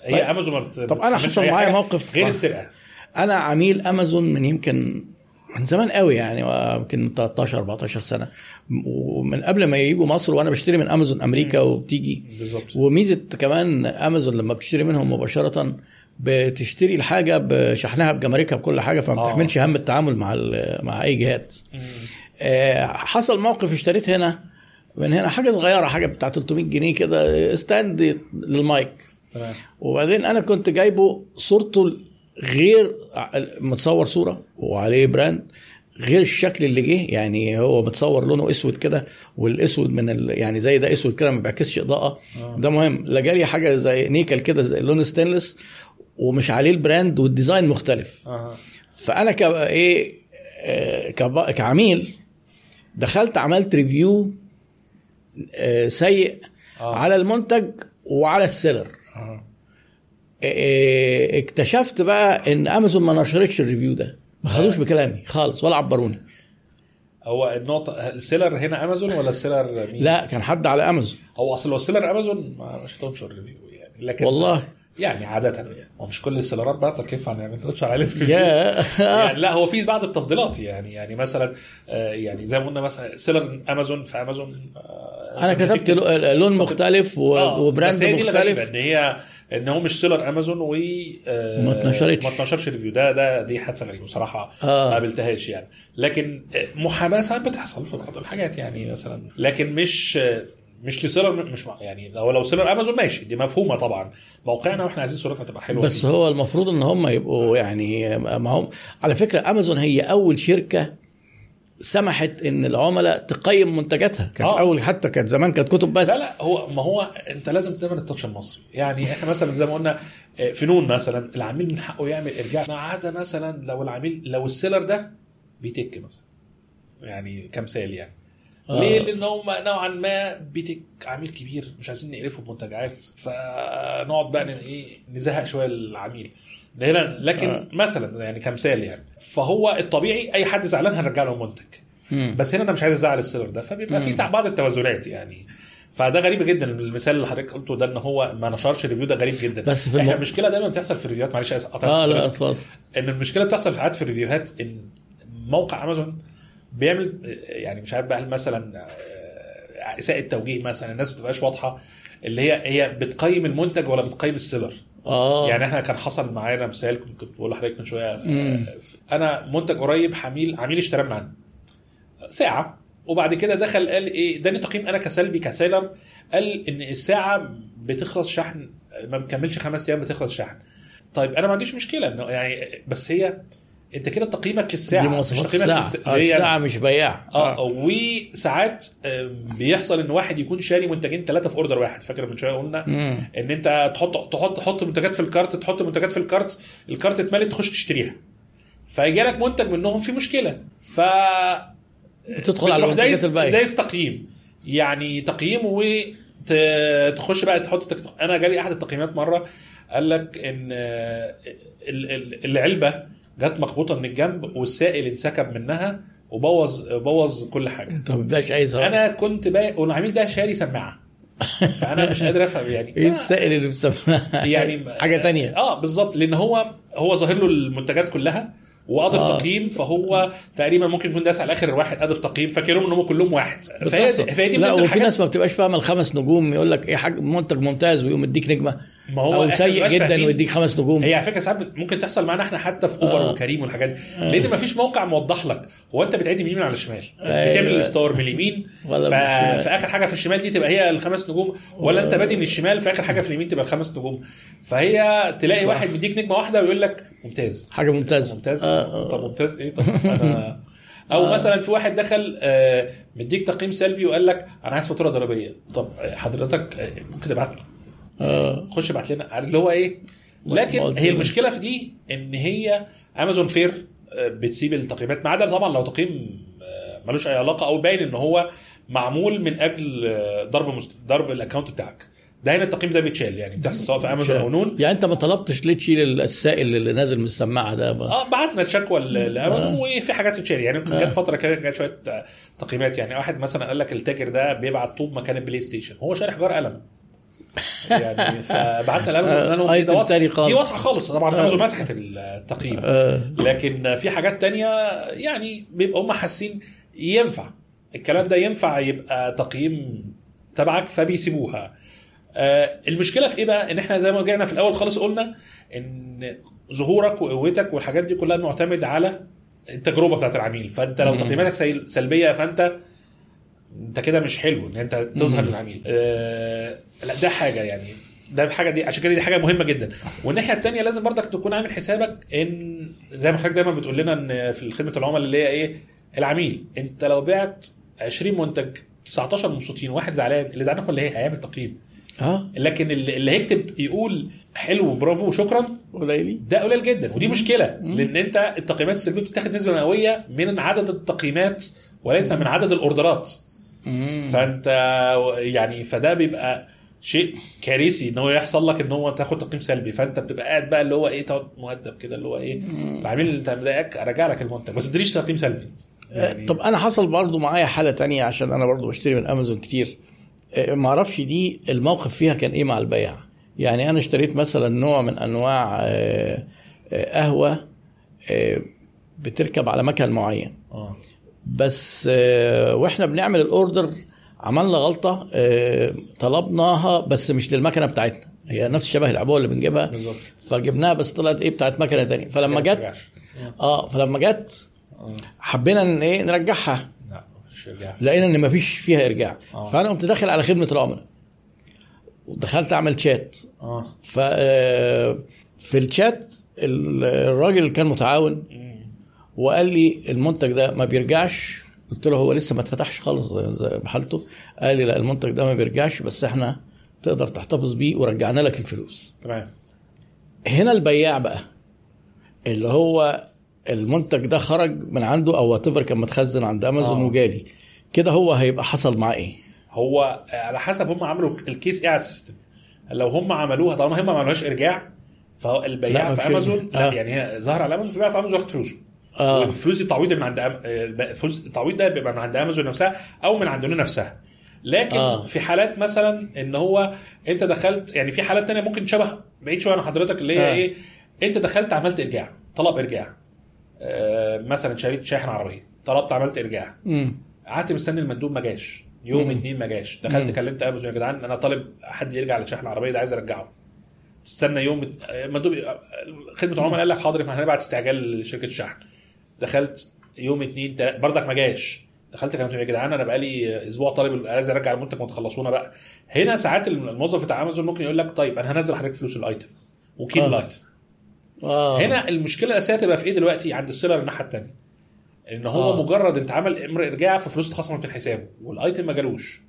هي طيب. أمازون ما بت- طب بتعملش حصل معايا موقف غير السرقة أنا عميل أمازون من يمكن من زمان قوي يعني يمكن 13 14 سنة. ومن قبل ما يجوا مصر وأنا بشتري من امازون أمريكا وبتيجي. بالظبط. وميزة كمان امازون لما بتشتري منهم مباشرة بتشتري الحاجة بشحنها بجماركها بكل حاجة فما آه. بتحملش هم التعامل مع مع أي جهات آه، حصل موقف اشتريت هنا من هنا حاجة صغيرة حاجة بتاع 300 جنيه كده stand للمايك. تمام. وبعدين أنا كنت جايبه صورته غير متصور صورة وعليه brand غير الشكل اللي جه يعني هو متصور لونه أسود كده والأسود من ال... يعني زي ده أسود كده ما بيعكسش إضاءة. آه. ده مهم. لا جالي حاجة زي نيكل كده زي لون ستانلس ومش عليه ال brand وال design مختلف. أها فأنا ك إيه آه، كب- كعميل دخلت عملت review آه، سيء آه. على المنتج وعلى ال seller إيه، اكتشفت بقى إن امازون ما نشرتش ال review ده. ما خدوش بكلامي خالص ولا عبروني. هو النقطة ال seller هنا امازون ولا ال seller مين؟ لا كان حد على امازون هو أصل لو ال seller امازون ما- مش هتنشر review يعني لكن والله. يعني عادة يعني هو مش كل ال sellerات بقى ينفع يعني ما تنشر عليهم review يا. يعني لا هو في بعض التفضيلات يعني يعني مثلا آه، يعني زي ما قلنا مثلا seller امازون في امازون آه، أنا كتبت لو- لون مختلف آه، و brand بس هي دي مختلف. إن هي إن هو مش seller امازون و آه، ما اتنشرتش. ما اتنشرش review ده ده دي حادثة غريبة بصراحة آه. ما قابلتهاش يعني لكن آه، محاباة ساعات بتحصل في بعض الحاجات يعني مثلا لكن مش آه، مش ل seller مش مع يعني لو لو seller امازون ماشي دي مفهومة طبعا موقعنا وإحنا عايزين صورتنا تبقى حلوة بس فيه. هو المفروض إن هم يبقوا يعني ما هم على فكرة امازون هي أول شركة سمحت إن العملاء تقيم منتجاتها. كانت آه. أول حتى كانت زمان كانت كتب بس. لا لا هو ما هو أنت لازم تعمل التاتش المصري. يعني إحنا مثلا زي ما قلنا آه، فنون مثلا العميل من حقه يعمل إرجاع. ما عدا مثلا لو العميل لو السيلر ده بيتك مثلا. يعني كمثال يعني. آه. ليه؟ لأن هم نوعا ما بيتك عميل كبير مش عايزين نقرفه بمنتجعات. فنقعد بقى إيه نزهق شوية العميل هنا لكن آه. مثلا يعني كمثال يعني فهو الطبيعي أي حد زعلان هنرجع له منتج مم. بس هنا أنا مش عايز أزعل ال seller ده فبيبقى في بعض التوازنات يعني فده غريب جدا المثال اللي حضرتك قلته ده إن هو ما نشرش review ده غريب جدا بس في إحنا الم- المشكلة دايما بتحصل في ال reviewهات معلش آه لا. اتفضل إن المشكلة بتحصل ساعات في ال reviewهات إن موقع أمازون بيعمل يعني مش عارف بقى هل مثلا آه، إساءة توجيه مثلا الناس ما بتبقاش واضحة اللي هي هي بتقيم المنتج ولا بتقيم السيلر آه. يعني إحنا كان حصل معانا مثال كنت بقول لحضرتك من شوية مم. أنا منتج قريب حميل عميل اشترى من عندي. ساعة وبعد كده دخل قال إيه إداني تقييم أنا كسلبي كسيلر قال إن الساعة بتخلص شحن ما بتكملش خمس أيام بتخلص شحن. طيب أنا ما عنديش مشكلة إنه يعني بس هي انت كده تقييمك للساعه دي مش تقييمك الساعة. للس- آه الساعة مش بياع. آه وساعات آم، بيحصل إن واحد يكون شاري منتجين ثلاثة في order واحد. فاكر من شوية قلنا مم. إن أنت تحط تحط تحط منتجات في ال cart تحط منتجات في ال cart ال cart اتملت تخش تشتريها. فيجي لك منتج منهم في مشكلة. ف بتدخل على دايس دايس تقييم. يعني تقييم وتخش بقى تحط تك... أنا جالي أحد التقييمات مرة قال لك إن آه، ال- ال- العلبة جت مخبوطة من الجنب والسائل انسكب منها وبوظ بوظ كل حاجة. انت ما بتبقاش عايزها أنا كنت بقى والعميل ده شاري سماعة. فأنا مش قادر أفهم يعني. إيه السائل اللي بتسمعها يعني حاجة تانية. آه بالظبط. لأن هو هو ظاهر له المنتجات كلها وأضف آه. تقييم فهو تقريبا ممكن يكون داس على آخر واحد أضف تقييم فاكرهم إن هم كلهم واحد. فهي دي لا وفي ناس ما بتبقاش فاهمة الخمس نجوم يقول لك إيه حاجة منتج ممتاز ويقوم يديك نجمة. ما هو أو سيء جدا. ويديك خمس نجوم هي على فكرة ساعات ممكن تحصل معانا إحنا حتى في اوبر آه. آه. وكريم والحاجات دي لأن ما فيش موقع موضح لك هو أنت بتعد من اليمين على الشمال أيوة. بتعمل الستار من اليمين. في آخر حاجة في الشمال دي تبقى هي الخمس نجوم ولا أنت بادئ من الشمال في آخر حاجة في اليمين تبقى الخمس نجوم فهي تلاقي صح. واحد مديك نجمة واحدة ويقول لك ممتاز حاجة ممتازة ممتاز آه، آه. طب ممتاز إيه طب أنا أو مثلا في واحد دخل آه، مديك تقييم سلبي وقال لك أنا عايز فاتورة ضريبية طب حضرتك آه، ممكن تبعت لي آه خش ابعت لنا. اللي هو إيه؟ لكن هي. المشكلة في دي إن هي امازون فير آه، بتسيب التقييمات. ما عدا طبعا لو تقييم آه، ملوش أي علاقة أو باين إن هو معمول من أجل آه، ضرب مست... ضرب ال account بتاعك. ده هنا التقييم ده بيتشال يعني بتحصل سواء في امازون أو نون. يعني أنت ما طلبتش ليه تشيل السائل اللي نازل من السماعة ده؟ بقى. آه بعتنا الشكوى لأمازون وفي حاجات تتشال. يعني آه. جت فترة كده جت شوية آه، تقييمات. يعني واحد مثلا قال لك التاجر ده بيبعت طوب مكان البلاي ستيشن. هو شاري حجارة قلم. يعني فبعتنا لامازون قلنا لهم آه، دي واضحة خالص طبعا امازون مسحت التقييم. آه. لكن في حاجات تانية يعني بيبقى هم حاسين ينفع. الكلام ده ينفع يبقى تقييم تبعك فبيسيبوها. آه، المشكلة في إيه بقى؟ إن إحنا زي ما رجعنا في الأول خالص قلنا إن ظهورك وقوتك والحاجات دي كلها معتمد على التجربة بتاعت العميل. فأنت لو. تقييماتك سلبية فأنت انت كده مش حلو ان انت تظهر مم. للعميل. آه لا ده حاجة يعني ده حاجة دي عشان كده دي حاجة مهمة جدا. والناحية الثانية لازم برضك تكون عامل حسابك إن زي ما حضرتك دايما بتقول لنا إن في خدمة العملاء اللي هي إيه؟ العميل. أنت لو بعت 20 منتج 19 مبسوطين واحد زعلان اللي زعلان هو اللي هي هيعمل تقييم. آه. لكن اللي اللي هيكتب يقول حلو برافو شكرا قليلين ده قليل جدا. ودي مشكلة لأن أنت التقييمات السلبية بتاخد نسبة مئوية من عدد التقييمات وليس من عدد الأوردرات. مم. فانت يعني فده بيبقى شيء كارثي إن هو يحصل لك إن هو تاخد تقييم سلبي. فانت بتبقى قاعد بقى اللي هو إيه تقعد مؤدب كده اللي هو إيه العميل اللي انت مضايقك أرجع لك المنتج. بس ما تدريش تقييم سلبي. يعني طب أنا حصل برضو معايا حالة تانية عشان أنا برضو بشتري من أمازون كتير. آه، ما أعرفش دي الموقف فيها كان إيه مع البيع. يعني أنا اشتريت مثلا نوع من أنواع آه، آه، قهوة آه، بتركب على مكان معين. آه. بس آه، وإحنا بنعمل الأوردر عملنا غلطة آه، طلبناها بس مش للمكنة بتاعتنا. هي نفس شبه العبوة اللي بنجيبها. بالظبط. فجبناها بس طلعت إيه؟ بتاعت مكنة تانية. فلما جت آه. فلما جت آه. حبينا إن إيه؟ نرجعها. لقينا إن مفيش فيها إرجاع. آه. فأنا قمت داخل على خدمة العملاء ودخلت أعمل شات آه. ف آه، في الشات ال- الراجل كان متعاون. وقال لي المنتج ده ما بيرجعش. قلت له هو لسه ما اتفتحش خالص زي- بحالته. قال لي لا المنتج ده ما بيرجعش بس إحنا تقدر تحتفظ بيه ورجعنا لك الفلوس. تمام. هنا البياع بقى اللي هو المنتج ده خرج من عنده أو وات كان متخزن عند امازون آه. وجالي. كده هو هيبقى حصل معاه إيه؟ هو على حسب هم عملوا ال case إيه على ال system. لو هم عملوها طالما هم ما عملوهاش إرجاع فهو لا، البياع ما في. امازون لا آه. يعني هي ظهر على امازون فبيع في امازون ياخد فلوسه. آه والفلوس التعويض من عند أم... آه، فلوس التعويض ده بيبقى من عند أمازون نفسها أو من عند نون نفسها لكن آه. آه. في حالات مثلا إن هو أنت دخلت يعني في حالات تانية ممكن شبه بعيد شوية عن حضرتك اللي هي آه. آه. إيه أنت دخلت عملت إرجاع طلب إرجاع آه مثلا شريت شاحن عربية طلبت عملت إرجاع قعدت مستني المندوب ما جاش يوم مم. اتنين ما جاش دخلت مم. كلمت أمازون يا جدعان أنا طالب حد يرجع على شحن العربية ده عايز أرجعه استنى يوم المندوب خدمة العملاء قال لك حاضر ما هنبعت استعجال لشركة الشحن دخلت يوم اتنين تلاتة بردك ما جاش. دخلت كلمت يا جدعان أنا بقالي أسبوع طالب عايز أرجع المنتج ما تخلصونا بقى. هنا ساعات الموظف بتاع امازون ممكن يقول لك طيب أنا هنزل حضرتك فلوس الأيتم وكيل آه. الأيتم. آه. هنا المشكلة الأساسية تبقى في إيه دلوقتي؟ عند السيلر الناحية الثانية إن هو آه. آه. مجرد انت عمل أمر ارجاع ففلوس اتخصمت من حسابه والأيتم ما جالوش.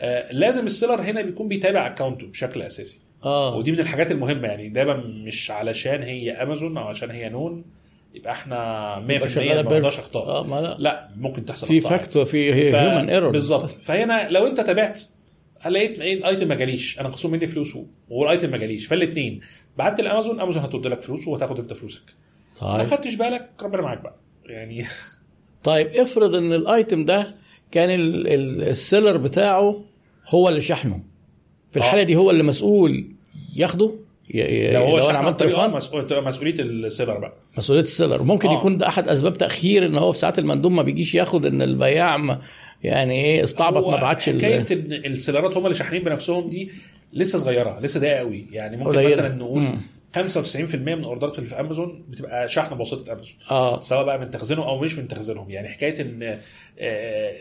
آه لازم ال seller هنا بيكون بيتابع account ه بشكل أساسي. آه. ودي من الحاجات المهمة يعني دايما مش علشان هي امازون أو عشان هي نون. يبقى إحنا 100% يبقى شغالة ما perfect. اخطاء آه ما لا. لا ممكن تحصل في factor في human error بالظبط. فهنا لو انت تابعت لقيت إيه ال item ما جاليش أنا مخصوم مني فلوسه وال item ما جاليش فالاثنين بعت لامازون امازون هترد لك فلوسه وهتاخد انت فلوسك. ما طيب. خدتش بالك؟ ربنا معاك بقى. يعني طيب افرض إن ال item ده كان ال- ال- ال seller بتاعه هو اللي شحنه. في الحالة آه. دي هو اللي مسؤول ياخده؟ لو هو أنا شحن عن عملت آه، تبقى مسؤولية السيلر بقى. مسؤولية السيلر ممكن آه. يكون ده أحد أسباب تأخير إن هو في ساعات المندوب ما بيجيش ياخد إن البياع يعني إيه استعبط ما بعتش حكاية إن ال sellerات هم اللي شاحنين بنفسهم دي لسه صغيرة لسه ضيقه قوي. يعني ممكن قليلة. مثلا نقول مم. 95% من orderات اللي في أمازون بتبقى شحن بواسطة أمازون. آه. سواء بقى من تخزينهم أو مش من تخزينهم. يعني حكاية إن آه،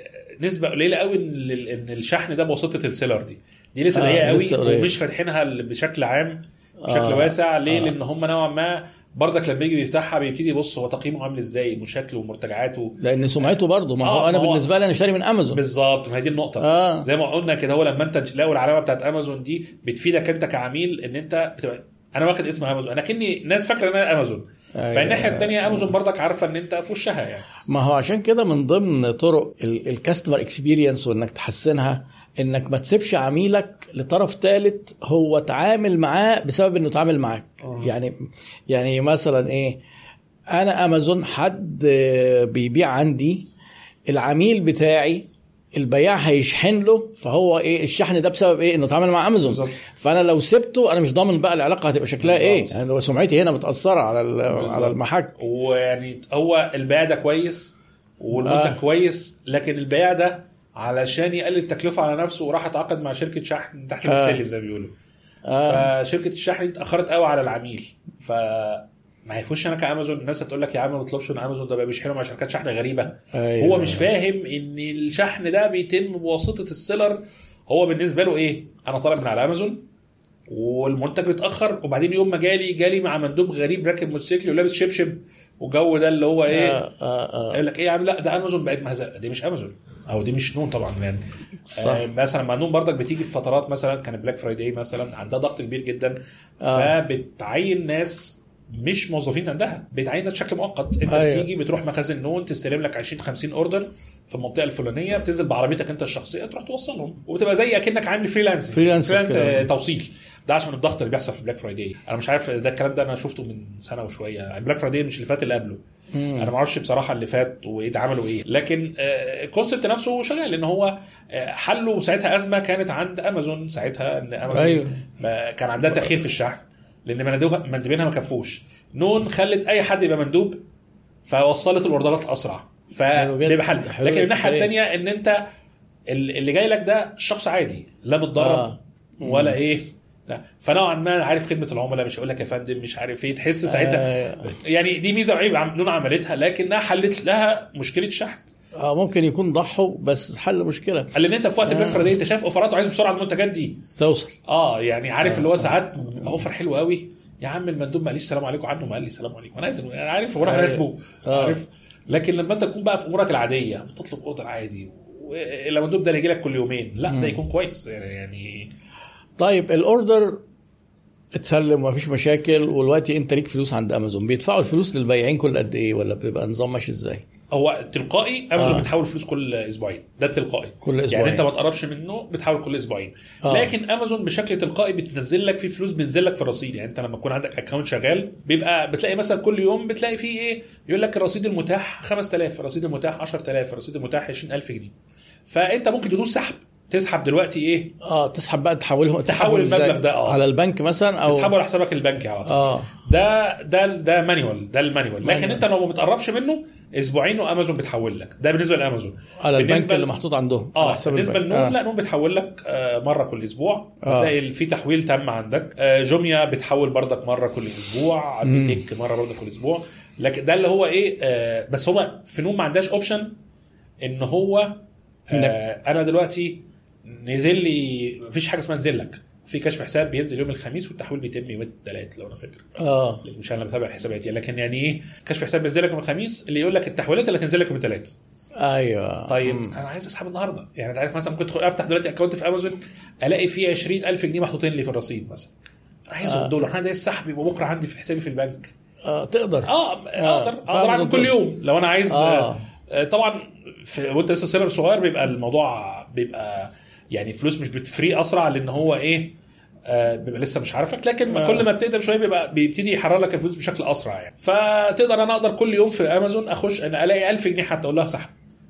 نسبة قليلة قوي إن ال- إن الشحن ده بواسطة السيلر دي. دي لسه آه، ضيقه لسه قوي قليل. ومش فاتحينها بشكل عام. بشكل آه، واسع. ليه؟ آه. لأن هم نوعا ما برضك لما يجي بيفتحها بيبتدي يبص هو تقييمه عامل إزاي مشاكله ومرتجعاته. لأن سمعته برضه. ما هو آه، أنا هو- بالنسبة لي أنا شاري من امازون بالظبط. ما هي دي النقطة. آه. زي ما قلنا كده هو لما أنت تلاقوا العلامة بتاعت امازون دي بتفيدك أنت كعميل إن أنت بتبقى أنا واخد اسم امازون أنا كني ناس فاكرة إن أنا امازون أيوة. فالناحية الثانية امازون برضك عارفة إن أنت في وشها يعني. ما هو عشان كده من ضمن طرق الكاستمر اكسبيرينس وإنك تحسنها إنك ما تسيبش عميلك لطرف ثالث هو تعامل معاه بسبب إنه تعامل معاك آه. يعني يعني مثلا إيه أنا أمازون حد بيبيع عندي العميل بتاعي البياع هيشحن له فهو إيه الشحن ده بسبب إيه إنه اتعامل مع أمازون بالظبط. فأنا لو سبته أنا مش ضامن بقى العلاقة هتبقى شكلها إيه بالظبط. يعني سمعتي هنا متأثرة على. على المحك ويعني هو البياع ده كويس والمنتج. آه. كويس لكن البياع ده علشان يقلل التكلفة على نفسه وراح اتعاقد مع شركة شحن تحت آه. السلم زي ما بيقولوا. آه. فشركة الشحن دي اتأخرت قوي على العميل. ف ما هيفوش أنا كامازون الناس هتقول لك يا عم ما تطلبش من امازون ده بقى بيشحنوا مع شركات شحن غريبة. أيوة. هو مش فاهم إن الشحن ده بيتم بواسطة السيلر. هو بالنسبة له إيه؟ أنا طالب من على امازون والمنتج بيتأخر وبعدين يوم ما جالي جالي مع مندوب غريب راكب موتوسيكل ولابس شبشب والجو ده اللي هو إيه؟ آه آه آه. يقول لك إيه يا عم؟ لأ ده امازون بقت مهزله دي مش امازون أو دي مش نون طبعا يعني صح. آه مثلا مع نون برضك بتيجي في فترات مثلا كان Black Friday مثلا عندها ضغط كبير جدا آه. فبتعين ناس مش موظفين عندها بتعين ناس بشكل مؤقت أنت أيوة. بتيجي بتروح مخازن نون تستلم لك 20 50 order في المنطقة الفلانية بتنزل بعربيتك أنت الشخصية تروح توصلهم وبتبقى زي أكنك عامل freelance freelance freelance. آه، توصيل ده عشان الضغط اللي بيحصل في Black Friday أنا مش عارف ده الكلام ده أنا شفته من سنة وشوية Black Friday مش اللي فات اللي قبله مم. أنا ما أعرفش بصراحة اللي فات وايه ده عملوا إيه لكن آه، ال concept نفسه شغال إن هو آه، حلوا ساعتها أزمة كانت عند امازون ساعتها إن امازون أيوة. ما- كان عندها تأخير في الشحن لأن مندوبها مندوبينها ما كفوش نون خلت أي حد يبقى مندوب فوصلت ال orderات أسرع. فده بحل حلو لكن. الناحية الثانية إن أنت ال- اللي جاي لك ده شخص عادي لا متدرب آه. ولا إيه. فنوعا ما عارف خدمة العملاء مش هقول لك يا فندم مش عارف إيه تحس ساعتها آه. يعني دي ميزة وعيب نون عملتها لكنها حلت لها مشكلة الشحن آه ممكن يكون ضحوا بس حل مشكلة. قال إن أنت في وقت آه. Black Friday أنت شايف offerات وعايز بسرعة المنتجات دي. توصل. آه يعني عارف اللي هو ساعات أوفر حلو قوي. يا عم المندوب ما قاليش سلام عليكم عنه ما قال لي سلام عليكم. أنا عايز أنا عارف وراح أيوة. راسبه آه. عارف. لكن لما أنت تكون بقى في أمورك العادية بتطلب أوردر عادي المندوب ده يجي لك كل يومين لا ده يكون كويس. يعني يعني طيب الأوردر اتسلم ومفيش مشاكل ودلوقتي أنت ليك فلوس عند أمازون. بيدفعوا الفلوس للبياعين كل قد إيه؟ ولا بيبقى نظام ماشي إزاي؟ هو تلقائي أمازون آه. بتحول فلوس كل أسبوعين. ده التلقائي كل يعني أسبوعين. انت ما تقربش منه بتحول كل أسبوعين. آه. لكن أمازون بشكل تلقائي بتنزل لك فيه فلوس بينزل لك في الرصيد يعني أنت لما يكون عندك account شغال بيبقى بتلاقي مثلا كل يوم بتلاقي فيه إيه؟ يقول لك الرصيد المتاح 5000 الرصيد المتاح 10000 الرصيد المتاح 20000 جنيه. فأنت ممكن تدوس سحب. تسحب دلوقتي إيه آه تسحب بقى تحولهم تحول المبلغ؟ ده، آه. على البنك مثلا أو تسحبه على حسابك البنكي على طول آه ده ده ده manual ده ال manual لكن. أنت لو ما بتقربش منه أسبوعين وأمازون بتحول لك ده بالنسبة لأمازون على البنك اللي محطوط عندهم آه بالنسبة. لنون آه. لا نون بتحول لك آه، مرة كل أسبوع آه. في تحويل تم عندك آه، جوميا بتحول بردك مرة كل أسبوع مم. بيتك مرة بردك كل أسبوع لكن ده اللي هو إيه آه، بس هو في نون ما عندهاش option إن هو آه، أنا دلوقتي نزل لي مفيش حاجة اسمها نزل لك. في كشف حساب بينزل يوم الخميس والتحويل بيتم يوم الثلاث لو أنا فاكر. آه. مش أنا بتابع الحسابات يعني لكن يعني إيه كشف حساب بينزل لك يوم الخميس اللي يقول لك التحويلات اللي هتنزل لك يوم الثلاث أيوه. طيب مم. أنا عايز أسحب النهارده. يعني أنت عارف مثلا ممكن تدخل أفتح دلوقتي account في أمازون ألاقي فيه 20000 جنيه محطوطين لي في الرصيد مثلا. أنا عايزهم آه. دول. أنا عايز السحب يبقى بكرة عندي في حسابي في البنك. آه تقدر. آه أقدر. في أقدر أعمل كل. يوم. لو أنا عايز آه. آه. آه طبعا في وأنت لسه seller صغير بيبقى الموضوع بيبقى يعني فلوس مش بتفري أسرع لأن هو إيه آه بيبقى لسه مش عارفك. لكن آه. كل ما بتقدم شوية بيبقى بيبتدي يحرر لك الفلوس بشكل أسرع يعني. فتقدر أنا أقدر كل يوم في أمازون أخش أنا ألاقي 1000 جنيه حتى أقول لها سحب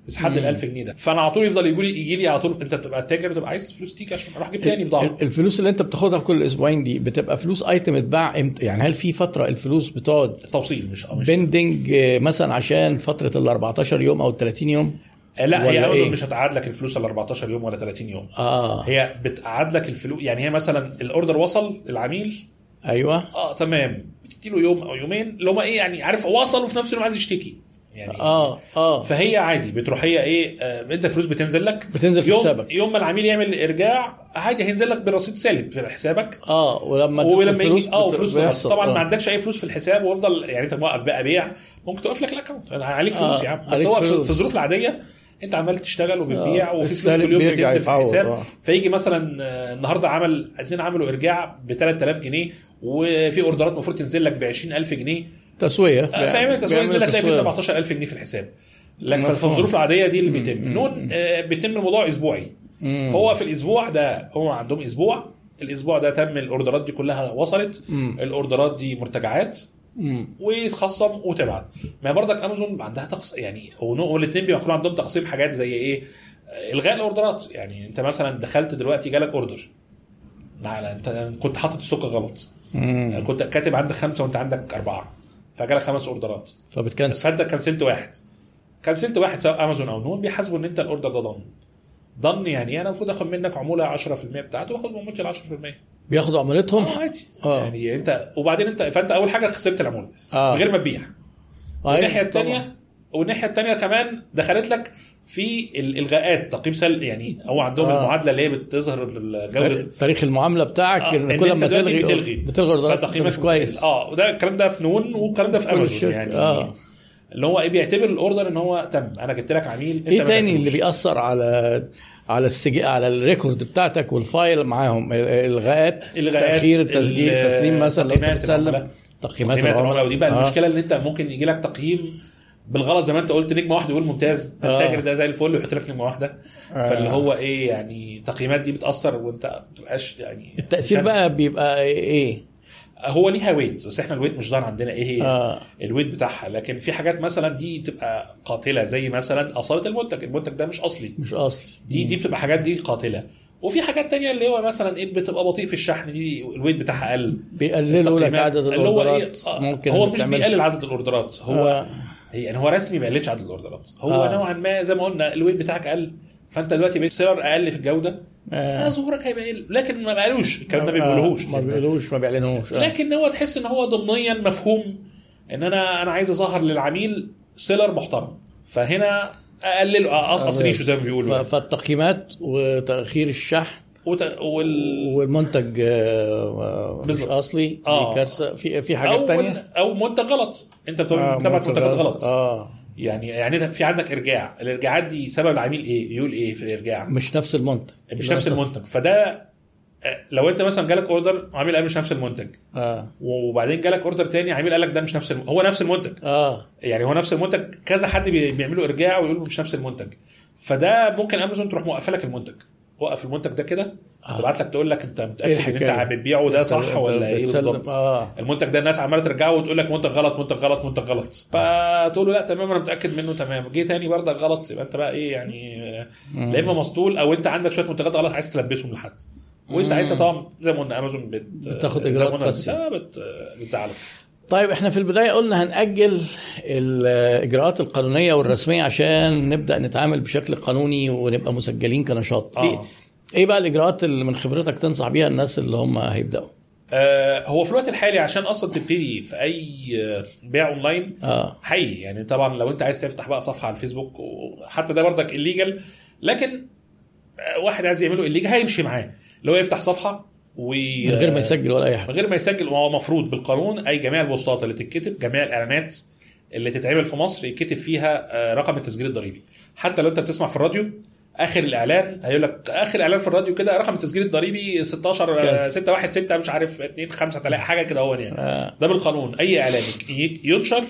اسحب ال 1000 جنيه ده. فأنا على طول يفضل يجي لي يجي لي على طول أنت بتبقى تاجر بتبقى عايز فلوس تيجي عشان أروح أجيب تاني بضاعة. ال- الفلوس اللي أنت بتاخدها كل أسبوعين دي بتبقى فلوس ايتم اتباع إمتى؟ يعني هل في فترة الفلوس بتقعد توصيل مش مش بندنج آه، مثلا عشان فترة ال 14 يوم أو ال 30 يوم؟ لا ولا هي امازون إيه؟ مش هتقعد لك الفلوس ال 14 يوم ولا 30 يوم. آه. هي بتقعد لك الفلوس يعني هي مثلا الأوردر وصل للعميل أيوه. آه تمام. بتدي له يوم أو يومين. اللي هم إيه يعني عارف وصل وفي نفس اليوم عايز يشتكي. يعني آه آه. فهي عادي بتروح هي إيه آه أنت فلوس بتنزل لك. بتنزل في يوم حسابك. يوم ما العميل يعمل إرجاع عادي هينزل لك بالرصيد سالب في حسابك. آه ولما ولما يجي آه بت- فلوس بيحصل. طبعا آه. ما عندكش أي فلوس في الحساب وأفضل يعني أنت موقف بقى بيع ممكن توقف لك الاكونت عليك فلوس آه، يا عم. بس هو. في الظروف العادية انت عمال تشتغل وبتبيع آه، وفي فلوس كل يوم بتنزل في الحساب آه. فيجي مثلا آه، النهارده عمل اتنين عملوا إرجاع ب 3000 جنيه وفي أوردرات المفروض تنزل لك ب 20000 جنيه تسوية فيعمل تسويق بيعمل ينزل هتلاقي فيه تسوية. 17000 جنيه في الحساب لكن في. الظروف العادية دي اللي بيتم نون بيتم الموضوع أسبوعي. فهو في الأسبوع ده هم عندهم أسبوع الأسبوع ده تم الأوردرات دي كلها وصلت. الأوردرات دي مرتجعات. ويتخصم وتبعت. ما برضك أمازون عندها تقص يعني هو الاثنين عندهم تقسيم حاجات زي إيه؟ إلغاء الأوردرات. يعني أنت مثلا دخلت دلوقتي جالك أوردر. لا أنت كنت حاطط السكر غلط. مم. كنت كاتب عندك خمسة وأنت عندك أربعة. فجالك خمس أوردرات. فبتكنسل. فأنت كنسلت واحد. كنسلت واحد سواء أمازون أو نون بيحاسبوا إن أنت الأوردر ده ضن. ضن يعني أنا المفروض آخد منك عمولة 10% بتاعته وآخد من ال 10% بياخدوا عملتهم آه عادي آه. يعني انت وبعدين انت فانت اول حاجة خسرت العمولة آه من غير ما تبيع أيوة، والناحية. الثانية والناحية الثانية كمان دخلت لك في الالغاءات تقييم سل يعني هو عندهم آه. آه. المعادلة اللي هي بتظهر جوده تاريخ المعاملة بتاعك آه، إن كل ما تلغي بتلغي. بتلغي فتقييمك مش كويس آه وده الكلام ده في نون والكلام ده في أمازون. يعني آه. اللي هو إيه بيعتبر ال order إن هو تم أنا جبت لك عميل أنت إيه تاني اللي. بيأثر على على السجل على ال record بتاعتك وال file معاهم الغاءات تأخير التسجيل ال- تسليم مثلا لو انت تقييمات بتسلم العملاء. تقييمات العملاء ودي بقى آه. المشكلة إن أنت ممكن يجي لك تقييم بالغلط زي ما أنت قلت نجمة واحدة يقول ممتاز آه. التاجر ده زي الفل ويحط لك نجمة واحدة آه. فاللي هو إيه يعني التقييمات دي بتأثر وأنت ما بتبقاش يعني التأثير كان- بقى بيبقى إيه؟ هو ليها weight بس إحنا ال weight مش ظاهر عندنا إيه هي آه ال weight بتاعها لكن في حاجات مثلا دي بتبقى قاتلة زي مثلا أصالة المنتج المنتج ده مش أصلي مش أصلي دي دي بتبقى حاجات دي قاتلة وفي حاجات تانية اللي هو مثلا إيه بتبقى بطيء في الشحن دي ال weight بتاعها قل بيقللوا لك عدد اللي هو الأوردرات إيه؟ آه، ممكن هو مش. بيقلل عدد الأوردرات هو آه. يعني هو رسمي ما قللش عدد الأوردرات هو آه. آه. نوعا ما زي ما قلنا ال weight بتاعك قل فأنت دلوقتي بقيت seller أقل في الجودة آه. فظهورك هيبقى قل لكن ما قالوش الكلام ده ما آه، بيقولوهوش ما بيقولوش ما بيعلنوش. آه. لكن هو تحس إن هو ضمنيا مفهوم إن أنا أنا عايز أظهر للعميل seller محترم. فهنا أقلل اقصقص آه. ريشه زي ما بيقولوا فالتقييمات وتأخير الشحن وت... وال... والمنتج آه، مش. أصلي آه. كارثة؟ في في حاجات تانية؟ أو منتج غلط. أنت آه، بتبعت منتج منتجات غلط. آه. يعني يعني في عندك ارجاع الارجاعات دي سبب العميل إيه؟ يقول إيه في الارجاع؟ مش نفس المنتج. مش نفس المنتج. فده آه، لو انت مثلا جالك order عميل قال مش نفس المنتج. آه. وبعدين جالك order تاني عميل قال لك ده مش نفس الم... هو نفس المنتج. آه. يعني هو نفس المنتج. كذا حد بي- بيعملوا ارجاع ويقولوا مش نفس المنتج. فده ممكن امازون تروح موقفة لك المنتج. وقف المنتج ده كده. تبعت لك تقول لك انت متأكد إن أنت الحكاية؟ بتبيعه ده أنت- صح ولا إيه بالظبط؟ آه. المنتج ده الناس عمالة ترجعه وتقول لك منتج غلط منتج غلط منتج غلط. فتقول له لا تمام أنا متأكد منه تمام. جه تاني برضك غلط يبقى أنت بقى إيه يعني آه، لا إما مسطول أو أنت عندك شوية منتجات غلط عايز تلبسهم لحد. وساعتها طبعا زي ما قلنا أمازون بت بتاخد قاسية. لا، بت بتزعلك. طيب إحنا في البداية قلنا هنأجل الإجراءات القانونية والرسمية عشان نبدأ نتعامل بشكل قانوني ونبقى مسجلين كنشاط. آه. إيه بقى الإجراءات اللي من خبرتك تنصح بيها الناس اللي هم هيبدأوا؟ آه، هو في الوقت الحالي عشان أصلا تبتدي في أي آه، بيع أونلاين آه. حقيقي. يعني طبعا لو أنت عايز تفتح بقى صفحة على الفيسبوك وحتى ده برضك الليجل لكن آه، واحد عايز يعمله الليجل هيمشي معاه. هو يفتح صفحة و من غير ما يسجل ولا أي من حاجة غير ما يسجل هو مفروض بالقانون أي جميع البوستات اللي تتكتب جميع الإعلانات اللي تتعمل في مصر يتكتب فيها آه، رقم التسجيل الضريبي. حتى لو أنت بتسمع في الراديو آخر الإعلان هيقول لك آخر إعلان في الراديو كده رقم التسجيل الضريبي 16 كذا. 616 مش عارف 2 5 3 حاجة كده هو يعني. آه. ده بالقانون. أي إعلان ينشر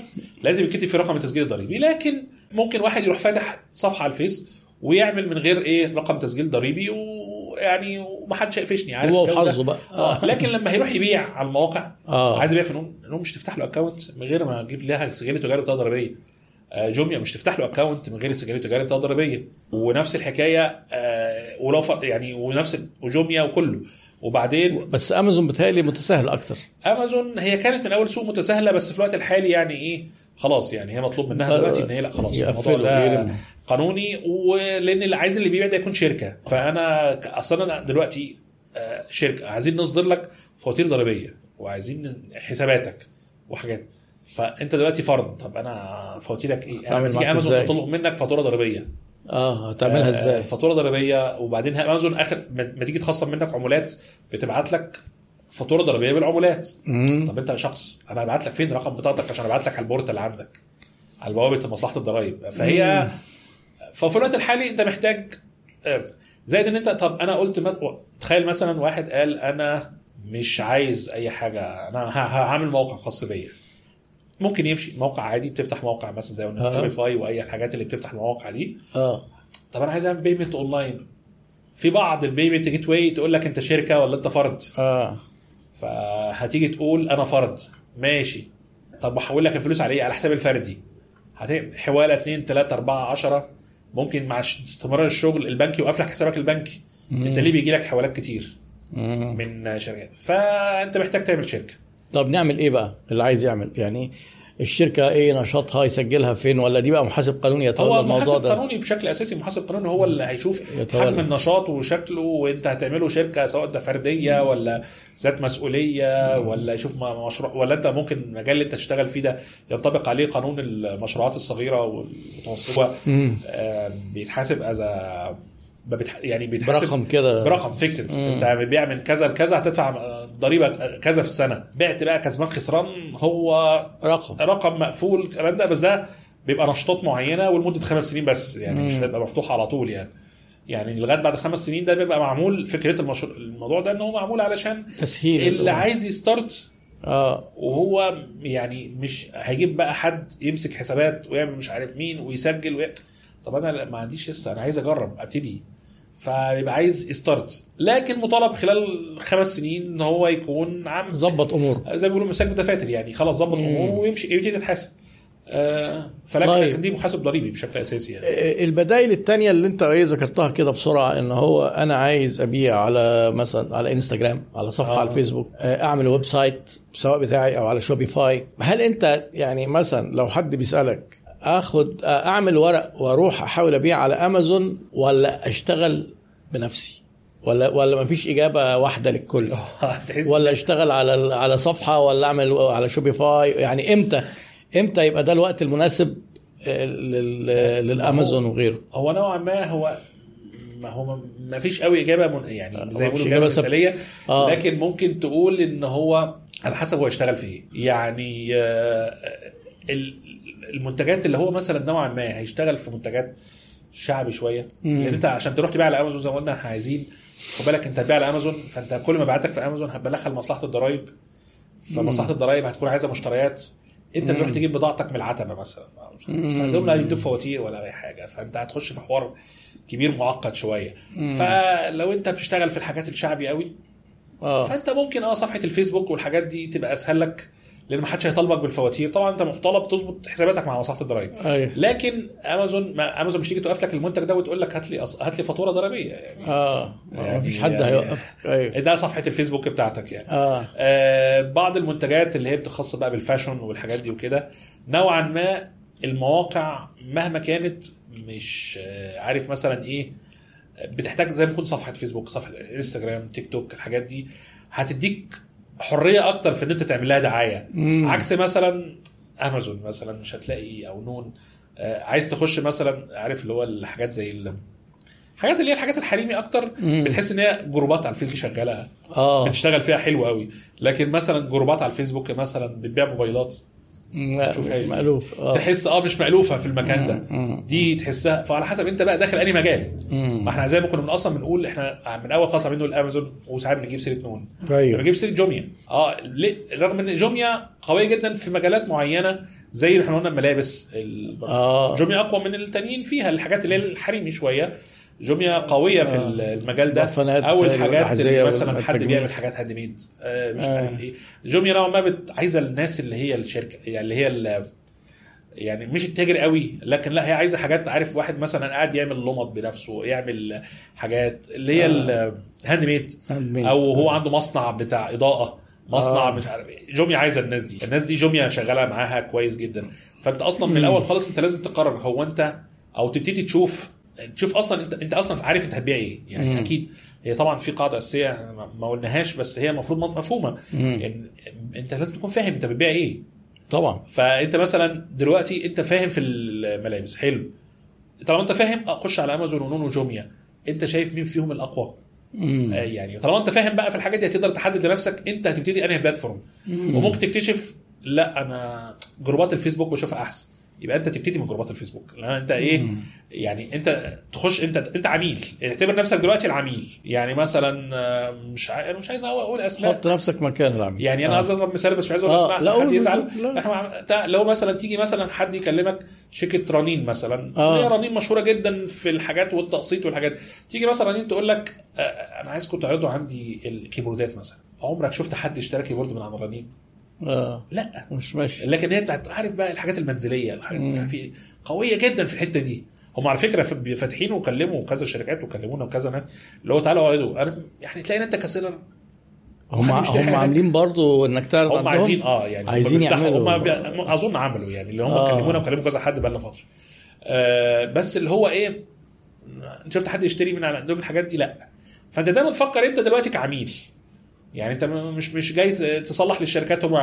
لازم يتكتب فيه رقم التسجيل الضريبي. لكن ممكن واحد يروح فاتح صفحة على الفيس ويعمل من غير إيه رقم تسجيل ضريبي ويعني ومحدش هيقفشني عارف هو؟ وحظه بقى. آه. لكن لما هيروح يبيع على المواقع آه. عايز يبيع في نون مش تفتح له account من غير ما تجيب لها سجل تجاري بطاقه ضريبية. آه، جوميا مش تفتح له account من غير سجل تجاري بطاقة ضريبية. ونفس الحكاية آه، ولو يعني ونفس وجوميا وكله. وبعدين بس امازون بتهيألي متساهل أكتر. امازون هي كانت من أول سوق متساهله بس في الوقت الحالي يعني إيه خلاص يعني هي مطلوب منها بل- دلوقتي إن هي لأ خلاص الموضوع ده. قانوني. ولأن اللي عايز اللي بيبيع ده يكون شركة. فأنا أصلا أنا دلوقتي آه، شركة عايزين نصدر لك فواتير ضريبية وعايزين حساباتك وحاجات. فأنت دلوقتي فرد طب أنا فواتيرك إيه؟ تعمل أنا تيجي أمازون؟ تطلب منك فاتورة ضريبية آه هتعملها آه، إزاي فاتورة ضريبية وبعدين أمازون آخر ما تيجي تخصم منك عمولات بتبعت لك فاتورة ضريبية بالعمولات مم. طب أنت شخص أنا هبعت لك فين رقم بطاقتك عشان أبعت لك على ال portal اللي عندك على بوابه مصلحه الضرايب فهي ففي الوقت الحالي أنت محتاج آه، زائد إن أنت طب أنا قلت تخيل مثلا واحد قال أنا مش عايز أي حاجة أنا هعمل موقع خاص بيا ممكن يمشي. موقع عادي بتفتح موقع مثلا زي آه. شوبيفاي وأي الحاجات اللي بتفتح المواقع دي. آه. طب أنا عايز أعمل payment online في بعض ال payment gateway تقول لك أنت شركة ولا أنت فرد. آه. فهتيجي تقول أنا فرد. ماشي. طب بحول لك الفلوس على إيه؟ على حساب الفردي. حواله 2 3 4 10 ممكن مع استمرار الشغل البنك يوقف لك حسابك البنكي أنت ليه بيجي لك حوالات كتير؟ مم. من شركات. فأنت محتاج تعمل شركة. طب نعمل إيه بقى؟ اللي عايز يعمل. يعني الشركة إيه نشاطها يسجلها فين؟ ولا دي بقى محاسب قانوني يتولى هو الموضوع محاسب ده؟ قانوني بشكل أساسي. محاسب قانوني هو اللي هيشوف يتولى. حجم النشاط وشكله وأنت هتعمله شركة سواء ده فردية ولا ذات مسؤولية ولا يشوف مشروع ولا أنت ممكن المجال اللي أنت تشتغل فيه ده ينطبق عليه قانون المشروعات الصغيرة والمتوسطة. آه، بيتحاسب as يعني بيتحاسب برقم كده. برقم fixed انت بيع من كذا لكذا هتدفع ضريبة كذا في السنة. بعت بقى كسبان خسران هو رقم. رقم مقفول. الكلام ده بس ده بيبقى نشاطات معينة ولمدة خمس سنين بس يعني مش مم. هيبقى مفتوح على طول يعني. يعني لغاية بعد خمس سنين ده بيبقى معمول فكرة المشروع الموضوع ده إن هو معمول علشان تسهيل اللي الأمور. عايز يستارت آه. وهو يعني مش هيجيب بقى حد يمسك حسابات ويعمل مش عارف مين ويسجل وي... طب أنا ما عنديش لسه أنا عايز أجرب أبتدي. فيبقى عايز ي start لكن مطالب خلال خمس سنين إن هو يكون عام ظبط اموره زي ما بيقولوا مساك دفاتر يعني. خلاص ظبط. اموره ويمشي يبتدي يتحاسب. آه فلكن طيب. دي محاسب ضريبي بشكل أساسي يعني. آه، البدائل التانية اللي أنت إيه ذكرتها كده بسرعة إن هو أنا عايز أبيع على مثلا على إنستجرام على صفحة آه. على الفيسبوك آه، أعمل website سواء بتاعي أو على شوبيفاي. هل أنت يعني مثلا لو حد بيسألك آخد آه، أعمل ورق وأروح أحاول أبيع على أمازون ولا أشتغل بنفسي؟ ولا ولا مفيش إجابة واحدة للكل؟ تحس ولا أشتغل على على صفحة ولا أعمل على Shopify يعني إمتى؟ إمتى يبقى ده الوقت المناسب آه، لل- للأمازون وغيره؟ هو نوعا ما هو ما هو ما فيش قوي إجابة من يعني زي ما بيقولوا إجابة. مثالية. آه. لكن ممكن تقول إن هو على حسب هو يشتغل في إيه. يعني آه، ال- المنتجات اللي هو مثلا نوعا ما هيشتغل في منتجات شعبي شوية. لأن انت عشان تروح تبيع على أمازون زي ما قلنا إحنا عايزين خد بالك انت هتبيع على أمازون فانت كل مبيعاتك في أمازون هتبلغها لمصلحه الضرايب. فمصلحة الضرايب هتكون عايزة مشتريات. انت تروح تجيب بضاعتك من العتبة مثلا. فدول لا يدوك فواتير ولا أي حاجة. فانت هتخش في حوار كبير معقد شوية. فلو انت بتشتغل في الحاجات الشعبي قوي آه. فانت ممكن آه صفحة الفيسبوك والحاجات دي تبقى أسهل لك. لأن ما حدش هيطالبك بالفواتير. طبعا أنت مطالب تظبط حساباتك مع مصلحة الضرايب. أيوه. لكن أمازون ما أمازون مش تيجي توقف لك المنتج ده وتقول لك هات لي أص... هات لي فاتورة ضريبية. يعني آه. يعني- مفيش حد يعني- هيوقف. أيوه. ده صفحة الفيسبوك بتاعتك يعني. آه. آه بعض المنتجات اللي هي بتخص بقى بال fashion والحاجات دي وكده نوعا ما المواقع مهما كانت مش آه عارف مثلا إيه بتحتاج زي ما تكون صفحة فيسبوك صفحة إنستجرام تيك توك الحاجات دي هتديك حرية أكتر في إن أنت تعمل لها دعاية. مم. عكس مثلا أمازون مثلا مش هتلاقي أو نون. آه، عايز تخش مثلا عارف اللي هو الحاجات زي ال- الحاجات اللي هي الحاجات الحريمي أكتر. مم. بتحس إن هي جروبات على الفيسبوك شغالة. آه. بتشتغل فيها حلو قوي لكن مثلا جروبات على الفيسبوك مثلا بتبيع موبايلات. لا مش. مألوف. آه. تحس آه مش مألوفة في المكان ده. مم. دي تحسها فعلى حسب انت بقى داخل انهي مجال. ما إحنا زي ما كنا من أصلا بنقول إحنا من اول خالص عاملين نقول امازون وساعات بنجيب سيرة نون. أيوه. بنجيب سيرة جوميا. آه ليه؟ رغم إن جوميا قوية جدا في مجالات معينة زي اللي إحنا قلنا الملابس ال- آه. جوميا أقوى من التانيين فيها الحاجات اللي هي الحريمي شوية. جوميا قوية في آه. المجال ده برفانات أو الحاجات اللي والأحذية مثلا حد. بيعمل حاجات handmade آه مش آه. عارف إيه جوميا نوعا ما بت... عايزة الناس اللي هي الشركة يعني اللي هي ال... يعني مش التاجر قوي لكن لا هي عايزة حاجات عارف واحد مثلا قاعد يعمل لمض بنفسه يعمل حاجات اللي هي ال handmade. أو هو عنده مصنع بتاع إضاءة مصنع آه. مش عارف إيه جوميا عايزة الناس دي الناس دي جوميا شغالة معاها كويس جدا فأنت أصلا من. الأول خالص أنت لازم تقرر هو أنت أو تبتدي تشوف تشوف أصلا انت أنت أصلا عارف أنت هتبيع إيه. يعني مم. أكيد هي طبعا في قاعدة أساسية ما- قلناهاش بس هي المفروض مفهومة. ان أنت لازم تكون فاهم أنت بتبيع إيه. طبعا. فأنت مثلا دلوقتي أنت فاهم في الملابس. حلو. طالما أنت فاهم آه، خش على أمازون ونون وجوميا. أنت شايف مين فيهم الأقوى؟ مم. آه، يعني طالما أنت فاهم بقى في الحاجات دي هتقدر تحدد لنفسك أنت هتبتدي أنهي بلاتفورم. مم. وممكن تكتشف لا أنا جروبات الفيسبوك بشوفها أحسن. يبقى انت تبتدي من جروبات الفيسبوك لأن انت إيه مم. يعني انت تخش انت انت عميل اعتبر نفسك دلوقتي العميل يعني مثلا آه، مش. أنا مش عايز أقول أسماء حط نفسك مكان العميل يعني أنا آه. عايز أضرب مثال بس مش عايز أقول آه، أسماء عشان حد يزعل لا. إحنا لو مثلا تيجي مثلا حد يكلمك شركة رنين مثلا آه. هي رنين مشهورة جدا في الحاجات والتقسيط والحاجات تيجي مثلا رنين تقول لك آه، أنا عايزكم تعرضوا عندي ال keyboardات مثلا عمرك شفت حد اشترى keyboard من عند رنين آه. لا. مش ماشي. لكن هي بتاعت عارف بقى الحاجات المنزلية الحاجات. في قوية جدا في الحتة دي. هم على فكرة فاتحين وكلموا كذا شركات وكلمونا وكذا ناس اللي هو تعالوا اقعدوا. أنا يعني تلاقي انت ك seller. هم هم. عاملين برضو إنك تعرض هم عايزين آه يعني عايزين يعملوا هم. أظن عملوا يعني اللي هم آه. آه. كلمونا وكلموا كذا حد بقى لنا فترة. آه بس اللي هو إيه؟ شفت حد يشتري من عندهم الحاجات دي؟ لا. فأنت دايما فكر أنت دلوقتي كعميل. يعني انت مش مش جاي تصلح للشركات هم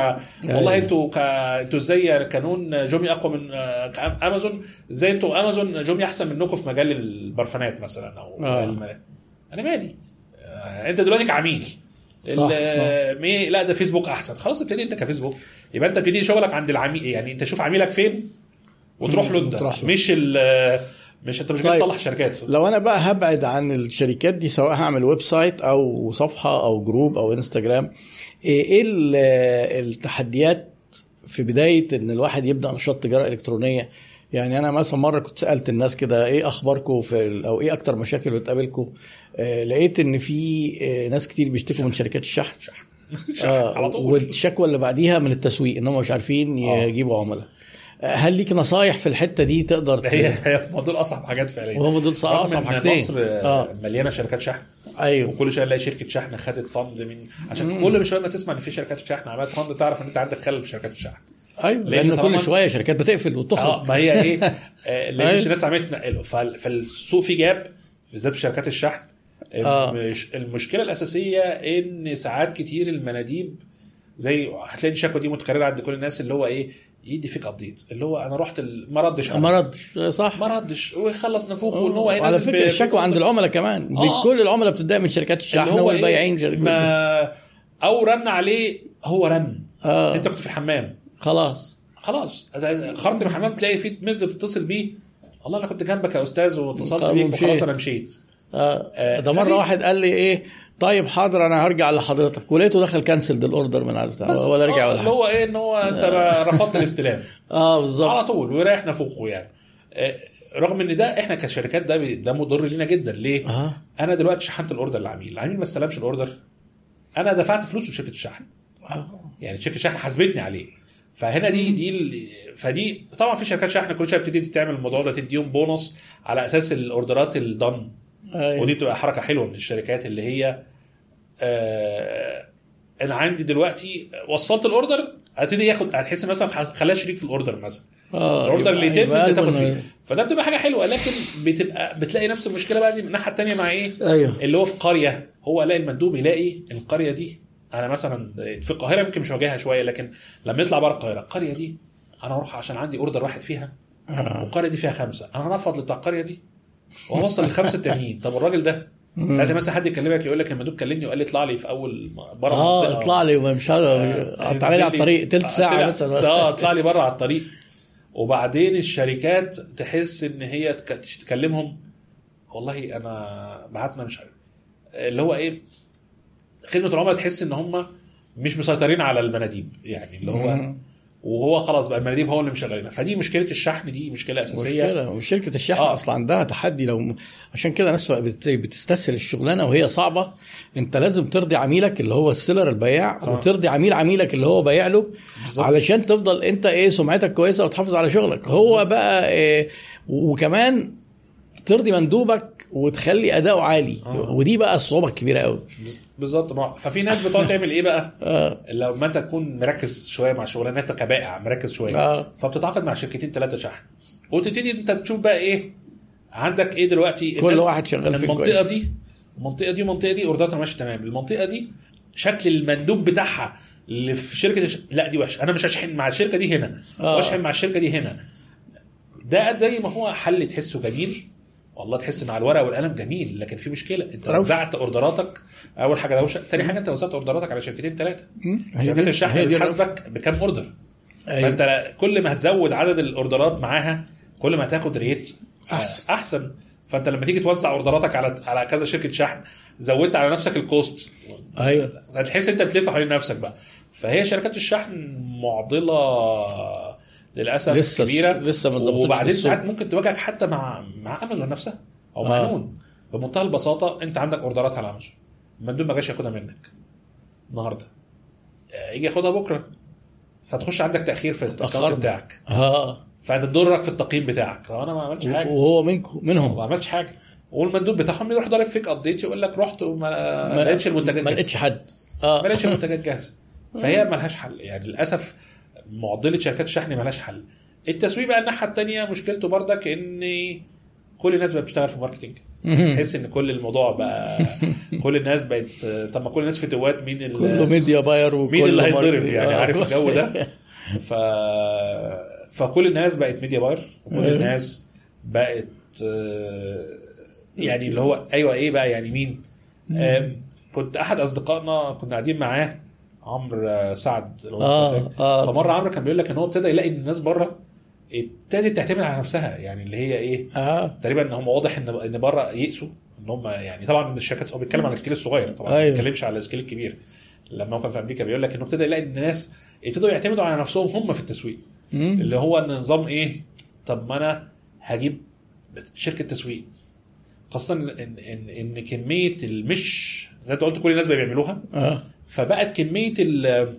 والله أنتوا ك... أنتوا إزاي كانون جومي اقوى من آه، امازون؟ إزاي أنتوا امازون جومي احسن منكم في مجال البرفانات مثلا أو آه. أنا مالي. آه، انت دلوقتي كعميل. صح، آه، مي- لا ده فيسبوك أحسن. خلاص ابتدي انت كفيسبوك. يبقى انت ابتدي شغلك عند العميل يعني انت شوف عميلك فين وتروح له انت. مش ال مش انت مش جاي طيب. تصلح شركات لو أنا بقى هبعد عن الشركات دي سواء هعمل website أو صفحة أو group أو إنستجرام إيه إيه ال- التحديات في بداية إن الواحد يبدأ نشاط تجارة إلكترونية؟ يعني أنا مثلا مرة كنت سألت الناس كده إيه أخباركم في أو إيه أكتر مشاكل بتقابلكم؟ آه لقيت إن في آه ناس كتير بيشتكوا من شركات الشحن. شحن. شحن آه على طول. والشكوى اللي بعديها من التسويق إن هم مش عارفين آه. يجيبوا عملاء. آه، هل ليك نصايح في الحتة دي تقدر هي هي هم دول أصعب حاجات فعليا. وهم دول أصعب حاجتين. مصر آه آه. مليانة شركات شحن. أيوه. وكل شوية نلاقي شركة شحن خدت فند من عشان مم. كل شوية ما تسمع إن في شركات شحن عملت فند تعرف إن أنت عندك خلل في شركات الشحن. أيوه لأن لأن طالما- كل شوية شركات بتقفل آه وتخرج ما هي إيه؟ آه، لأن أيوة. مش الناس عمالة تنقله فال- فالسوق فيه جاب بالذات في شركات الشحن. آه. مش المشكلة الأساسية إن ساعات كتير المناديب زي هتلاقي الشكوى دي متكررة عند كل الناس اللي هو إيه؟ يدي fake update اللي هو أنا رحت ما ردش ما ردش صح. ما ردش. ويخلص نفوخه وان هو على فكرة الشكوى عند العملاء كمان. آه. كل العملاء بتتضايق من شركات الشحن هو إيه؟ والبياعين شركات ما أو رن عليه هو رن. آه. أنت كنت في الحمام. خلاص. خلاص. خرجت من الحمام تلاقي في مسز بتتصل بيه. والله أنا كنت جنبك يا أستاذ واتصلت بيك. وخلاص أنا مشيت. آه. آه، ده مرة واحد قال لي إيه؟ طيب حاضر أنا هرجع لحضرتك. ولقيته دخل cancelled ال order من على ولا رجع آه، ولا حاجة. هو إيه إن هو أنت بقى رفضت الاستلام. آه على بالظبط طول وريح نافوخه يعني. آه، رغم إن ده إحنا كشركات ده ده مضر لينا جدا. ليه؟ آه. أنا دلوقتي شحنت ال order للعميل العميل ما استلمش ال order أنا دفعت فلوس لشركه الشحن. آه. يعني شركة الشحن حاسبتني عليه. فهنا دي دي فدي طبعا في شركات شحن كل شوية بتبتدي تعمل الموضوع ده تديهم بونص على أساس ال orderات ال done أيوة. ودي بتبقى حركة حلوة من الشركات اللي هي آه أنا عندي دلوقتي وصلت ال order هتبتدي ياخد هتحس مثلا خلاه شريك في ال order مثلا آه ال order اللي يتم انت تاخد فيه فده بتبقى حاجة حلوة لكن بتبقى بتلاقي نفس المشكلة بقى دي من الناحية الثانية مع إيه؟ أيوه اللي هو في قرية هو ألاقي المندوب يلاقي القرية دي أنا مثلا في القاهرة يمكن مش واجهها شوية لكن لما يطلع بره القاهرة القرية دي أنا أروح عشان عندي أوردر واحد فيها آه. والقرية دي فيها خمسة أنا هنفض بتاع القرية دي وأوصل للخمسة التانيين طب الراجل ده ساعتها مثلا حد يكلمك يقول لك المندوب كلمني وقال لي اطلع لي في أول بره آه. اطلع لي مش هذا قطع لي على الطريق تلت ساعة طلع- مثلا. آه اطلع لي بره على الطريق. وبعدين الشركات تحس إن هي تك- تكلمهم. والله أنا بعتنا مش عارف. اللي هو إيه خدمة العملاء تحس إن هم مش مسيطرين على المناديب يعني اللي هو. وهو خلاص بقى المناديب هو اللي مشغلينها فدي مشكلة الشحن دي مشكلة أساسية مشكلة وشركة الشحن آه. أصلا عندها تحدي لو عشان كده ناس بت- بتستسهل الشغلانة وهي صعبة أنت لازم ترضي عميلك اللي هو السيلر البياع آه. وترضي عميل عميلك اللي هو بايع له بالظبط. علشان تفضل أنت إيه سمعتك كويسة وتحافظ على شغلك هو بقى إيه وكمان ترضي مندوبك وتخلي أداؤه عالي. آه. ودي بقى الصعوبة الكبيرة قوي. بالظبط. ما- ففي ناس بتقعد تعمل إيه بقى؟ لما انت تكون مركز شوية مع شغلانتك كبائع مركز شوية. آه. فبتتعاقد مع شركتين ثلاثة شحن. وتبتدي أنت تشوف بقى إيه؟ عندك إيه دلوقتي؟ كل واحد شغال فين المنطقة كويس. دي المنطقة دي والمنطقة دي اوردراتها ماشية تمام. المنطقة دي شكل المندوب بتاعها اللي في شركة الش... لا دي وحش أنا مش هشحن مع الشركة دي هنا. آه. وأشحن مع الشركة دي هنا. ده زي ما هو حل تحسه جميل؟ والله تحس إن على الورق والقلم جميل لكن في مشكلة أنت. وزعت orderاتك أول حاجة دوشه تاني حاجة أنت وزعت orderاتك على شركتين ثلاثة شركات الشحن بتحاسبك بكام order. أيوة. فأنت كل ما هتزود عدد ال orderات معاها كل ما هتاخد rate. آه، أحسن. فأنت لما تيجي توزع orderاتك على على كذا شركة شحن زودت على نفسك ال cost. أيوه. هتحس أنت بتلف حوالين نفسك بقى. فهي شركات الشحن معضلة للأسف لسه كبيرة. لسه ما اتظبطتش وبعدين. ساعات ممكن تواجهك حتى مع مع أمازون نفسها. أو مع آه. نون بمنتهى البساطة أنت عندك orderات على أمازون. المندوب ما جاش ياخدها منك. النهارده. آه، يجي ياخدها بكرة. فتخش عندك تأخير في. ال account بتاعك. آه. فتضرك في التقييم بتاعك. طب أنا ما عملتش حاجة. وهو منكم ما منهم عملتش حاجة. والمندوب بتاعهم يروح ضارب fake update يقول لك رحت وما ما لقيتش المنتجات ما جاهزة. لقيتش حد. آه. ما لقيتش المنتجات جاهزة. فهي ملهاش حل. يعني للأسف معضلة شركات الشحن ملهاش حل التسويق بقى الناحية الثانية مشكلته بردك إن كل الناس بقت بتشتغل في marketing. تحس إن كل الموضوع بقى كل الناس بقت طب ما كل الناس فتوات مين ال- كله media buyer وكله مين اللي هيتضرب. يعني آه. عارف الجو ده ف فكل الناس بقت media buyer وكل. الناس بقت آه، يعني اللي هو أيوه إيه بقى يعني مين كنت أحد أصدقائنا كنا قاعدين معاه عمرو آه، سعد لو فاكر. آه فمرة عمرو كان بيقول لك إن هو ابتدى يلاقي إن الناس بره ابتدت تعتمد على نفسها يعني اللي هي إيه آه. تقريبا إن هم واضح إن إن بره يئسوا إن هم يعني طبعا الشركات هو بيتكلم على ال scale الصغير طبعا ما أيوه. بيتكلمش على ال scale الكبير. لما هو كان في أمريكا بيقول لك إنه ابتدى يلاقي إن الناس ابتدوا يعتمدوا على نفسهم هم في التسويق. مم. اللي هو إن نظام إيه طب ما أنا هجيب شركة تسويق. خاصة إن إن إن كمية المش زي ما أنت قلت كل الناس بقى بيعملوها. آه. فبقت كمية ال-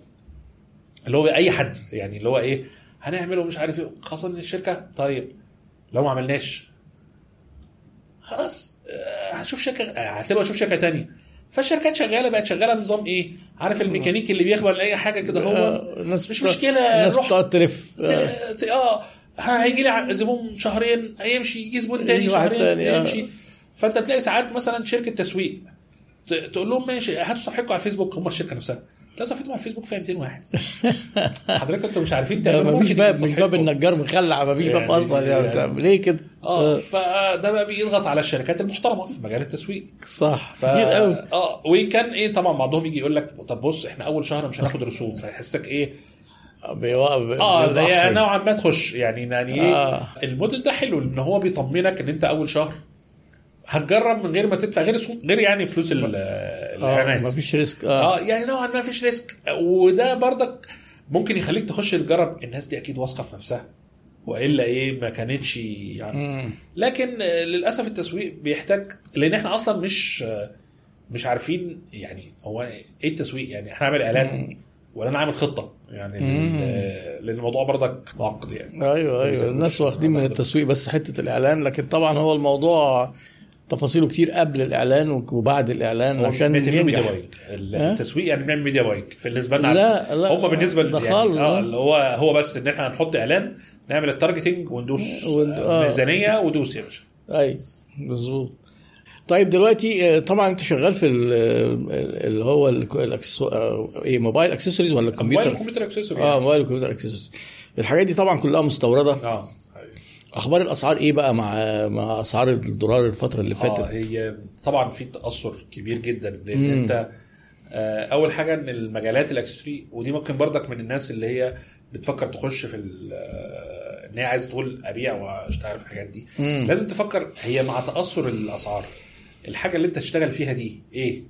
اللي هو أي حد يعني اللي هو إيه هنعمله مش عارف إيه خاصة إن الشركة طيب لو ما عملناش خلاص آه، هشوف شركة آه، هسيبها أشوف شركة تانية فالشركات شغالة بقت شغالة بنظام إيه عارف الميكانيكي اللي بيقبل اي حاجة كده هو آه، الناس مش مشكلة، الناس بتقعد تلف آه. آه هيجي لي زبون شهرين هيمشي يجي زبون تاني شهرين تاني، آه. يمشي فأنت تلاقي ساعات مثلا شركة تسويق تقول لهم ماشي هاتوا صفحتكم على الفيسبوك؟ هم الشركة نفسها. تلاقي صفحتهم على الفيسبوك فيها 200 واحد. حضرتك أنتوا مش عارفين تعملوا مفيش باب مش. باب النجار مخلع مفيش باب يعني- أصلا يعني. يعني- ليه كده؟ آه آه، فده بقى بيضغط على الشركات المحترمة في مجال التسويق. صح ف... كتير قوي. آه وان كان إيه طبعا بعضهم يجي يقول لك طب بص إحنا أول شهر مش هناخد رسوم. فيحسك إيه؟ بيوقف آه ده بيضحي. نوعا ما تخش. يعني يعني إيه آه. الموديل ده حلو إن هو بيطمنك إن أنت أول شهر هتجرب من غير ما تدفع غير سو- غير يعني فلوس ال- آه الإعلانات. مفيش risk. آه, آه يعني نوعا ما فيش risk. وده برضك ممكن يخليك تخش تجرب. الناس دي أكيد واثقة في نفسها. وإلا إيه ما كانتش يعني. مم. لكن آه، للأسف التسويق بيحتاج لأن إحنا أصلا مش آه، مش عارفين يعني هو إيه التسويق. يعني إحنا نعمل إعلان ولا نعمل خطة؟ يعني لأن الموضوع برضك معقد يعني. أيوه أيوه. الناس واخدين من التسويق بس حتة الإعلان. لكن طبعا هو الموضوع تفاصيله كتير قبل الإعلان وبعد الإعلان عشان media buying التسويق يعني بنعمل media buying بالنسبة لنا. لا لا هم بالنسبة يعني آه آه. اللي هو هو بس إن إحنا هنحط إعلان نعمل ال targeting وندوس ون- آه، آه. ميزانية ودوس يا باشا. أي مظبوط. طيب دلوقتي آه، طبعا أنت شغال في ال- ال- اللي هو آه، إيه mobile accessories ولا موبايل الكمبيوتر؟ كمبيوتر accessory آه موبايل وكمبيوتر اكسسوارز الحاجات دي طبعا كلها مستوردة. آه. أخبار الأسعار إيه بقى مع مع أسعار الدولار الفترة اللي آه فاتت؟ هي طبعا في تأثر كبير جدا لأن مم. أنت آه، أول حاجة إن المجالات ال accessory ودي ممكن برضك من الناس اللي هي بتفكر تخش في آه، إن هي عايزة تقول أبيع وأشتغل في الحاجات دي مم. لازم تفكر هي مع تأثر الأسعار الحاجة اللي أنت تشتغل فيها دي إيه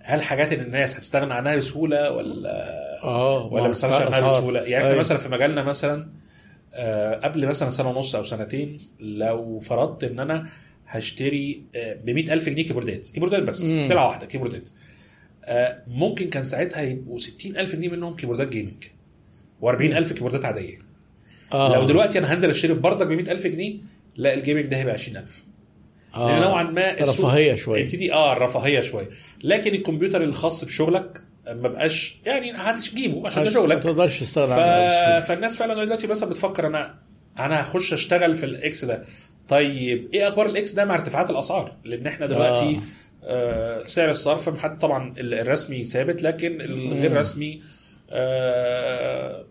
هل حاجات إن الناس هتستغنى عنها بسهولة ولا آه ولا ما تستغناش عنها. بسهولة يعني أيوة. مثلا في مجالنا مثلا آه، قبل مثلا سنة ونص أو سنتين لو فرضت إن أنا هشتري ب 100000 جنيه keyboardات keyboardات بس مم. سلعة واحدة keyboardات آه، ممكن كان ساعتها يبقوا 60000 جنيه منهم keyboardات gaming و40000 keyboardات عادية آه. لو دلوقتي أنا هنزل أشتري بردك ب 100000 جنيه لا ال gaming ده هيبقى 20000 آه. لأن نوعا ما السوق رفاهية شوية يبتدي آه الرفاهيه شوية لكن الكمبيوتر الخاص بشغلك ما بقاش يعني هتجيبه عشان ده ما شغلك تقدرش تستغنى ف... بسهولة. فالناس فعلا دلوقتي مثلا بتفكر أنا أنا هخش أشتغل في ال X ده طيب إيه أخبار ال X ده مع ارتفاعات الأسعار لأن إحنا دلوقتي آه. سعر الصرف محدد طبعا ال- الرسمي ثابت لكن الغير. رسمي آه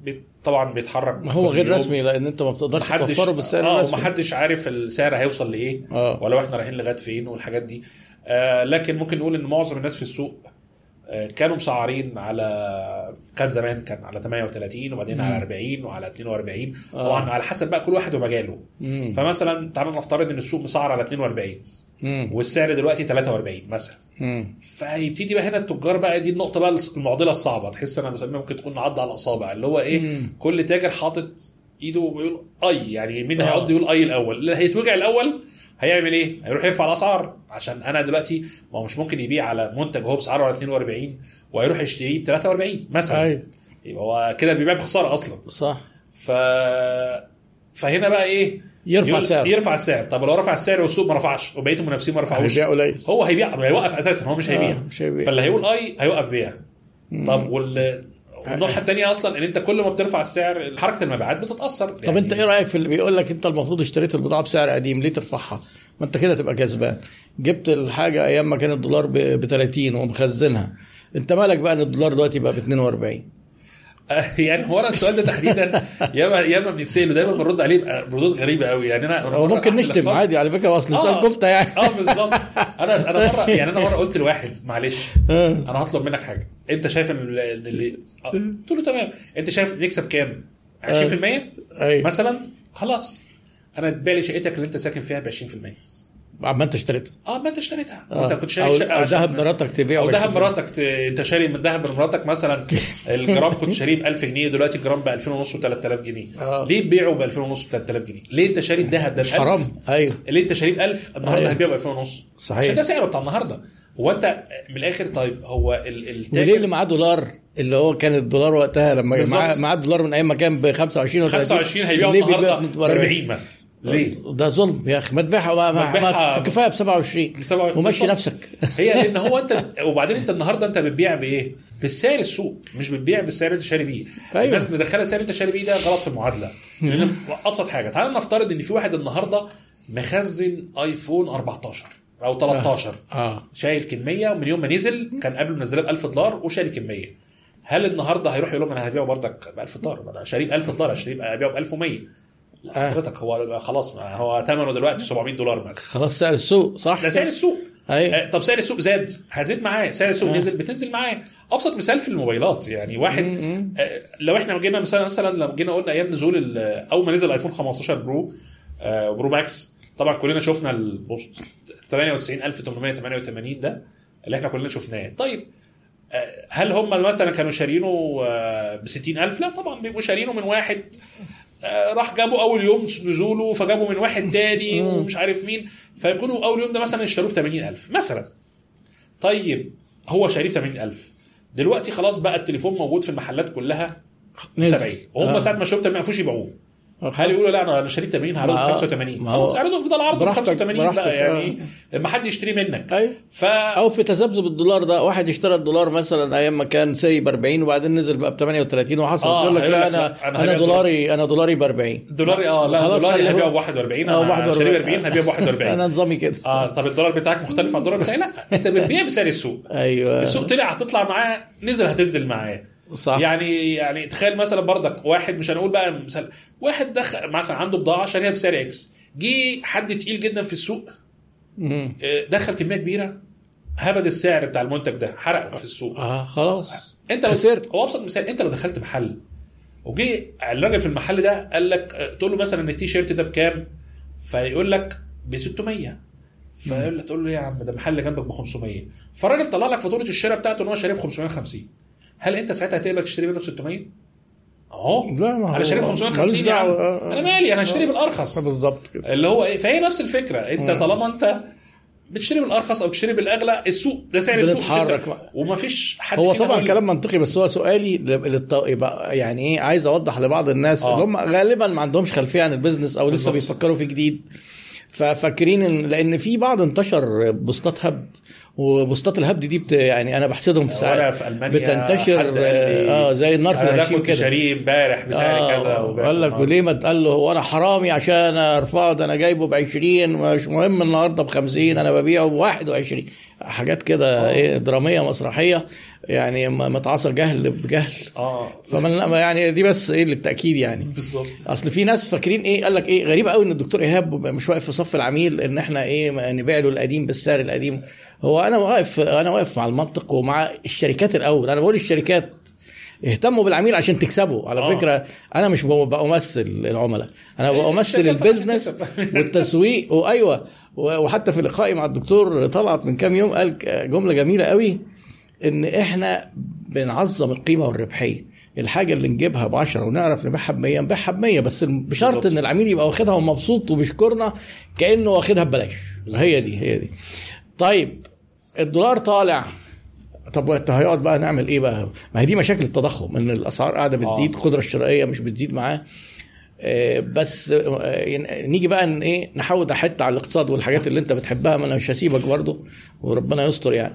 طبعا بيتحرك ما هو غير. رسمي لأن أنت ما بتقدرش توفره بالسعر آه الرسمي ومحدش عارف السعر هيوصل لإيه آه ولو إحنا رايحين لغاية فين والحاجات دي آه لكن ممكن نقول إن معظم الناس في السوق آه كانوا مسعرين على كان زمان كان على 38 وبعدين مم. على 40 وعلى 42 آه. طبعا على حسب بقى كل واحد ومجاله مم. فمثلا تعالى نفترض إن السوق مسعر على 42 مم. والسعر دلوقتي 43 مثلا مم. فيبتدي بقى هنا التجار بقى دي النقطة بقى المعضلة الصعبة تحس أنا بسميها ممكن تكون عض على الاصابع اللي هو إيه مم. كل تاجر حاطط إيده وبيقول آي يعني مين آه. هيقعد يقول آي الأول اللي هيتوجع الأول هيعمل إيه؟ هيروح يرفع الأسعار. عشان أنا دلوقتي ما هو مش ممكن يبيع على منتج هو بسعره على 42 وهيروح يشتريه ب 43 مثلا. أيوه. يبقى هو كده بيبيع بخسارة أصلا. صح. ف فهنا بقى إيه؟ يرفع يقول- سعر يرفع السعر. طب لو رفع السعر والسوق ما رفعش وبقية المنافسين ما رفعوش هيبيع قليل. هو هيبيع هيوقف أساسا هو مش هيبيع. آه، مش هيبيع. فاللي هيقول آي هيوقف بيع. طب وال والناحية الثانية أصلا إن أنت كل ما بترفع السعر حركة المبيعات بتتأثر. طب أنت إيه رأيك في اللي بيقول لك أنت المفروض اشتريت البضاعة بسعر قديم ليه ترفعها؟ ما أنت كده تبقى كسبان. جبت الحاجة أيام ما كان الدولار ب 30 ومخزنها. أنت مالك بقى إن الدولار دلوقتي بقى ب 42 يعني هو أنا السؤال ده تحديدا ياما ياما بنتسال ودايما بنرد عليه بقى ردود غريبه قوي. يعني أنا هو ممكن نشتم عادي على فكرة أصل آه. سؤال كفتة يعني. آه بالظبط. أنا أنا مره يعني أنا مرة قلت لواحد معلش آه. أنا هطلب منك حاجة. أنت شايف اللي آه، قلت له تمام. أنت شايف نكسب كام؟ 20% أيوه. مثلا؟ خلاص. أنا تبيع لي شقتك اللي أنت ساكن فيها ب 20% ما انت اشتريتها آه ما انت اشتريتها آه. انت كنت شاري أو أو عشان- ذهب مراتك تبيعه أو ب ذهب 20%. مراتك ت- أنت شاري من ذهب مراتك مثلا الجرام كنت شاريه ب 1000 جنيه دلوقتي الجرام ب 2000 ونص و 3000 جنيه آه. ليه تبيعه ب 2000 ونص و 3000 جنيه؟ ليه انت شاري الذهب ده ب مش 1000 حرام أيوه اللي انت شاريه ب 1000 النهارده. هتبيعه ب 2000 ونص صحيح. عشان ده سعره بتاع النهارده هو انت من الآخر طيب هو ال- التاجر وليه اللي معاه دولار اللي هو كان الدولار وقتها لما. معاه معاه الدولار من أيام ما كان ب 25 و 30 25 هيبيعه ليه النهارده ب 40 مثلا ليه؟ ده ظلم يا أخي. ما تبيعها ما, كفايه ب 27 بسبب- ومشي. نفسك. هي لأن هو أنت وبعدين أنت النهارده أنت بتبيع بإيه؟ بالسعر السوق مش بتبيع بالسعر اللي أنت شاري بيه. أيوة. الناس مدخلة السعر اللي أنت شاري بيه ده غلط في المعادلة. أبسط حاجة تعال نفترض إن في واحد النهارده مخزن آيفون 14 أو 13 آه. شايل كمية ومن يوم ما نزل كان قبل ما نزل ب 1000 دولار وشاري كمية. هل النهارده هيروح يقول لهم أنا هبيعه بردك ب 1000 دولار؟ أنا شاريه ب 1000 دولار اشتريه هبيعه ب 1100 لا آه. حضرتك هو خلاص ما هو ثمنه دلوقتي 700 دولار مثلا خلاص سعر السوق صح؟ ده سعر السوق. أيوه آه، طب سعر السوق زاد هزيد معاه سعر السوق آه. نزل بتنزل معاه أبسط مثال في الموبايلات يعني واحد مم. آه، لو إحنا جينا مثلا مثلا لو جينا قلنا أيام نزول أول ما نزل ايفون 15 Pro آه، Pro Max طبعا كلنا شفنا ال post 98888 ده اللي إحنا كلنا شفناه. طيب آه، هل هم مثلا كانوا شارينه ب 60000 لا طبعا بيبقوا شارينه من واحد آه، راح جابوا أول يوم نزوله فجابوا من واحد تاني ومش عارف مين فيكونوا أول يوم ده مثلا اشتروه ب 80000 مثلا طيب هو شاريه ب 80000 دلوقتي خلاص بقى التليفون موجود في المحلات كلها نزل. 70 وهم آه. ساعة ما شربت ما يعرفوش يبيعوه آه. هل يقولوا لا أنا شاريه 80 هعرضه ب ما- 85 ما هو- خلاص اعرضه في ده العرض ب براحتك- 85 براحتك، بقى يعني ما حد يشتري منك. أيوه ف أو في تذبذب الدولار ده واحد اشترى الدولار مثلا أيام ما كان ساي ب 40 وبعدين نزل بقى ب 38 وحصل. آه، يقول لك لا أنا أنا أنا هبيع دولاري أنا دولاري ب 40 دولاري آه لا دولاري هبيعه ب 41 آه، أنا 41. شاريه ب 40 هبيعه ب 41 أنا نظامي كده. آه طب الدولار بتاعك مختلف عن الدولار بتاعي؟ لا. أنت بتبيع بسعر السوق. أيوه. السوق طلع هتطلع معاه نزل هتنزل معاه. صح. يعني يعني تخيل مثلا بردك واحد مش هنقول بقى مثلا واحد دخل مثلا عنده بضاعة شاريها بسعر إكس جه حد تقيل جدا في السوق. آه، دخل كمية كبيرة هبد السعر بتاع المنتج ده حرقه في السوق. آه خلاص. انت لو خسرت. هو أبسط مثال انت لو دخلت محل وجه الراجل في المحل ده قال لك آه، تقول له مثلا التي شيرت ده بكام؟ فيقول لك ب 600 فيقول تقول له إيه يا عم ده محل جنبك ب 500 فالراجل طلع لك فاتورة الشراء بتاعته إن هو شاريه ب 550 هل انت ساعتها هتقبل تشتري منه ب 600 اهو. لا ما أنا شاريه ب ملوش 550 يا عم. آه، آه. أنا مالي أنا هشتري بالأرخص. بالظبط كده. اللي هو إيه فهي نفس الفكرة. انت طالما انت بتشتري بالأرخص أو بتشتري بالأغلى السوق ده سعر السوق بقى. ومفيش حد هو طبعا كلام منطقي بس هو سؤالي للط... يعني إيه عايز أوضح لبعض الناس آه. اللي هم غالبا ما عندهمش خلفية عن البيزنس أو لسه بالظبط. بيفكروا في جديد. ففاكرين ان لأن في بعض انتشر بوستات هبد. وبوستات الهبد دي بت... يعني أنا بحسدهم في ساعات. في ألمانيا بتنتشر قال لي آه زي النار في الهشيم كده. شاريه امبارح بسعر كذا وبعته. قال لك. وليه ما تقال له هو أنا حرامي عشان أرفعه؟ ده أنا جايبه ب 20 مش مهم النهارده ب 50 أنا ببيعه ب 21 حاجات كده إيه درامية مسرحية يعني م- متعاصى جهل بجهل. آه. فمن يعني دي بس إيه للتأكيد يعني. بالظبط. أصل في ناس فاكرين إيه قال لك إيه غريب قوي إن الدكتور إيهاب مش واقف في صف العميل إن إحنا إيه نبيع له القديم بالسعر القديم. هو أنا واقف أنا واقف مع المنطق ومع الشركات الأول. أنا بقول الشركات اهتموا بالعميل عشان تكسبوا على آه. فكرة أنا مش بمثل العملاء. أنا بمثل البيزنس والتسويق وايوه وحتى في لقائي مع الدكتور طلعت من كام يوم قال جملة جميلة قوي إن إحنا بنعظم القيمة والربحية. الحاجة اللي نجيبها ب 10 ونعرف نبيعها ب 100 نبيعها ب 100 بس بشرط. إن العميل يبقى واخدها ومبسوط وبيشكرنا كأنه واخدها ببلاش. هي دي هي دي. طيب الدولار طالع طب هيقعد بقى نعمل إيه بقى؟ ما هي دي مشاكل التضخم إن الأسعار قاعدة بتزيد آه. القدره الشرائية مش بتزيد معاه آه، بس آه، نيجي بقى إن إيه نحاول حتة على الاقتصاد والحاجات اللي أنت بتحبها ما أنا مش هسيبك برضه وربنا يستر يعني.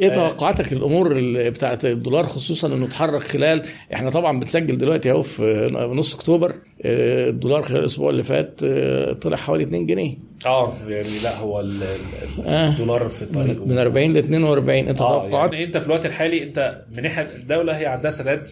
إيه توقعاتك للأمور بتاعت الدولار خصوصا إنه اتحرك خلال إحنا طبعا بنسجل دلوقتي أهو في نص أكتوبر آه، الدولار خلال الأسبوع اللي فات آه، طلع حوالي 2 جنيه. آه يعني لا هو ال- ال- آه. الدولار في طريقه من 40 ل 42 أنت آه توقعات يعني أنت في الوقت الحالي أنت من ناحية الدولة هي عندها سداد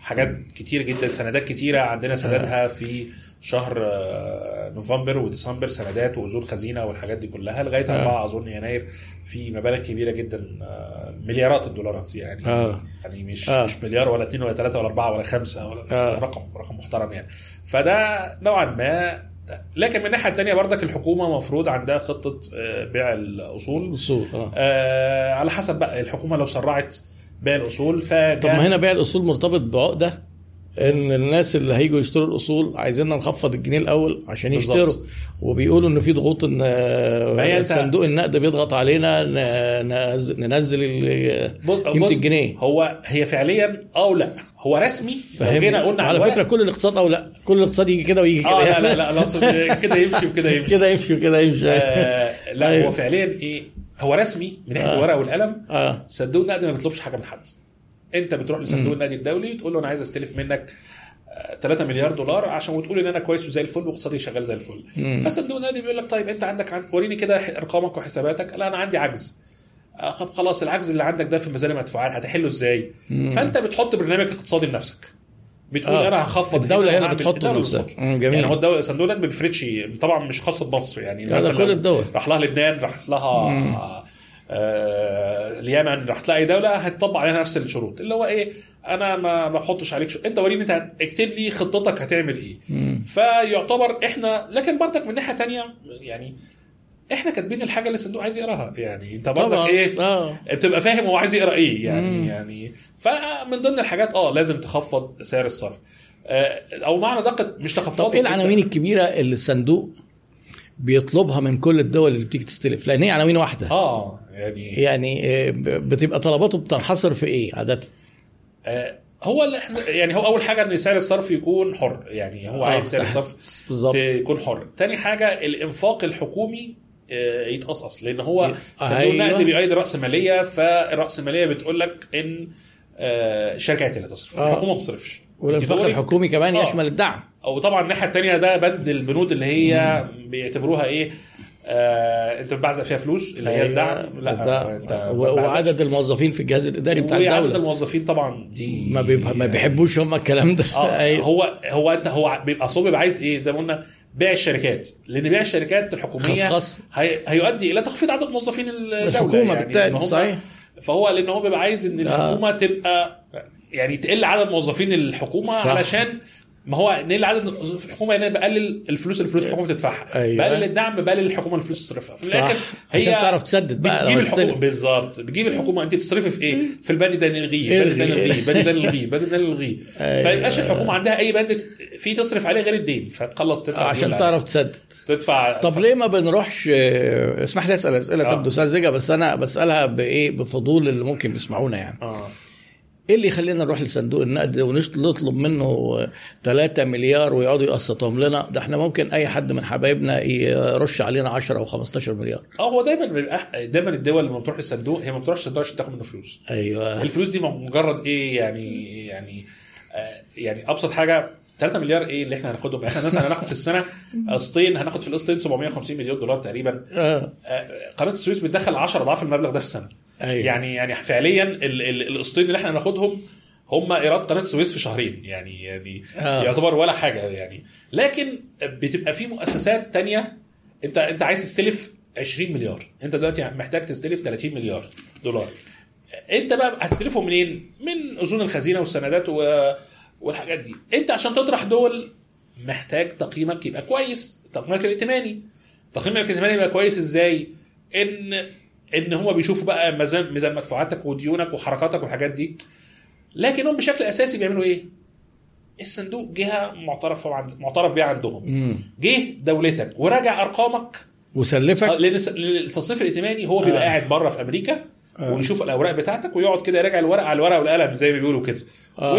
حاجات كتير جدا سندات كتيرة عندنا سدادها في شهر آه، نوفمبر وديسمبر سندات واذون خزينة والحاجات دي كلها لغاية آه. 4 أظن يناير في مبالغ كبيرة جدا آه، مليارات الدولارات يعني آه. يعني مش آه. مش مليار ولا اثنين ولا ثلاثة ولا أربعة ولا خمسة ولا آه. رقم رقم محترم يعني فده نوعا ما لكن من الناحية الثانية برضك الحكومة مفروض عندها خطة آه، بيع الأصول السوق آه آه على حسب بقى الحكومة لو سرعت بيع الأصول فجاء طب ما هنا بيع الأصول مرتبط بعقدة إن الناس اللي هيجوا يشتروا الأصول عايزيننا نخفض الجنيه الأول عشان. يشتروا. وبيقولوا إن في ضغوط إن صندوق النقد بيضغط علينا ننزل قيمة الجنيه. هو هي فعليا آه ولا هو رسمي؟ جينا قلنا على فكرة كل الاقتصاد أو لأ. كل الاقتصاد يجي كده ويجي كده. آه لا. لا لا كده يمشي وكده يمشي. كده يمشي وكده يمشي. آه لا أيوه. هو فعليا إيه؟ هو رسمي من ناحية آه. الورقة والقلم. آه. صندوق النقد ما بيطلبش حاجة من حد. انت بتروح لصندوق النقد الدولي وتقول له أنا عايز استلف منك آه، 3 مليار دولار عشان وتقول ان أنا كويس وزي الفل واقتصادي شغال زي الفل مم. فصندوق النقد بيقول لك طيب انت عندك عن... وريني كده ارقامك وحساباتك لا أنا عندي عجز آه، طب خلاص العجز اللي عندك ده في ميزان المدفوعات هتحله إزاي فانت بتحط برنامج اقتصادي لنفسك بتقول آه. أنا هخفض الدولة هنا هي اللي بتحطه. مم، جميل. يعني هو الدولة صندوق النقد ما بيفرضش طبعا مش خاصة بمصر يعني كل الدول. راح لها لبنان راح لها آه اليمن راح تلاقي دولة هتطبق عليها نفس الشروط. اللي هو إيه أنا ما بحطش عليك شو. أنت وريني أنت اكتب لي خطتك هتعمل إيه. فيعتبر إحنا لكن برضك من ناحية تانية يعني إحنا كاتبين الحاجة اللي الصندوق عايز يقراها. يعني أنت برضك إيه آه. بتبقى فاهم هو عايز يقرأ إيه. يعني مم. يعني فمن ضمن الحاجات آه لازم تخفض سعر الصرف. آه، أو معنى دقة مش تخفضه طب إيه العناوين الكبيرة اللي الصندوق بيطلبها من كل الدول اللي بتيجي تستلف؟ لأن هي عناوين واحدة. آه. يعني يعني آه، بتبقى طلباته بتنحصر في إيه عادة آه، هو يعني هو أول حاجة إن سعر الصرف يكون حر يعني هو آه، عايز سعر. الصرف يكون حر تاني حاجة الإنفاق الحكومي آه، يتقصقص لأن هو صندوق. النقد بيؤيد الراسماليه فالراسماليه بتقول لك إن الشركات اللي تصرف آه. الحكومة ما بتصرفش والإنفاق. الحكومي كمان آه. يشمل الدعم أو طبعا الناحية الثانية ده بند البنود اللي هي بيعتبروها إيه آه انت بتبعزق فيها فلوس اللي هي الدعم لا الدعم. انت بتبعزقش. وعدد الموظفين في الجهاز الإداري بتاع وعدد الدولة الموظفين طبعا دي ما بيبقى ما بيحبوش هم الكلام ده آه أيوة. هو هو انت هو بيبقى اصل هو بيبقى عايز إيه زي ما قلنا بيع الشركات لأن بيع الشركات الحكومية خصخص. هي هيؤدي إلى تخفيض عدد موظفين الدولة الحكومة يعني بالتالي صحيح فهو لأن هو بيبقى عايز إن آه. الحكومة تبقى يعني تقل عدد موظفين الحكومة صح. علشان ما هو نقل عدد في الحكومة يعني بقلل الفلوس اللي الفلوس الحكومة بتدفعها. أيوة. بقلل الدعم بقلل الحكومة الفلوس تصرفها. في الآخر هي عشان تعرف تسدد بقى بتجيب الحكومة. بالظبط. بتجيب الحكومة. أنت بتصرفي في إيه؟ في البند ده نلغيه البند ده. نلغيه البند ده نلغيه البند ده نلغيه أيوة. فيبقاش الحكومة عندها أي بند فيه تصرف عليه غير الدين. فتخلص تدفع عشان تعرف تسدد. تدفع طب ليه ما بنروحش آه، اسمح لي أسأل أسئلة. آه. تبدو ساذجه بس أنا بسألها بإيه؟ بفضول اللي ممكن بيسمعونا يعني. آه. إيه اللي يخلينا نروح لصندوق النقد ونطلب منه 3 مليار ويقعدوا يقسطهم لنا؟ ده إحنا ممكن أي حد من حبايبنا يرش علينا 10 أو 15 مليار. آه هو دايما بيبقى دايما الدول لما بتروح للصندوق هي ما بتروحش الصندوق عشان تاخد منه فلوس. أيوه. الفلوس دي مجرد إيه يعني يعني آه يعني أبسط حاجة 3 مليار إيه اللي إحنا هناخدهم؟ إحنا مثلا هناخد في السنة قسطين هناخد في القسطين 750 مليون دولار تقريبا. آه. آه، قناة السويس بتدخل 10 أضعاف المبلغ ده في السنة. أيوه. يعني يعني فعليا ال- ال- القسطين اللي إحنا هناخدهم هم إيراد قناة السويس في شهرين يعني يعني آه. يعتبر ولا حاجة يعني. لكن بتبقى في مؤسسات تانية انت أنت عايز تستلف 20 مليار أنت دلوقتي محتاج تستلف 30 مليار دولار. أنت بقى هتستلفهم منين؟ من أذون الخزينة والسندات و... والحاجات دي. أنت عشان تطرح دول محتاج تقييمك يبقى كويس تقييمك الائتماني. تقييمك الائتماني يبقى كويس إزاي؟ إن إن هم بيشوفوا بقى ميزان ميزان مدفوعاتك وديونك وحركاتك والحاجات دي. لكن هم بشكل أساسي بيعملوا إيه؟ الصندوق جهة معترف عند معترف بيها عندهم. جه دولتك وراجع أرقامك. آه، وسلفك لأن لأن التصنيف الائتماني هو بيبقى آه. قاعد بره في أمريكا آه. ويشوف الأوراق بتاعتك ويقعد كده يراجع الورق على الورق والقلم زي ما بيقولوا كده. آه. و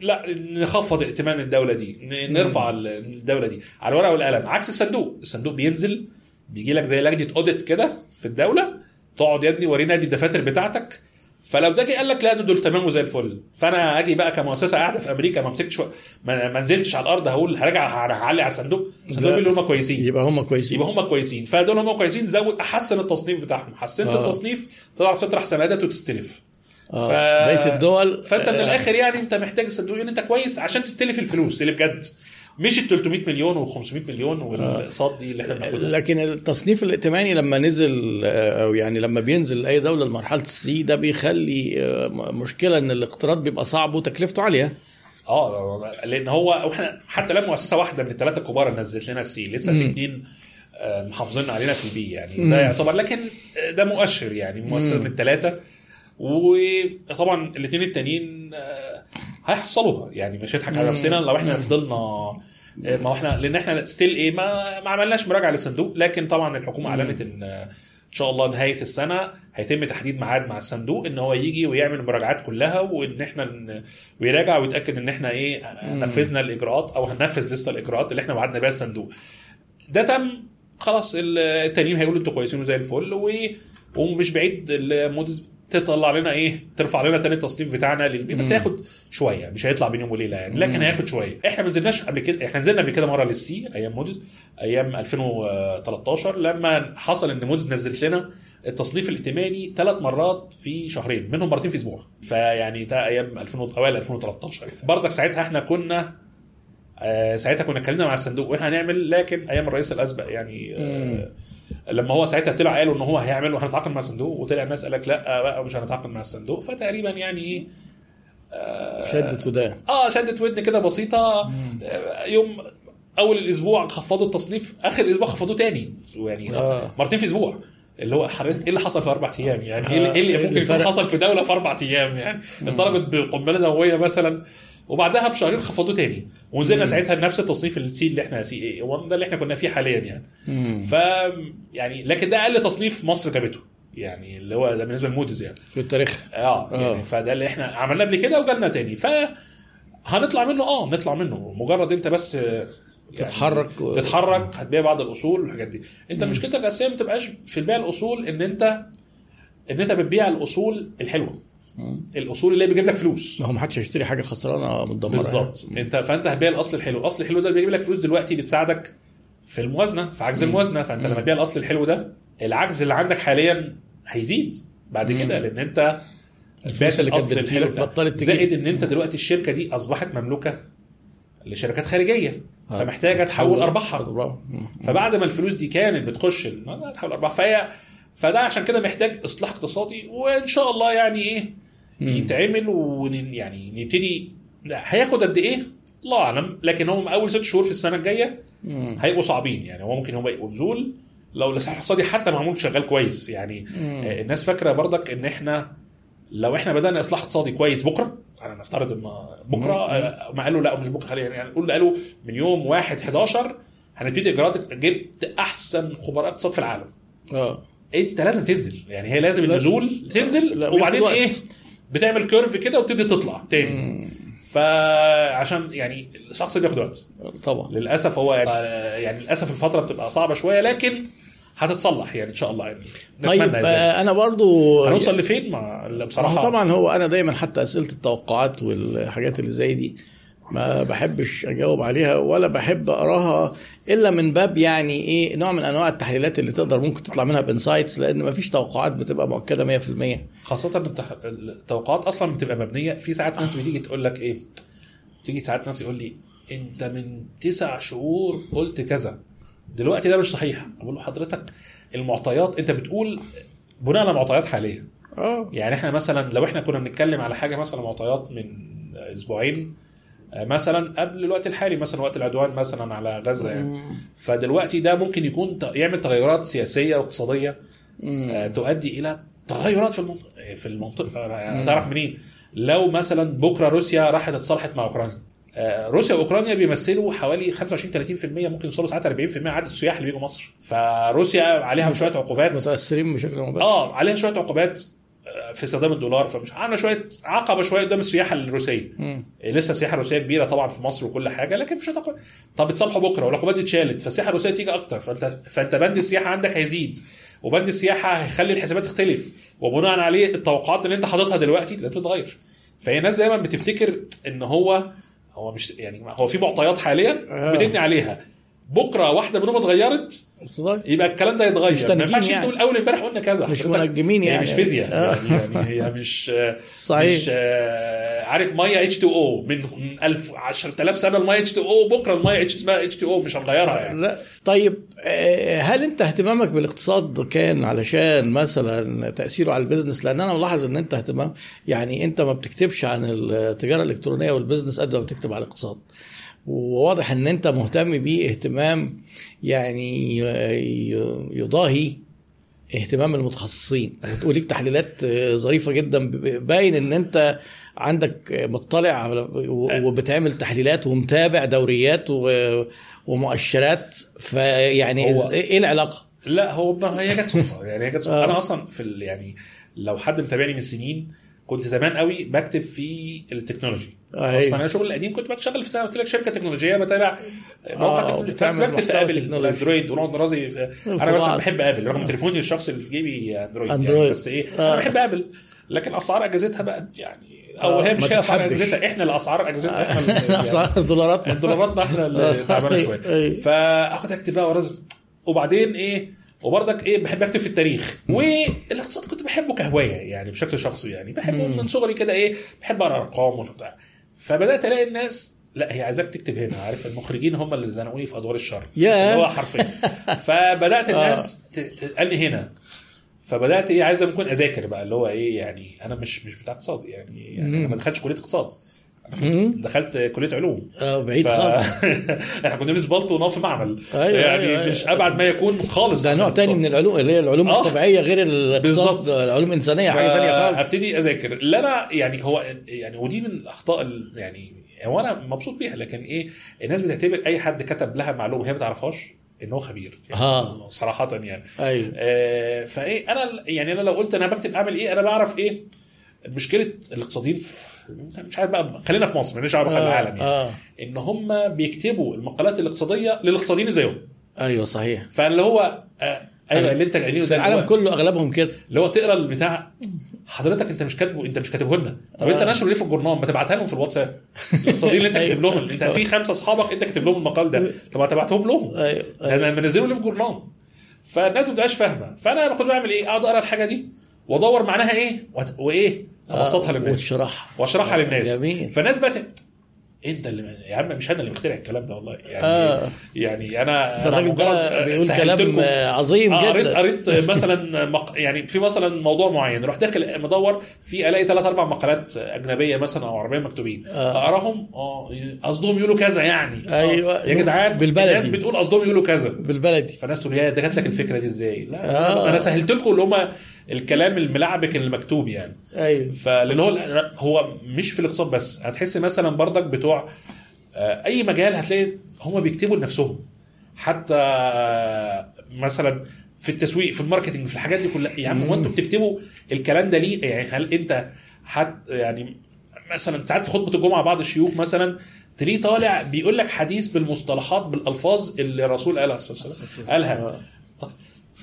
لا نخفض ائتمان الدولة دي. نرفع ال- الدولة دي على الورق والقلم. عكس الصندوق. الصندوق بينزل بيجي لك زي لجنة audit كده في الدولة تقعد يا ابني ورينا دي الدفاتر بتاعتك. فلو ده جه قال لك لا دول تمام وزي الفل. فأنا أجي بقى كمؤسسة قاعدة في أمريكا ما مسكتش ما نزلتش على الأرض هقول هرجع هعلي على الصندوق. الصندوق. بيقول هم كويسين. يبقى هم كويسين. يبقى هم كويسين. فدول هم كويسين زود أحسن التصنيف بتاعهم. حسنت آه. التصنيف تعرف تطرح سندات وتستلف. آه. ف- بقية الدول فأنت من آه، الآخر يعني أنت محتاج الصندوق ان أنت كويس عشان تستلف الفلوس اللي بجد. مش ال 300 مليون و500 مليون والأقساط دي اللي إحنا بناخدها لكن التصنيف الائتماني لما نزل آه، أو يعني لما بينزل أي دولة لمرحلة السي ده بيخلي آه، مشكلة إن الاقتراض بيبقى صعب وتكلفته عالية آه لأن هو وإحنا حتى لما مؤسسة واحدة من الثلاثه الكبار اللي نزلت لنا السي لسه في. اثنين آه، محافظين علينا في ال B يعني مم. ده يعتبر لكن آه، ده مؤشر يعني مم. من الثلاثه وطبعا الاثنين التانيين آه، هيحصلوها يعني مش هنضحك على. نفسنا لو إحنا. فضلنا آه، ما إحنا لأن إحنا still إيه ما ما عملناش مراجعة للصندوق لكن طبعا الحكومة. أعلنت إن آه، إن شاء الله نهاية السنة هيتم تحديد ميعاد مع الصندوق إن هو يجي ويعمل المراجعات كلها وإن إحنا ويراجع ويتأكد إن إحنا إيه. نفذنا الإجراءات أو هننفذ لسه الإجراءات اللي إحنا وعدنا بيها الصندوق ده تم خلاص ال- التانيين هيقولوا أنتوا كويسين وزي الفل و... ومش بعيد المودز تطلع لنا إيه ترفع لنا تاني التصنيف بتاعنا لل B بس. هياخد شوية مش هيطلع بين يوم وليلة يعني لكن. هياخد شوية إحنا ما نزلناش قبل كده إحنا نزلنا قبل كده مرة لل C أيام مودز أيام 2013 لما حصل إن مودز نزلت لنا التصنيف الائتماني ثلاث مرات في شهرين منهم مرتين في أسبوع فيعني ده أيام 2000 و- أوائل 2013 برضك ساعتها إحنا كنا آه، ساعتها كنا اتكلمنا مع الصندوق وإحنا هنعمل لكن أيام الرئيس الأسبق يعني آه، لما هو ساعتها طلع قالوا إن هو هيعمل وهنتعاقد مع الصندوق وطلع الناس قال لك لا بقى مش هنتعاقد مع الصندوق. فتقريبا يعني إيه آه، شدت ودان آه شدت ودن كده بسيطة. آه، يوم أول الأسبوع خفضوا التصنيف آخر الأسبوع خفضوه تاني. يعني آه. مرتين في أسبوع. اللي هو حضرتك إيه اللي حصل في أربع أيام؟ يعني إيه اللي- آه، إيه اللي إيه ممكن يكون؟ حصل في دولة في أربع أيام؟ يعني اتضربت بقنبله نووية مثلا. وبعدها بشهرين خفضوه تاني. ونزلنا ساعتها بنفس التصنيف ال C اللي إحنا C A ده اللي إحنا كنا فيه حاليا يعني. ف يعني لكن ده أقل تصنيف مصر جابته. يعني اللي هو ده بالنسبة لموديز يعني. في التاريخ. آه آه. يعني فده اللي إحنا عملناه قبل كده وجالنا تاني. ف هنطلع منه آه نطلع منه. مجرد انت بس آه، يعني تتحرك و- تتحرك هتبيع بعض الأصول والحاجات دي. انت مشكلتك الاساسيه ما تبقاش في بيع الأصول إن انت إن أنت بتبيع الأصول الحلوة. الأصول اللي هي بيجيب لك فلوس. ما هو محدش هيشتري حاجة خسرانة متدمرة بالظبط. انت فأنت هتبيع الأصل الحلو. الأصل الحلو ده اللي بيجيب لك فلوس دلوقتي بتساعدك في الموازنة في عجز الموازنة. فأنت لما تبيع الأصل الحلو ده العجز اللي عندك حاليا هيزيد بعد كده لأن أنت الفلوس اللي كانت بتجيلك. بطلت تجيب. زائد إن أنت دلوقتي الشركة دي أصبحت مملوكة لشركات خارجية آه. فمحتاجة تحول أرباحها. فبعد ما الفلوس دي كانت بتخش ال- تحول أرباح فهي فده عشان كده محتاج إصلاح اقتصادي وإن شاء الله يعني إيه يتعمل ويعني نبتدي هياخد قد إيه؟ الله أعلم. لكن هم أول ست شهور في السنة الجاية. هيبقوا صعبين. يعني هو ممكن هم يبقوا نزول لو الاصلاح الاقتصادي حتى معمول شغال كويس. يعني آه، الناس فاكرة برضك إن إحنا لو إحنا بدأنا إصلاح اقتصادي كويس بكرة أنا نفترض إن بكرة آه، ما قالوا لا مش بكرة خلينا يعني نقول قالوا من يوم 1 11 هنبتدي إجراءات جبت أحسن خبراء اقتصاد في العالم. آه. أنت لازم تنزل. يعني هي لازم. النزول تنزل لا، وبعدين إيه. بتعمل كيرف كده وبتبتدي تطلع تاني. فعشان يعني الشخص بياخد وقت. طبعا. للأسف هو يعني, يعني للأسف الفترة بتبقى صعبة شوية لكن هتصلح يعني إن شاء الله يعني. طيب. آه، أنا برضو هنوصل لفين؟ مع بصراحة. طبعا هو أنا دايما حتى أسئلة التوقعات والحاجات اللي زي دي ما بحبش أجاوب عليها ولا بحب أقراها إلا من باب يعني إيه نوع من أنواع التحليلات اللي تقدر ممكن تطلع منها بإنسايتس لأن ما فيش توقعات بتبقى مؤكدة 100% خاصة التح- التوقعات أصلا بتبقى مبنية في ساعات ناس بتيجي تقول لك إيه تيجي ساعات ناس يقول لي أنت من تسع شهور قلت كذا. دلوقتي ده مش صحيح. أقول له حضرتك المعطيات أنت بتقول بناء على معطيات حالية. آه. يعني إحنا مثلا لو إحنا كنا بنتكلم على حاجة مثلا معطيات من أسبوعين مثلا قبل الوقت الحالي مثلا وقت العدوان مثلا على غزة يعني. فدلوقتي ده ممكن يكون يعمل تغيرات سياسية واقتصادية آه، تؤدي إلى تغيرات في المنطقة في المنطقة آه، تعرف منين؟ لو مثلا بكرة روسيا راحت اتصالحت مع أوكرانيا. آه، روسيا وأوكرانيا بيمثلوا حوالي 25 30% ممكن يوصلوا ساعات 40% عدد السياح اللي بيجوا مصر. فروسيا عليها شوية عقوبات. متأثرين بشكل مباشر. آه عليها شوية عقوبات. آه، في استخدام الدولار فمش عاملة شوية عقبة شوية قدام السياحة الروسية مم. لسه السياحة الروسية كبيرة طبعا في مصر وكل حاجة لكن في شوية طب اتصالحوا بكرة والعقوبات دي اتشالت فالسياحة الروسية تيجي أكتر فانت فأنت بند السياحة عندك هيزيد وبند السياحة هيخلي الحسابات تختلف وبناء عليه التوقعات اللي أنت حاططها دلوقتي لازم تتغير فهي الناس دايما بتفتكر إن هو هو مش يعني هو في معطيات حاليا آه. بتبني عليها بكره واحدة منهم اتغيرت؟ يبقى الكلام ده يتغير ما ينفعش يعني. أنتوا اول امبارح قلنا كذا مش. منجمين هي يعني. مش فيزياء آه. يعني, يعني هي مش صحيح. مش آه، عارف مية H2O من من 1000 10000 سنة المية H2O بكرة المية اتش اسمها اتش 2 أو مش هنغيرها يعني لا طيب آه، هل انت اهتمامك بالاقتصاد كان علشان مثلا تأثيره على ال business لأن أنا ملاحظ إن انت اهتمام يعني انت ما بتكتبش عن التجارة الإلكترونية وال business قد ما بتكتب على الاقتصاد وواضح إن أنت مهتم بيه اهتمام يعني يضاهي اهتمام المتخصصين وليك تحليلات ظريفة جدا باين إن أنت عندك مطلع وبتعمل تحليلات ومتابع دوريات ومؤشرات فيعني إيه العلاقة؟ لا هو هي جت صدفة يعني هي جت صدفة آه. أنا أصلا في يعني لو حد متابعني من سنين كنت زمان قوي بكتب في التكنولوجي أيوة. أصلا أنا شغل القديم كنت بشتغل في قلت لك شركة تكنولوجية بتابع موقع آه، technology بتعمل فكنت بكتب في آبل. والاندرويد ونقعد نرازي أنا مثلا. بحب آبل رغم تليفوني الشخصي اللي في جيبي أندرويد, أندرويد. يعني بس إيه آه. أنا بحب آبل لكن أسعار أجهزتها بقت يعني أو آه، هي مش هي أسعار. أجهزتها إحنا اللي أسعار اجهزتها إحنا اللي- يعني اسعار دولاراتنا دولاراتنا إحنا اللي تعبانة شوية أي. فأخد أكتب بقى ورازم وبعدين إيه وبرضك إيه بحب أكتب في التاريخ. والإقتصاد كنت بحبه كهواية يعني بشكل شخصي يعني. بحبه من صغري كده إيه بحب أقرأ أرقام وبتاع فبدأت ألاقي الناس لا هي عايزاك تكتب هنا عارف المخرجين هم اللي زنقوني في أدوار الشر. اللي هو حرفيا. فبدأت الناس ت- تسالني هنا. فبدأت إيه عايز ممكن أذاكر بقى اللي هو إيه يعني أنا مش مش بتاع اقتصاد يعني, يعني أنا ما دخلتش كلية اقتصاد. دخلت كلية علوم آه بعيد ف- خالص إحنا كنا بنلبس بلطو ونقف في معمل أيوة، يعني أيوة، مش أيوة. أبعد ما يكون خالص ده نوع تاني. من العلوم اللي هي العلوم آه. الطبيعية غير بالظبط. العلوم الإنسانية حاجة تانية خالص ابتدي أذاكر اللي أنا يعني هو يعني ودي من الأخطاء ال- يعني هو أنا مبسوط بيها لكن إيه الناس بتعتبر أي حد كتب لها معلومة هي ما تعرفهاش إن هو خبير يعني ها. صراحة يعني أيوه آه فإيه أنا يعني أنا لو قلت أنا بكتب أعمل إيه أنا بعرف إيه مشكلة الاقتصاديين في مش عارف بقى خلينا في مصر ماليش دعوة بخلي العالم يعني. آه. إن هم بيكتبوا المقالات الاقتصادية للاقتصاديين زيهم. أيوه صحيح. فاللي هو آه أيوه اللي أنت قايلينه ده العالم كله أغلبهم كده. اللي هو تقرأ البتاع حضرتك أنت مش كاتبه أنت مش كاتبه لنا طب أنت آه. ناشره ليه في الجورنال؟ ما تبعتها لهم في الواتساب. الاقتصاديين اللي أنت أيوة. كاتب لهم أنت في خمسة أصحابك أنت كاتب لهم المقال ده. طب ما تبعتهم لهم. أيوه ده أنا منزله ليه في جورنال. فالناس ما بتبقاش فاهمة. فأنا كنت بعمل إيه؟ أقعد أقرأ الحاجة دي وأدور معناها إيه؟ وإيه؟ ابسطها للناس وتشرحها واشرحها للناس جميل. فالناس بقت أنت اللي يا عم مش أنا اللي مخترع الكلام ده والله يعني آه. يعني أنا الراجل ده مجرد بيقول كلام آه، عظيم آه، قريت جدا قريت مثلا مق... يعني في مثلا موضوع معين رحت داخل مدور في ألاقي ثلاث أربع مقالات أجنبية مثلا أو عربية مكتوبين آه. أقراهم آه قصدهم يقولوا كذا يعني آه، أيوة. يا جدعان بالبلدي. الناس بتقول قصدهم يقولوا كذا بالبلدي فالناس تقول يا ده جات لك الفكرة دي إزاي؟ لا آه. أنا سهلت لكم اللي هم الكلام الملعبك المكتوب يعني. أيوه. فلأن هو هو مش في الاقتصاد بس هتحس مثلا بردك بتوع آه، أي مجال هتلاقي هم بيكتبوا لنفسهم. حتى مثلا في التسويق في الماركتنج في الحاجات دي كلها. يا عم هو أنتوا بتكتبوا الكلام ده ليه؟ يعني هل أنت حت يعني مثلا ساعات في خطبة الجمعة بعض الشيوخ مثلا تلاقيه طالع بيقول لك حديث بالمصطلحات بالألفاظ اللي الرسول قالها صلى الله عليه وسلم. قالها. طب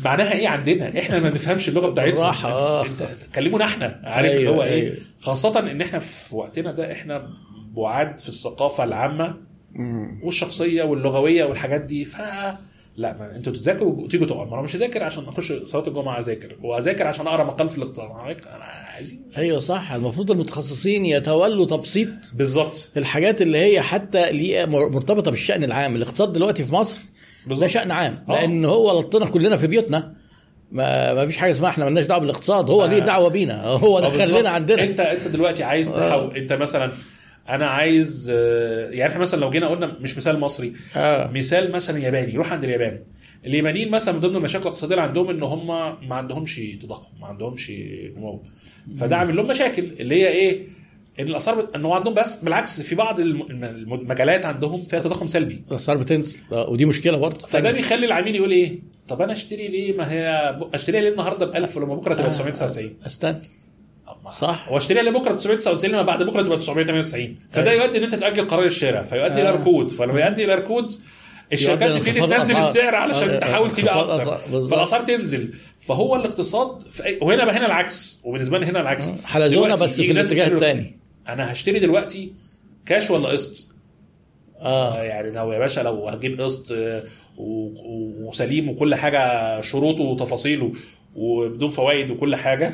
معناها إيه عندنا؟ إحنا ما نفهمش اللغة بتاعتهم. بالراحة، آه. انت كلمونا إحنا عارف أيوة، اللي هو أيوة. إيه؟ خاصة ان إحنا في وقتنا ده إحنا بعاد في الثقافة العامة. والشخصية واللغوية والحاجات دي. ف لا ما أنتوا تذاكروا وتيجوا تقعدوا. ما أنا مش هذاكر عشان أخش صلاة الجمعة أذاكر. وأذاكر عشان أقرأ مقال في الاقتصاد. أنا عايزين. أيوه صح. المفروض المتخصصين يتولوا تبسيط بالظبط. الحاجات اللي هي حتى مرتبطة بالشأن العام. الاقتصاد دلوقتي في مصر ده بالظبط شأن عام آه. لأن هو لطنا كلنا في بيوتنا. ما ما فيش حاجة اسمها إحنا مالناش دعوة بالاقتصاد هو آه. ليه دعوة بينا. هو آه، دخلنا بالظبط. عندنا. انت أنت دلوقتي عايز تحول أنت مثلا أنا عايز آه، يعني إحنا مثلا لو جينا قلنا مش مثال مصري آه. مثال مثلا ياباني روح عند اليابان. اليابانيين مثلا من ضمن المشاكل الاقتصادية اللي عندهم إن هم ما عندهمش تضخم ما عندهمش نمو. فده عامل لهم مشاكل اللي هي إيه؟ إن الاسعار بت... إن هو عندهم بس بالعكس في بعض الم- الم- المجالات عندهم فيها تضخم سلبي. الاسعار بتنزل. آه، ودي مشكلة برضه. فده بيخلي العميل يقول إيه؟ طب أنا أشتري ليه؟ ما هي أشتريها ليه النهارده ب 1000 ولما بكرة تبقى 999 استنى. صح. هو أشتريها ليه بكرة ب 999 لما بعد بكرة تبقى 998 فده أيوة. يؤدي إن أنت تأجل قرار الشراء. فيؤدي إلى آه. ركود. فلما يؤدي إلى ركود الشركات تبتدي تنزل. السعر علشان آه، تحاول تبيع أكتر. فالاسعار تنزل. فهو الاقتصاد في. وهنا بقى هنا العكس. وبالنسبة لي هنا العكس. حلزونه دلوقتي بس في الاتجاه الثاني أنا هشتري دلوقتي كاش ولا قسط آه يعني لو يا باشا لو هتجيب قسط آه، وسليم وكل حاجة شروطه وتفاصيله وبدون فوائد وكل حاجة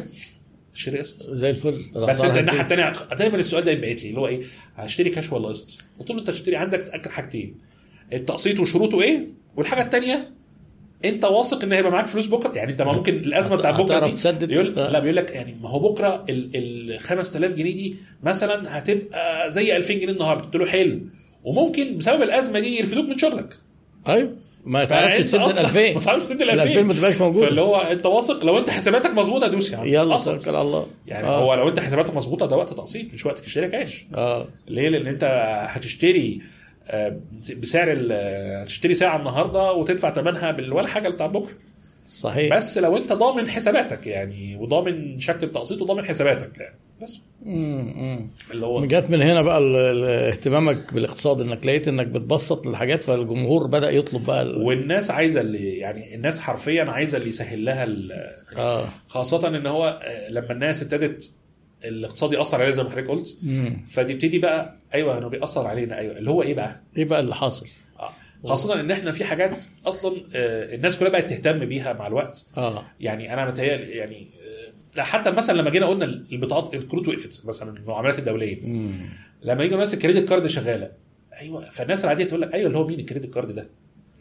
اشتري قسط زي الفل بس انت الناحية. الثانية دايما السؤال ده يبقى لي اللي هو إيه هشتري كاش ولا قسط؟ قلت له أنت تشتري عندك تاكد حاجتين التقسيط وشروطه إيه؟ والحاجة الثانية انت واثق ان هيبقى معاك فلوس بكره يعني انت ما ممكن الازمة بتاعت بكرة دي تسدد؟ يقول. لا بيقول لك يعني ما هو بكرة ال ال 5000 جنيه دي مثلا هتبقى زي 2000 جنيه النهارده قلت له حلو وممكن بسبب الأزمة دي يرفدوك من شغلك أيوه ما تعرفش تسد ال 2000 ما تعرفش تسد ال ال 2000 ما 2000 تبقاش موجودة فاللي هو انت واثق لو انت حساباتك مظبوطة دوس يا عم يلا. توكل على الله يعني آه. هو لو انت حساباتك مظبوطة ده وقت تقسيط مش وقت تشتري كاش آه ليه؟ لأن انت هتشتري آه، بسعر ال- هتشتري ساعة النهارده وتدفع ثمنها ولا حاجة بتاع بكرة. صحيح. بس لو انت ضامن حساباتك يعني وضامن شكل التقسيط وضامن حساباتك يعني. بس. امم اللي هو جت من هنا بقى اهتمامك بالاقتصاد انك لقيت انك بتبسط الحاجات فالجمهور بدأ يطلب بقى ال- والناس عايزة اللي يعني الناس حرفيا عايزة اللي يسهل لها ال- آه. خاصة إن هو آه، لما الناس ابتدت الاقتصاد يأثر عليها زي ما حضرتك قلت. فتبتدي بقى أيوه إنه بيأثر علينا. أيوه. اللي هو إيه بقى؟ إيه بقى اللي حاصل؟ آه. خاصة إن إحنا في حاجات أصلا آه، الناس كلها بقت تهتم بيها مع الوقت. آه. يعني أنا متهيألي يعني آه، حتى مثلا لما جينا قلنا البطاقات الكروت وقفت مثلا المعاملات الدولية. امم لما يجي الناس ال credit card شغالة أيوه فالناس العادية تقول لك أيوه اللي هو مين ال credit card ده؟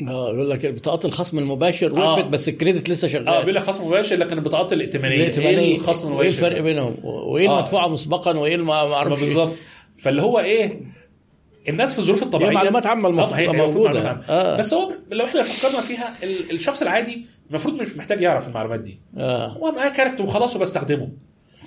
آه يقول لك بطاقات الخصم المباشر آه. وقفت بس ال credit لسه شغال آه بيقول لك خصم مباشر لكن البطاقات الائتمانيه الائتمانية. إيه الخصم المباشر الفرق ده؟ بينهم وإيه آه. المدفوعه مسبقا وإيه ما أعرفش إيه. بالظبط فاللي هو إيه الناس في الظروف الطبيعية معلومات عامة المفروض آه، موجودة. آه بس هو لو إحنا فكرنا فيها ال- الشخص العادي المفروض مش محتاج يعرف المعلومات دي آه هو معاه كارت وخلاص وبستخدمه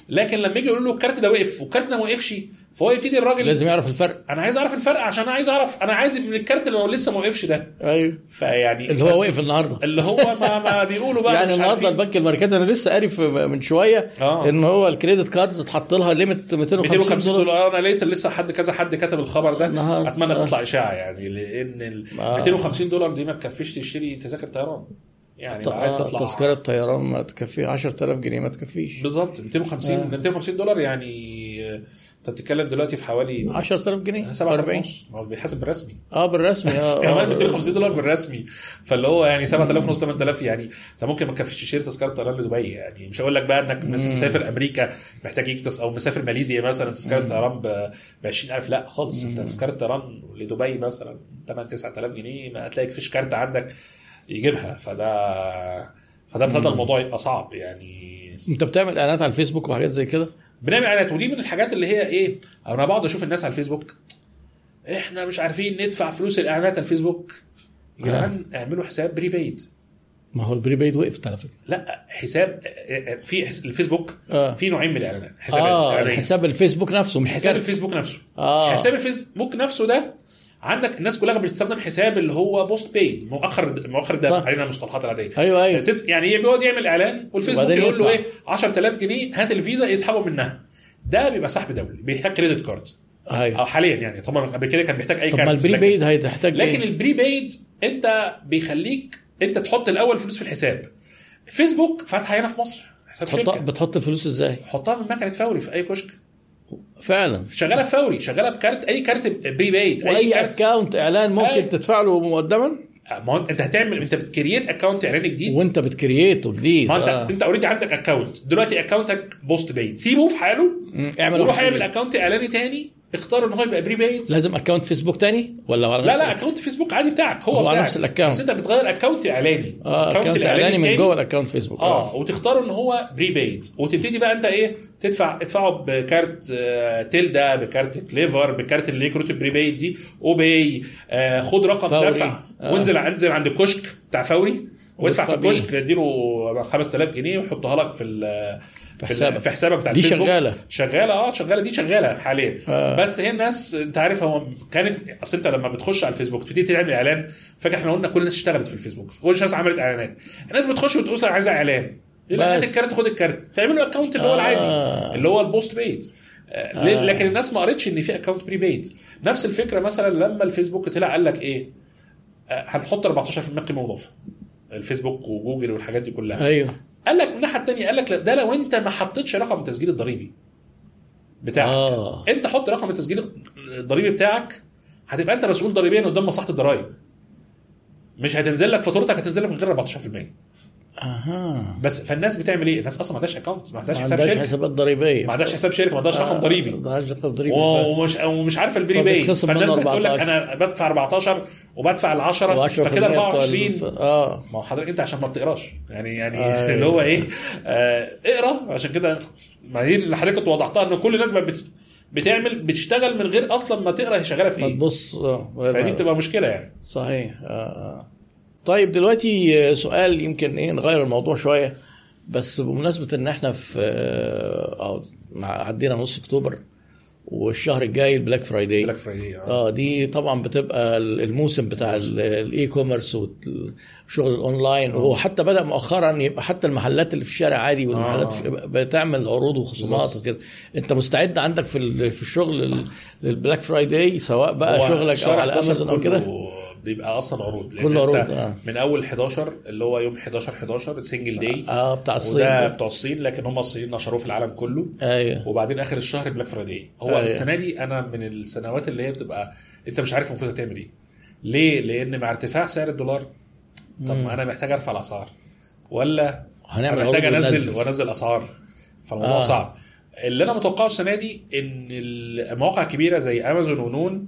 لكن لما يجي يقول له الكارت ده وقف والكارت ده ما وقفش فهو يبتدي الراجل لازم يعرف الفرق أنا عايز أعرف الفرق عشان أنا عايز أعرف أنا عايز من الكارت اللي هو لسه ما وقفش ده أيوه فيعني اللي هو وقف النهارده اللي هو ما, ما بيقولوا بقى يعني النهارده. البنك المركزي أنا لسه قاري من شوية آه إن هو ال credit cards اتحط لها limit 250 250 دولار دولار أنا لقيت لسه حد كذا حد كتب الخبر ده النهارده. أتمنى آه. تطلع إشاعة يعني لأن ال آه. 250 دولار دي ما تكفيش تشتري تذاكر طيران يعني عايز آه، تطلع. تذكرة طيران ما تكفي 10000 جنيه ما تكفيش. بالظبط 250 آه. 250 دولار يعني آه، انت بتتكلم دلوقتي في حوالي 10000 جنيه 7 40 ونص. هو بيتحسب بالرسمي. آه بالرسمي آه كمان آه. 250 دولار بالرسمي. فاللي هو يعني 7000 ونص 8000 يعني انت ممكن ما تكفيش تشتري تذكرة طيران لدبي يعني. مش هقول لك بقى انك. مسافر أمريكا محتاج يكتس أو مسافر ماليزيا مثلا تذكرة طيران ب 20000 لا خالص. انت تذكرة طيران لدبي مثلا 8 9000 جنيه ما هتلاقي فيش كارت عندك. يجيبها. فده فده ابتدى الموضوع يبقى صعب يعني. انت بتعمل اعلانات على الفيسبوك وحاجات زي كده؟ بنعمل اعلانات ودي من الحاجات اللي هي إيه أنا بقعد أشوف الناس على الفيسبوك. إحنا مش عارفين ندفع فلوس الاعلانات على الفيسبوك. يا جدعان اعملوا حساب prepaid ما هو ال prepaid وقفت على فكرة. لا حساب في الفيسبوك آه. في نوعين من الإعلانات آه إعلانية. حساب الفيسبوك نفسه مش حساب حساب الفيسبوك نفسه. آه. حساب الفيسبوك نفسه ده عندك الناس كلها بتستخدم حساب اللي هو postpaid مؤخر مؤخر الدفع صح. خلينا المصطلحات العادية. أيوه أيوه. يعني بيقعد يعمل إعلان والفيسبوك يقول له. إيه 10000 جنيه هات الفيزا يسحبوا منها. ده بيبقى سحب دولي بيحتاج credit card أيوه. حاليا يعني طبعا قبل كده كان بيحتاج أي طب ما كارت ال prepaid هيحتاج لكن إيه؟ ال prepaid أنت بيخليك أنت تحط الأول فلوس في الحساب. فيسبوك فاتحة هنا في مصر حساب شركة. بتحط الفلوس إزاي؟ حطها من مكنة فوري في أي كشك. فعلا شغالة فوري شغالة بكارت أي كارت prepaid أي وأي كارت account إعلان ممكن أي. تدفع له مقدما ما هو أنت هتعمل أنت بت create account اعلاني جديد وأنت بت create ه جديد ما أنت آه. أنت already عندك account دلوقتي account ك postpaid سيبه في حاله. اعمل وروح اعمل. account إعلاني تاني اختار ان هو يبقى prepaid. لازم account فيسبوك تاني؟ ولا على لا لا account فيسبوك عادي بتاعك هو, هو بتاعك. نفس ال account. بس انت بتغير account اعلاني آه account إعلاني من جوه ال account فيسبوك آه وتختار ان هو prepaid. وتبتدي بقى أنت إيه تدفع ادفعه بكارت آه، تيلدا بكارت كليفر بكارت اللي كروت ال prepaid دي أوباي آه خد رقم فوري. دفع. آه. وانزل انزل عند الكشك بتاع فوري وادفع في. الكشك اديله 5000 جنيه ويحطها لك في ال- في حسابك. في حسابك بتاع دي. شغالة. شغالة آه شغالة دي شغالة حاليا آه. بس هي الناس انت عارف هو كانت اصل انت لما بتخش على الفيسبوك تبتدي تعمل إعلان فاكر إحنا قلنا كل الناس اشتغلت في الفيسبوك كل الناس عملت إعلانات الناس بتخش وتقول أنا عايزة إعلان يقول لك هات. الكارت خد الكارت فيعملوا account اللي هو آه. العادي اللي هو ال postpaid آه. آه. لكن الناس ما قريتش إن في account prepaid نفس الفكرة مثلا لما الفيسبوك طلع قال لك إيه آه، هنحط 14% قيمة مضافة الفيسبوك وجوجل والحاجات دي كلها أيوه قال لك من الناحية الثانية قال لك ده لو انت ما حطيتش رقم التسجيل الضريبي بتاعك. آه. انت حط رقم التسجيل الضريبي بتاعك هتبقى انت مسؤول ضريبيا قدام مصلحة الضرايب مش هتنزل لك فاتورتك هتنزل لك من غير 14% أها. بس فالناس بتعمل إيه؟ الناس أصلا ما عندهاش account ما عندهاش ما حساب عندهاش شركة. حسابات ضريبية. ما عندهاش حساب شركة ما عندهاش رقم ضريبي. ما عندهاش رقم ضريبي. ومش ومش عارفه ال prepaid فالناس بتقول لك 14. أنا بدفع 14 وبدفع ال 10 و10% فكده بتوع 24 الف- آه. ما هو حضرتك أنت عشان ما بتقراش. يعني يعني أيوة. اللي هو إيه؟ آه اقرأ. عشان كده ما هي اللي حضرتك وضحتها إن كل الناس بت- بتعمل بتشتغل من غير أصلا ما تقرأ هي شغالة في ما إيه. تبص آه فدي بتبقى مشكلة يعني. صحيح. آه. آه. طيب دلوقتي آه، سؤال يمكن إيه نغير الموضوع شوية بس بمناسبة إن إحنا في آه، أو مع- عدينا نص أكتوبر والشهر الجاي ال Black Friday Black Friday آه آه دي طبعا بتبقى الموسم بتاع ال- ال e-commerce والشغل الأونلاين وحتى بدأ مؤخرا يبقى حتى المحلات اللي في الشارع عادي والمحلات آه. بتعمل عروض وخصومات. وكده أنت مستعد عندك في في الشغل ال- لل Black Friday سواء بقى شغلك أو على 11 أمازون أو كده بيبقى أصلا عروض كله أنت عروض، آه. من أول 11 اللي هو يوم 11 11 Single Day آه بتاع الصين وده ده. بتوع الصين لكن هم الصينيين نشروه في العالم كله أيوه وبعدين آخر الشهر Black Friday هو أيوة. السنة دي أنا من السنوات اللي هي بتبقى أنت مش عارف المفروض هتعمل إيه ليه لأن مع ارتفاع سعر الدولار طب. ما أنا محتاج أرفع الأسعار ولا هنعمل محتاج أنزل. وأنزل أسعار فالموضوع آه. آه. صعب اللي أنا متوقعه السنة دي إن المواقع الكبيره زي امازون ونون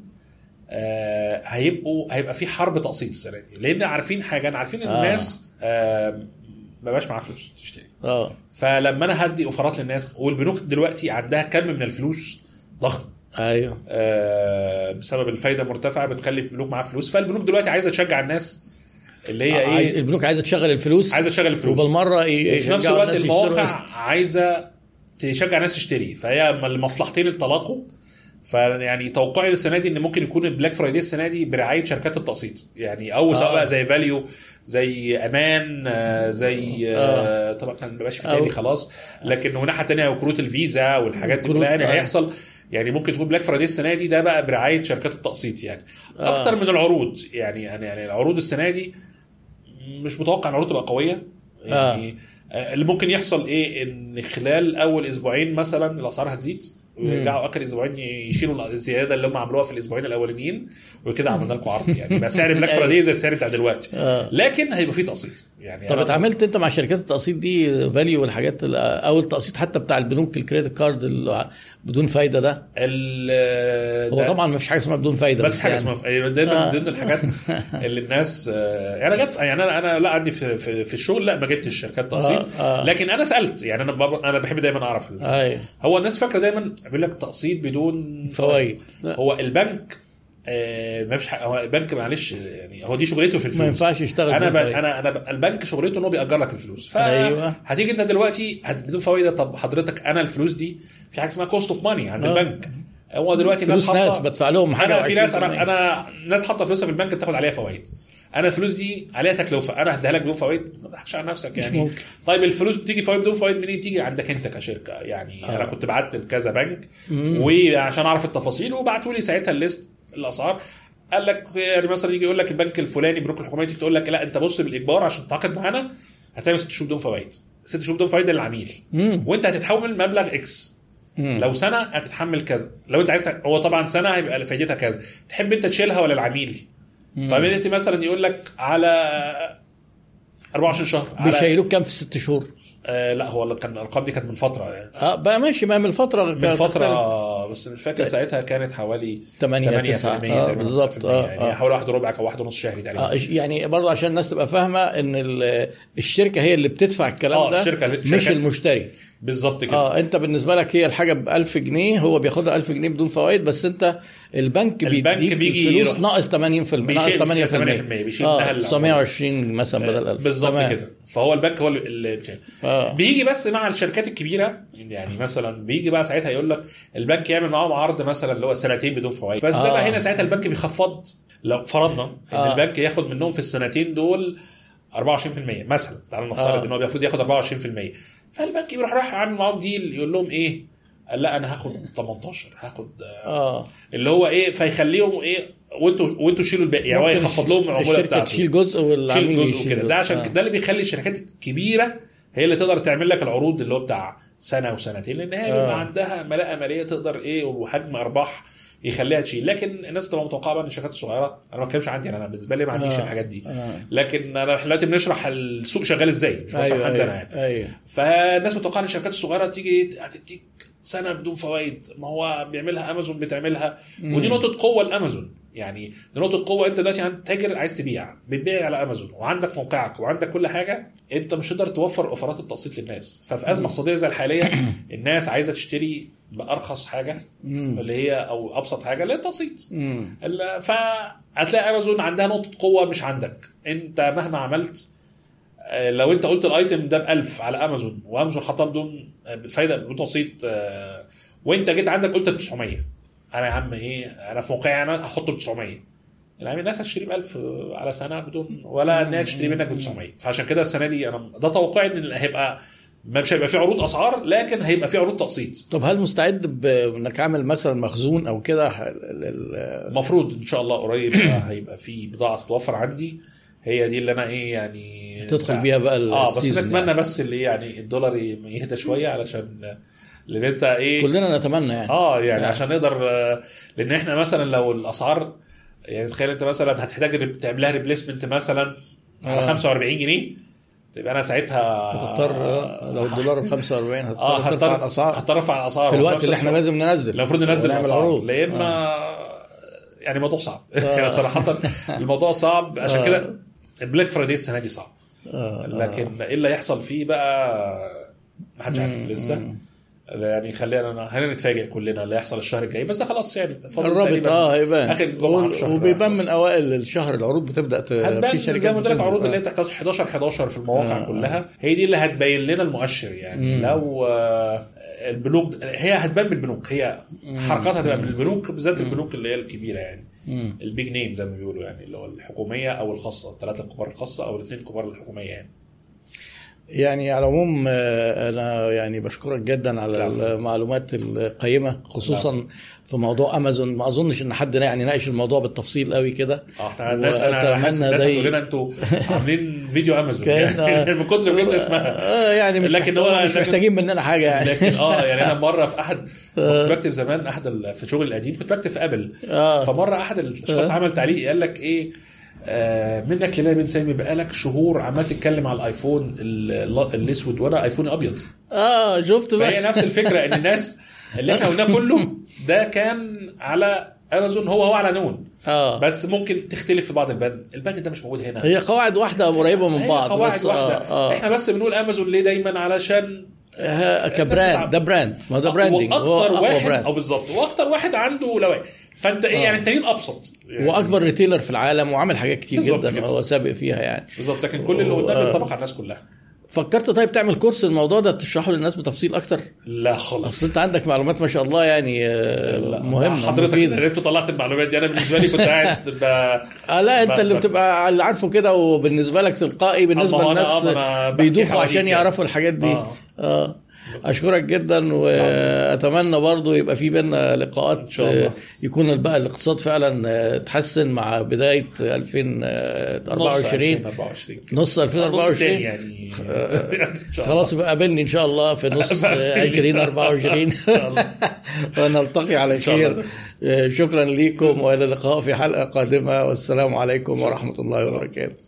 آه هيبقوا هيبقى في حرب تقسيط السنة دي. لأن عارفين حاجة أنا عارفين إن آه. الناس آه ما بقاش معاها فلوس تشتري. آه. فلما أنا هدي أوفرات للناس والبنوك دلوقتي عندها كم من الفلوس؟ ضخم. أيوه. آه، بسبب الفايدة المرتفعه بتخلي البنوك معاها فلوس. فالبنوك دلوقتي عايزة تشجع الناس اللي هي عايز إيه؟ البنوك عايزة تشغل الفلوس عايزة تشغل الفلوس. وبالمرة وفي نفس الوقت المواقع. عايزة تشجع الناس تشتري. فهي المصلحتين اتلاقوا فيعني توقعي السنة دي إن ممكن يكون ال Black Friday السنة دي برعاية شركات التقسيط. يعني أو سواء آه. بقى زي فاليو زي أمان آه، زي آه، طبعا كان مبقاش في تاني خلاص. لكن وناحية تانية كروت الفيزا والحاجات دي كلها يعني آه. هيحصل. يعني ممكن تكون Black Friday السنة دي ده بقى برعاية شركات التقسيط يعني. آه. أكتر من العروض. يعني يعني يعني العروض السنة دي مش متوقع إن العروض تبقى قوية. يعني آه. اللي ممكن يحصل إيه؟ إن خلال أول أسبوعين مثلا الأسعار هتزيد. ويرجعوا آخر أسبوعين يشيلوا الزيادة اللي هم عملوها في الأسبوعين الأولانيين وكده عملنا لكم عرض يعني. بقى سعر Black Friday زي السعر بتاع دلوقتي. آه. لكن هيبقى فيه تقسيط. يعني طب اتعاملت أنت مع شركات التقسيط دي فاليو والحاجات ال- أو التقسيط حتى بتاع البنوك ال credit card بدون فايدة ده؟ ال- هو ده- طبعا ما فيش حاجة اسمها بدون فايدة ما فيش حاجة يعني. اسمها أيوة، ده من آه. ضمن الحاجات اللي الناس يعني جت يعني أنا أنا لا عندي في, في, في الشغل لا ما جبتش شركات تقسيط. لكن أنا سألت يعني أنا أنا بحب دايما أعرف أيوه. هو الناس فاكرة دايما بيقول لك تقسيط بدون فوائد. هو البنك آه ما فيش حاجة هو البنك معلش يعني هو دي شغلته في الفلوس ما ينفعش يشتغل أنا ب... أنا أنا ب... البنك شغلته إن هو بيأجر لك الفلوس ف أيوة. هتيجي أنت دلوقتي هت... بدون فوائد طب حضرتك أنا الفلوس دي في حاجة اسمها cost of money عند آه. البنك هو دلوقتي الناس ناس حاطه بدفع لهم حاجة أنا في ناس و20%. أنا أنا ناس حاطة فلوسها في البنك بتاخد عليها فوائد أنا الفلوس دي عليها تكلفة. أنا هديها لك بدون فوائد ما تضحكش على نفسك يعني. ممكن. طيب الفلوس بتيجي فوائد بدون فوائد؟ منين بتيجي؟ عندك انت كشركة. يعني آه. أنا كنت بعت لكذا بنك. وعشان اعرف التفاصيل وبعتوا لي ساعتها ال list الاسعار. قال لك يعني مثلا يجي يقول لك البنك الفلاني البنوك الحكومية تيجي تقول لك لا انت بص بالإجبار عشان تتعاقد معانا هتعمل ست شهور بدون فوائد. ست شهور بدون فوائد للعميل. وانت هتتحول مبلغ X مم. لو سنة هتتحمل كذا. لو انت عايز هو طبعا سنة هيبقى فايدتها كذا. تحب انت تشيلها ولا العميل؟ فبدأت مثلا يقول لك على 24 شهر على بيشيلوك كام في ست شهور؟ آه لا هو كان الأرقام دي كانت من فترة يعني. آه بقى ماشي ما من فترة من. فترة بس مش فاكر ساعتها كانت حوالي 8 8% 9 آه تقريباً، بالظبط. 9%. آه يعني آه. حوالي واحد وربع أو واحد ونص شهري تقريبا. آه، يعني برضه عشان الناس تبقى فاهمة إن ال- الشركة هي اللي بتدفع الكلام آه، ده الشركة- مش المشتري. بالظبط كده آه انت بالنسبة لك هي الحاجة ب 1000 جنيه هو بياخدها 1000 جنيه بدون فوائد بس انت البنك البنك بيجي يروح- ناقص 80% ناقص بيشيل- 8% بيشيل آه منها العمولة. 920 مثلا بدل 1000 بالظبط. كده فهو البنك هو اللي- بيشيل. آه بيجي بس مع الشركات الكبيرة يعني مثلا بيجي بقى ساعتها يقول لك البنك يعمل معاهم عرض مثلا اللي هو سنتين بدون فوائد بس ده آه. بقى هنا ساعتها البنك بيخفض لو فرضنا إن آه. البنك ياخد منهم في السنتين دول 24% مثلا تعالوا نفترض آه. إن هو المفروض ياخد 24% فالبنك بيروح رايح عامل معاهم ديل يقول لهم إيه؟ قال لا أنا هاخد 18 هاخد آه. اللي هو إيه؟ فيخليهم إيه؟ وأنتوا وأنتوا شيلوا الباقي. يعني هو يخفض لهم العموله الشركة بتاعته. تشيل جزء والعميل تشيل جزء يشيل وكده. ده عشان آه. ده اللي بيخلي الشركات الكبيرة هي اللي تقدر تعمل لك العروض اللي هو بتاع سنة وسنتين. لأن هي بيبقى آه. عندها ملاءة مالية تقدر إيه؟ وحجم أرباح يخليها تشيل لكن الناس بتبقى متوقعة بقى إن الشركات الصغيرة أنا ما بتكلمش عندي أنا بالنسبة لي ما عنديش آه. الحاجات دي آه. لكن أنا إحنا دلوقتي بنشرح السوق شغال إزاي مش بشرح أيوه حد أنا أيوه, يعني أيوة. فالناس متوقعه إن الشركات الصغيرة تيجي هتديك سنة بدون فوائد ما هو بيعملها أمازون بتعملها ودي نقطة قوة لأمازون يعني دي نقطة قوه انت دلوقتي عند تاجر عايز تبيع بتبيع على امازون وعندك موقعك وعندك كل حاجة انت مش هتقدر توفر اوفرات التقسيط للناس. ففي أزمة اقتصادية زي الحالية الناس عايزة تشتري بأرخص حاجة. اللي هي أو أبسط حاجة اللي هي التقسيط فهتلاقي امازون عندها نقطة قوة مش عندك. انت مهما عملت آه، لو انت قلت الأيتم ده ب 1000 على امازون وأمازون حطها بدون آه، فايده بدون تقسيط آه، وانت جيت عندك قلت ب 900 أنا يا عم إيه أنا في موقعي أنا هحطه ب 900 العميل الناس هتشتري ب 1000 على سنة بدون ولا انها تشتري منك ب 900 فعشان كده السنة دي أنا ده توقعي إن هيبقى مش هيبقى في عروض أسعار لكن هيبقى في عروض تقسيط. طب هل مستعد بانك عامل مثلا مخزون أو كده؟ المفروض إن شاء الله قريب هيبقى في بضاعة تتوفر عندي. هي دي اللي أنا إيه يعني تدخل بيها بقى آه بس نتمنى يعني. بس اللي يعني الدولار يهدى شوية علشان لأن انت إيه كلنا نتمنى يعني آه يعني آه. عشان نقدر آه، لأن إحنا مثلا لو الاسعار يعني تخيل انت مثلا هتحتاج تعمل لها ريبليسمنت مثلا على آه. 45 جنيه تبقى أنا ساعتها هتضطر آه، لو الدولار ب 45 آه هتضطر ترفع هضطر الأسعار هضطر ارفع الأسعار في الوقت اللي إحنا لازم ننزل المفروض ننزل الأسعار. لا اما يعني الموضوع صعب يعني صراحة الموضوع صعب عشان آه. كده ال Black Friday السنة دي صعب آه، آه. لكن إيه اللي هيحصل فيه بقى ما حدش عارف لسه. يعني خلينا خلينا نتفاجئ كلنا اللي هيحصل الشهر الجاي بس خلاص يعني الرابط آه هيبان آخر جمعة في شهر وبيبان خلاص. من أوائل الشهر العروض بتبدأ ت... في زي شركات ما قلت لك. عروض اللي آه. هي بتاعت 11 11 في المواقع آه. كلها هي دي اللي هتبين لنا المؤشر يعني مم. لو آه، البنوك هي هتبان بالبنوك هي حركات هتبقى من البنوك بالذات البنوك اللي هي الكبيرة يعني. ال big name زي ما بيقولوا يعني اللي هو الحكومية أو الخاصة الثلاثة الكبار الخاصة أو الاثنين الكبار الحكومية يعني يعني على العموم آه، أنا يعني بشكرك جدا على. المعلومات القيمة خصوصا في موضوع أمازون. ما أظنش إن حد يعني ناقش الموضوع بالتفصيل قوي كده. آه إحنا الناس أنا هتقول لنا أنتوا عاملين فيديو أمازون. يعني من كتر بجد اسمها آه يعني مش لكن هو- مش محتاجين مننا حاجة يعني. لكن آه يعني أنا مرة في احد كنت بكتب زمان أحد في شغلي القديم كنت بكتب في أبل. آه. فمرة أحد الأشخاص آه. عمل تعليق قال لك إيه آه منك لله يا بن سامي بقالك شهور عمال تتكلم على الآيفون ال- ال- الأسود وأنا آيفون ابيض آه شفت فهي بقى نفس الفكرة إن الناس اللي إحنا قلناه كله ده كان على أمازون هو هو على نون. آه. بس ممكن تختلف في بعض البند. البند ده مش موجود هنا. هي قواعد واحدة قريبة من هي بعض قواعد بس واحدة. آه. آه. إحنا بس بنقول أمازون ليه دايما علشان آه ك brand. ده brand ما ده branding وأكتر واحد brand أو بالظبط. وأكتر واحد عنده لوائح فانت إيه آه. يعني التانيين أبسط يعني وأكبر retailer في العالم وعمل حاجات كتير جدا كده. هو سابق فيها يعني بالظبط لكن كل اللي قلناه آه. بينطبق على الناس كلها فكرت طيب تعمل course الموضوع ده تشرحه للناس بتفصيل أكتر لا أصل خالص أنت عندك معلومات ما شاء الله يعني آه،. مهمة حضرتك. عرفت طلعت المعلومات دي أنا بالنسبة لي كنت قاعد ب... آه لا أنت ب- اللي بتبقى اللي عارفه كده وبالنسبة لك تلقائي بالنسبة للناس بيدوخوا عشان يعني. يعرفوا الحاجات دي آه. آه أشكرك جدا وأتمنى برضو يبقى في بينا لقاءات إن شاء الله. آه، يكون بقى الاقتصاد فعلا آه، تحسن مع بداية 2024 24 نص نص تاني 2024 يعني إن شاء الله. خلاص يبقى قابلني إن شاء الله في نص قابلني. 2024 إن شاء الله. ونلتقي على خير. آه، شكرا لكم وإلى اللقاء في حلقة قادمة. والسلام عليكم ورحمة الله وبركاته.